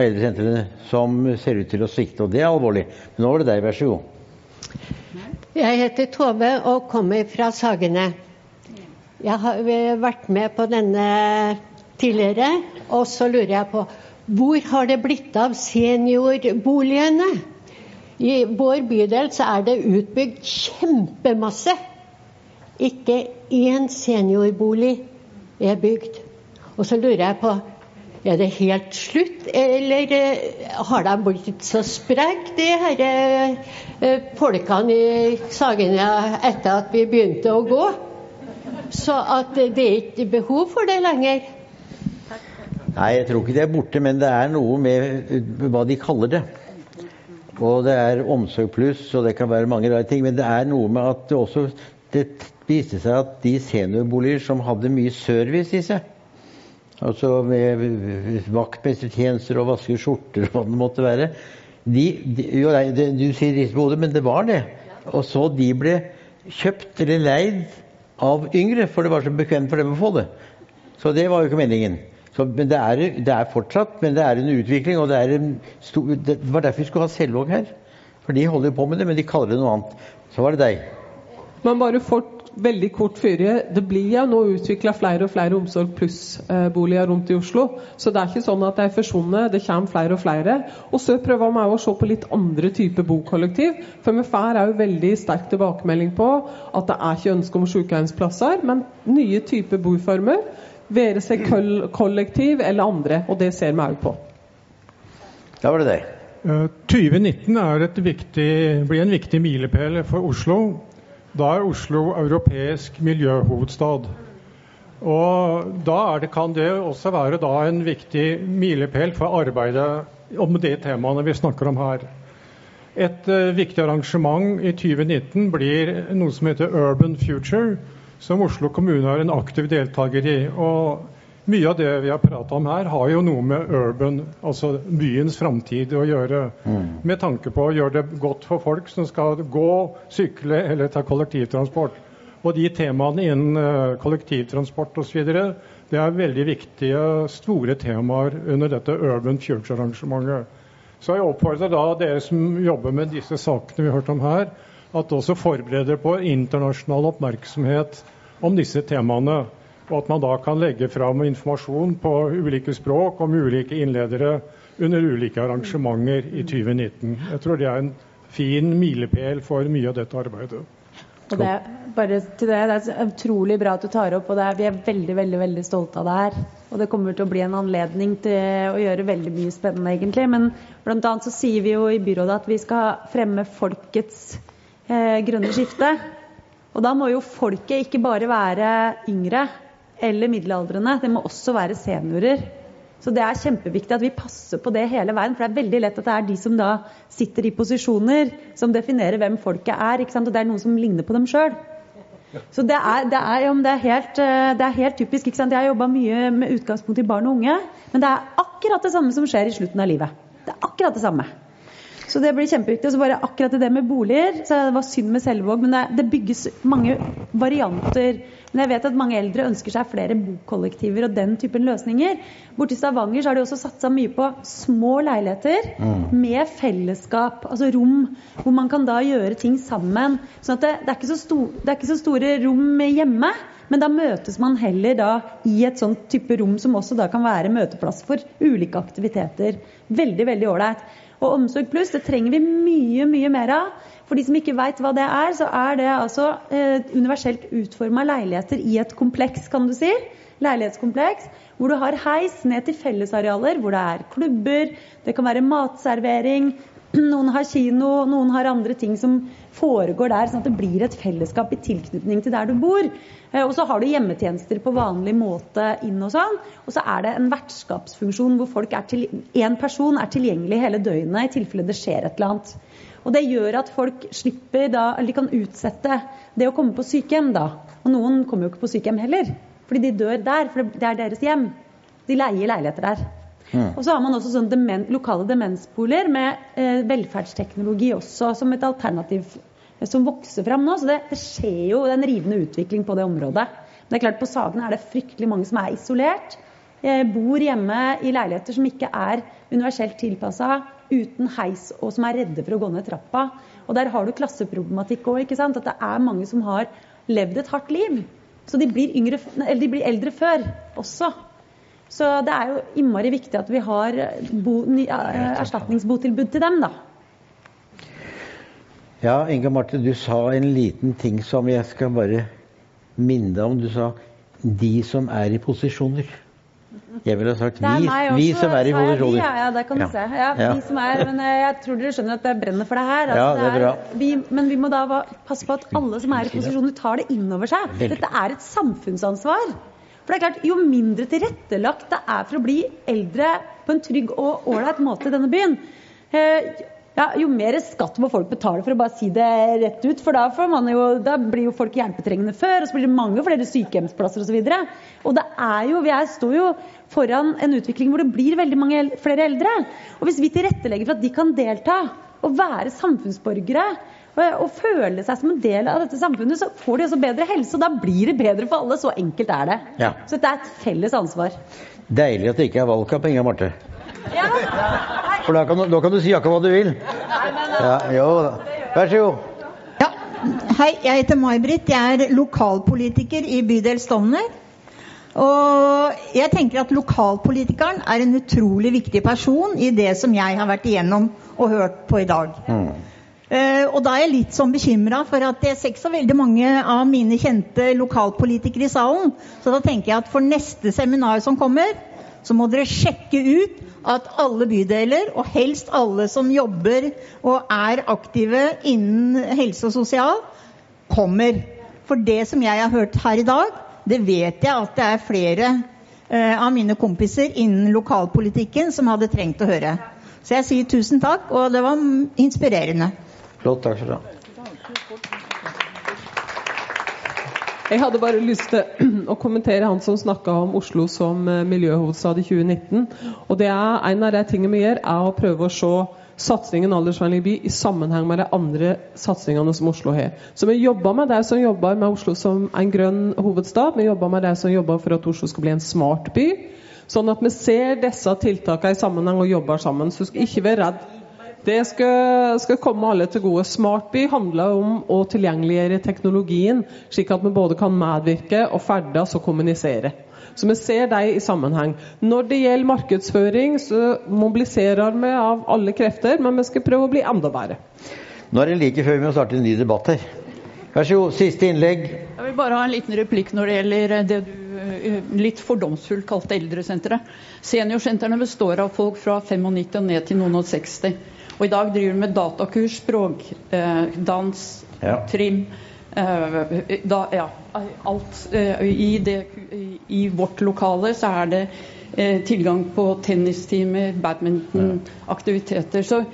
av eldresentrene som ser ut til å svikte, og det er alvorlig. Men nå var det deg, vær så god. Jeg heter Tove og kommer fra Sagene. Jeg har vært med på denne tidligere, og så lurer jeg på hvor har det blitt av seniorboligene? I vår bydel så er det utbygd kjempemasse. Ikke én seniorbolig er bygd. Og så lurer jeg på Er det helt slutt, eller eh, har de blitt så spreke, de her eh, folkene i Sagene, etter at vi begynte å gå? Så at det er ikke behov for det lenger. Nei, jeg tror ikke det er borte, men det er noe med uh, hva de kaller det. Og det er omsorg pluss, og det kan være mange rare ting. Men det er noe med at det også det viste seg at de seniorboliger som hadde mye service i seg, altså vaktmestertjenester og vaske skjorter og hva det måtte være de, de, jo, nei, det, Du sier rist på hodet, men det var det. Og så de ble kjøpt eller leid av yngre, for det var så bekvemt for dem å få det. Så det var jo ikke meningen. Så, men det er, det er, fortsatt, men det er en utvikling. og Det, en stor, det var derfor vi skulle ha Selvåg her. For de holder på med det, men de kaller det noe annet. Så var det deg. Men bare fort, veldig kort fyrje. Det blir jo nå utvikla flere og flere Omsorg pluss-boliger rundt i Oslo. Så det er ikke sånn at de er forsvunnet, det kommer flere og flere. Og så prøver vi å se på litt andre typer bokollektiv. For vi får òg veldig sterk tilbakemelding på at det er ikke ønske om sykehjemsplasser, men nye typer boformer. Være seg kollektiv eller andre. Og det ser vi òg på. Da var det deg. 2019 viktig, blir en viktig milepæl for Oslo. Da er Oslo europeisk miljøhovedstad. Og da det, kan det også være en viktig milepæl for arbeidet om de temaene vi snakker om her. Et uh, viktig arrangement i 2019 blir noe som heter Urban Future som Oslo kommune er en aktiv deltaker i. Og mye av det vi har prata om her, har jo noe med urban, altså byens framtid, å gjøre. Mm. Med tanke på å gjøre det godt for folk som skal gå, sykle eller ta kollektivtransport. Og de temaene innen uh, kollektivtransport osv. Det er veldig viktige, store temaer under dette Urban Future-arrangementet. Så jeg oppfordrer da dere som jobber med disse sakene vi har hørt om her, at også forbereder på internasjonal oppmerksomhet om disse temaene. Og at man da kan legge fram informasjon på ulike språk om ulike innledere under ulike arrangementer i 2019. Jeg tror det er en fin milepæl for mye av dette arbeidet. Og det, bare til det, det er utrolig bra at du tar opp, og er, vi er veldig veldig, veldig stolte av det her. Og det kommer til å bli en anledning til å gjøre veldig mye spennende, egentlig. Men bl.a. så sier vi jo i byrådet at vi skal fremme folkets eh, grønne skifte. Og da må jo folket ikke bare være yngre eller middelaldrende, det må også være seniorer. Så det er kjempeviktig at vi passer på det hele veien. For det er veldig lett at det er de som da sitter i posisjoner, som definerer hvem folket er. Og det er noen som ligner på dem sjøl. Så det er, det, er, det, er helt, eh, det er, helt, typisk. ikke sant? Jeg har jobba mye med utgangspunkt i barn og unge. Men det er akkurat det samme som skjer i slutten av livet. Det er akkurat det samme. Så det blir kjempeviktig. Og så bare akkurat det med boliger. så Det var synd med Selvåg, men det, det, bygges mange varianter. Men jeg vet at mange eldre ønsker seg flere bokollektiver og den typen løsninger. Borti Stavanger så har de også satsa mye på små leiligheter mm. med fellesskap. Altså rom hvor man kan da gjøre ting sammen. sånn at det, det, er stor, det, er ikke så store rom hjemme. Men da møtes man heller da i et sånt type rom som også da kan være møteplass for ulike aktiviteter. Veldig, veldig ålreit. Og Omsorg pluss det trenger vi mye, mye mer av. For de som ikke veit hva det er, så er det altså eh, universelt utforma leiligheter i et kompleks, kan du si. Leilighetskompleks. Hvor du har heis ned til fellesarealer, hvor det er klubber, det kan være matservering, noen har kino, noen har andre ting som foregår der, sånn at det blir et fellesskap i tilknytning til der du bor. Eh, og så har du hjemmetjenester på vanlig måte inn og sånn. Og så er det en vertskapsfunksjon hvor folk er til, en person er tilgjengelig hele døgnet i tilfelle det skjer et eller annet. Og det gjør at folk slipper da, eller de kan utsette det å komme på sykehjem da. Og noen kommer jo ikke på sykehjem heller, fordi de dør der, for det er deres hjem. De leier leiligheter der. Mm. Og så har man også sånn demen, lokale demensboliger med eh, velferdsteknologi også som et alternativ eh, som vokser fram nå. Så det, det skjer jo en rivende utvikling på det området. Men det er klart på Sagene er det fryktelig mange som er isolert. Bor hjemme i leiligheter som ikke er universelt tilpassa, uten heis, og som er redde for å gå ned trappa. Og der har du klasseproblematikk òg. At det er mange som har levd et hardt liv. Så de blir, yngre, de blir eldre før også. Så det er jo innmari viktig at vi har bo, erstatningsbotilbud til dem, da. Ja, Inga Marte, du sa en liten ting som jeg skal bare minne deg om. Du sa 'de som er i posisjoner'. Jeg ville ha sagt er vi, vi som er i posisjoner. Ja, ja, det kan du Ja. se. Ja, Ja. Vi som er, men eh, jeg tror dere skjønner at jeg brenner for det her. Altså, Ja, det er bra. vi, men vi må da passe på at alle som er i posisjoner, tar det inn over seg. Dette er et samfunnsansvar. For det er klart, Jo mindre tilrettelagt det er for å bli eldre på en trygg og ålreit måte i denne byen, eh, ja, jo mer skatt må folk betale for å bare si det rett ut. For da, jo, da blir jo folk hjelpetrengende før, og så blir det mange flere sykehjemsplasser osv. Og, og det er jo, vi er, står jo foran en utvikling hvor det blir veldig mange flere eldre. Og hvis vi tilrettelegger for at de kan delta og være samfunnsborgere og, føle seg som en del av dette samfunnet, så får de også bedre helse. Og da blir det bedre for alle. Så enkelt er det. Ja. Så dette er et felles ansvar. Deilig at det ikke er valgkamp, Inga Marte. For da kan, du, da kan du si akkurat hva du vil. Ja, jo da. Vær så god. Hei, jeg heter May-Britt. Jeg er lokalpolitiker i bydel Stovner. Og jeg tenker at lokalpolitikeren er en utrolig viktig person i det som jeg har vært igjennom og hørt på i dag. Eh, og da er jeg litt sånn bekymra for at jeg ser ikke så veldig mange av mine kjente lokalpolitikere i salen. Så da tenker jeg at for neste seminar som kommer, så må dere sjekke ut at alle bydeler, og helst alle som jobber og er aktive innen helse og sosial, kommer. For det som jeg har hørt her i dag, det vet jeg at det er flere uh, av mine kompiser innen lokalpolitikken som hadde trengt å høre. Så jeg sier tusen takk, og det var inspirerende. Flott, takk skal du ha. Jeg hadde bare lyst til å kommentere han som snakka om Oslo som eh, miljøhovedstad i 2019. Og det er En av de tingene vi gjør, er å prøve å se satsingen Aldersvennlig by i sammenheng med de andre satsingene som Oslo har. Så vi jobber med de som jobber med Oslo som en grønn hovedstad. Vi jobber med de som jobber for at Oslo skal bli en smart by. Sånn at vi ser disse tiltakene i sammenheng og jobber sammen. Så skal ikke være redd. Det skal, skal komme alle til gode. Smartby handler om å tilgjengeliggjøre teknologien, slik at vi både kan medvirke og ferdes og kommunisere. Så vi ser dem i sammenheng. Når det gjelder markedsføring, så mobiliserer vi av alle krefter, men vi skal prøve å bli enda bedre. Nå er det like før vi må starte en ny debatt her. Vær så god, siste innlegg. Jeg vil bare ha en liten replikk når det gjelder det du eh, litt fordomsfullt kalte eldresenteret. Seniorsentrene består av folk fra 95 og ned til noen og 60. Og i dag driver de med datakurs, språkdans, Ja. trim. eh, da, ja, alt. eh, i, det, I vårt lokale så er det eh, tilgang på tennistimer, badminton, aktiviteter. Så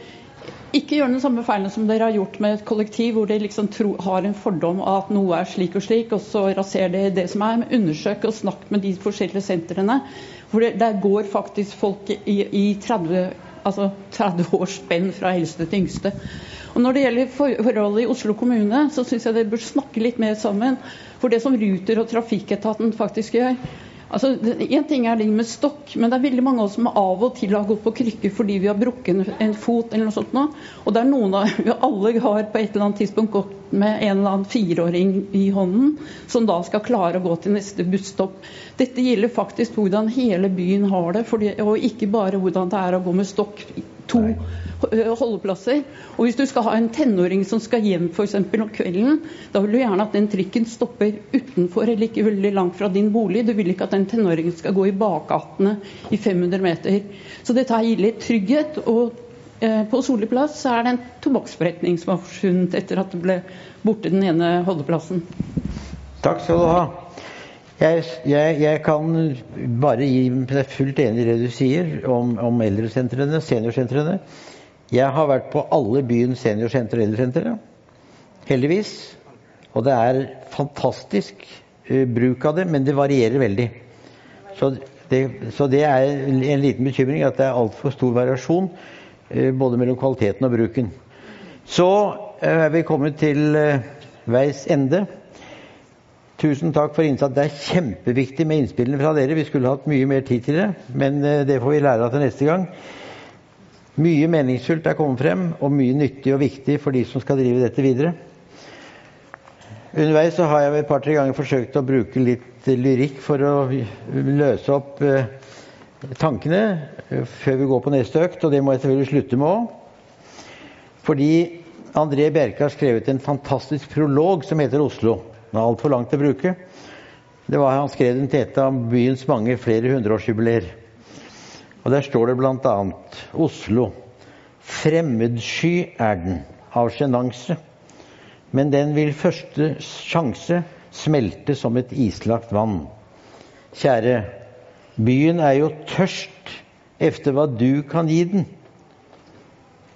ikke gjør den samme feilen som dere har gjort med et kollektiv, hvor de liksom tro, har en fordom av at noe er slik og slik, og så raserer det det som er. Men undersøk og snakk med de forskjellige sentrene. For det, der går faktisk folk i, i 30, altså 30 års spenn fra eldste til yngste. Og Når det gjelder forholdet i Oslo kommune, så syns jeg dere burde snakke litt mer sammen. For det som Ruter og Trafikketaten faktisk gjør, Altså, En ting er det med stokk, men det er veldig mange av oss som av og til har gått på krykker fordi vi har brukket en fot eller noe sånt nå. Og det er noen av vi alle har på et eller annet tidspunkt gått med en eller annen fireåring i hånden, som da skal klare å gå til neste busstopp. Dette gjelder faktisk hvordan hele byen har det, fordi, og ikke bare hvordan det er å gå med stokk to eh, holdeplasser. Og hvis du skal ha en tenåring som skal hjem f.eks. om kvelden, da vil du gjerne at den trikken stopper utenfor eller ikke veldig langt fra din bolig. Du vil ikke at den tenåringen skal gå i bakgatene i 500 meter. Så dette gir litt trygghet. Og eh, på Solli plass er det en tobakksforretning som har forsvunnet etter at det ble borte den ene holdeplassen. Takk skal du ha. Jeg, jeg, jeg kan bare gi deg fullt enig i det du sier om, om eldresentrene, seniorsentrene. Jeg har vært på alle byens seniorsenter og eldresentre. Heldigvis. Og det er fantastisk uh, bruk av det, men det varierer veldig. Så det, så det er en liten bekymring at det er altfor stor variasjon uh, både mellom kvaliteten og bruken. Så uh, er vi kommet til veis ende. Tusen takk for innsats. Det er kjempeviktig med innspillene fra dere. Vi skulle hatt mye mer tid til det, men det får vi lære av til neste gang. Mye meningsfullt er kommet frem, og mye nyttig og viktig for de som skal drive dette videre. Underveis så har jeg et par-tre ganger forsøkt å bruke litt lyrikk for å løse opp eh, tankene eh, før vi går på neste økt, og det må jeg selvfølgelig slutte med òg. Fordi André Bjerke har skrevet en fantastisk prolog som heter 'Oslo'. Er altfor langt å bruke. Det var Han skrev den til et av byens mange flere hundreårsjubileer. Og Der står det bl.a.: Oslo. Fremmedsky er den, av sjenanse. Men den vil første sjanse smelte som et islagt vann. Kjære, byen er jo tørst efter hva du kan gi den.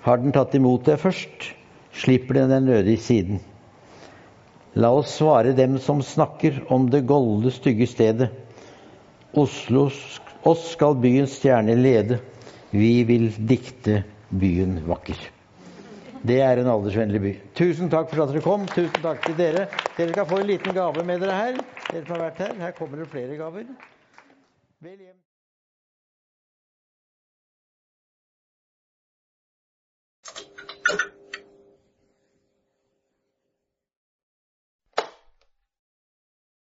Har den tatt imot deg først, slipper den deg nødig siden. La oss svare dem som snakker om det golde, stygge stedet. Oslo, oss skal byens stjerne lede. Vi vil dikte byen vakker. Det er en aldersvennlig by. Tusen takk for at dere kom. Tusen takk til dere. Dere skal få en liten gave med dere her. Dere som har vært her. Her kommer det flere gaver. Vel hjem.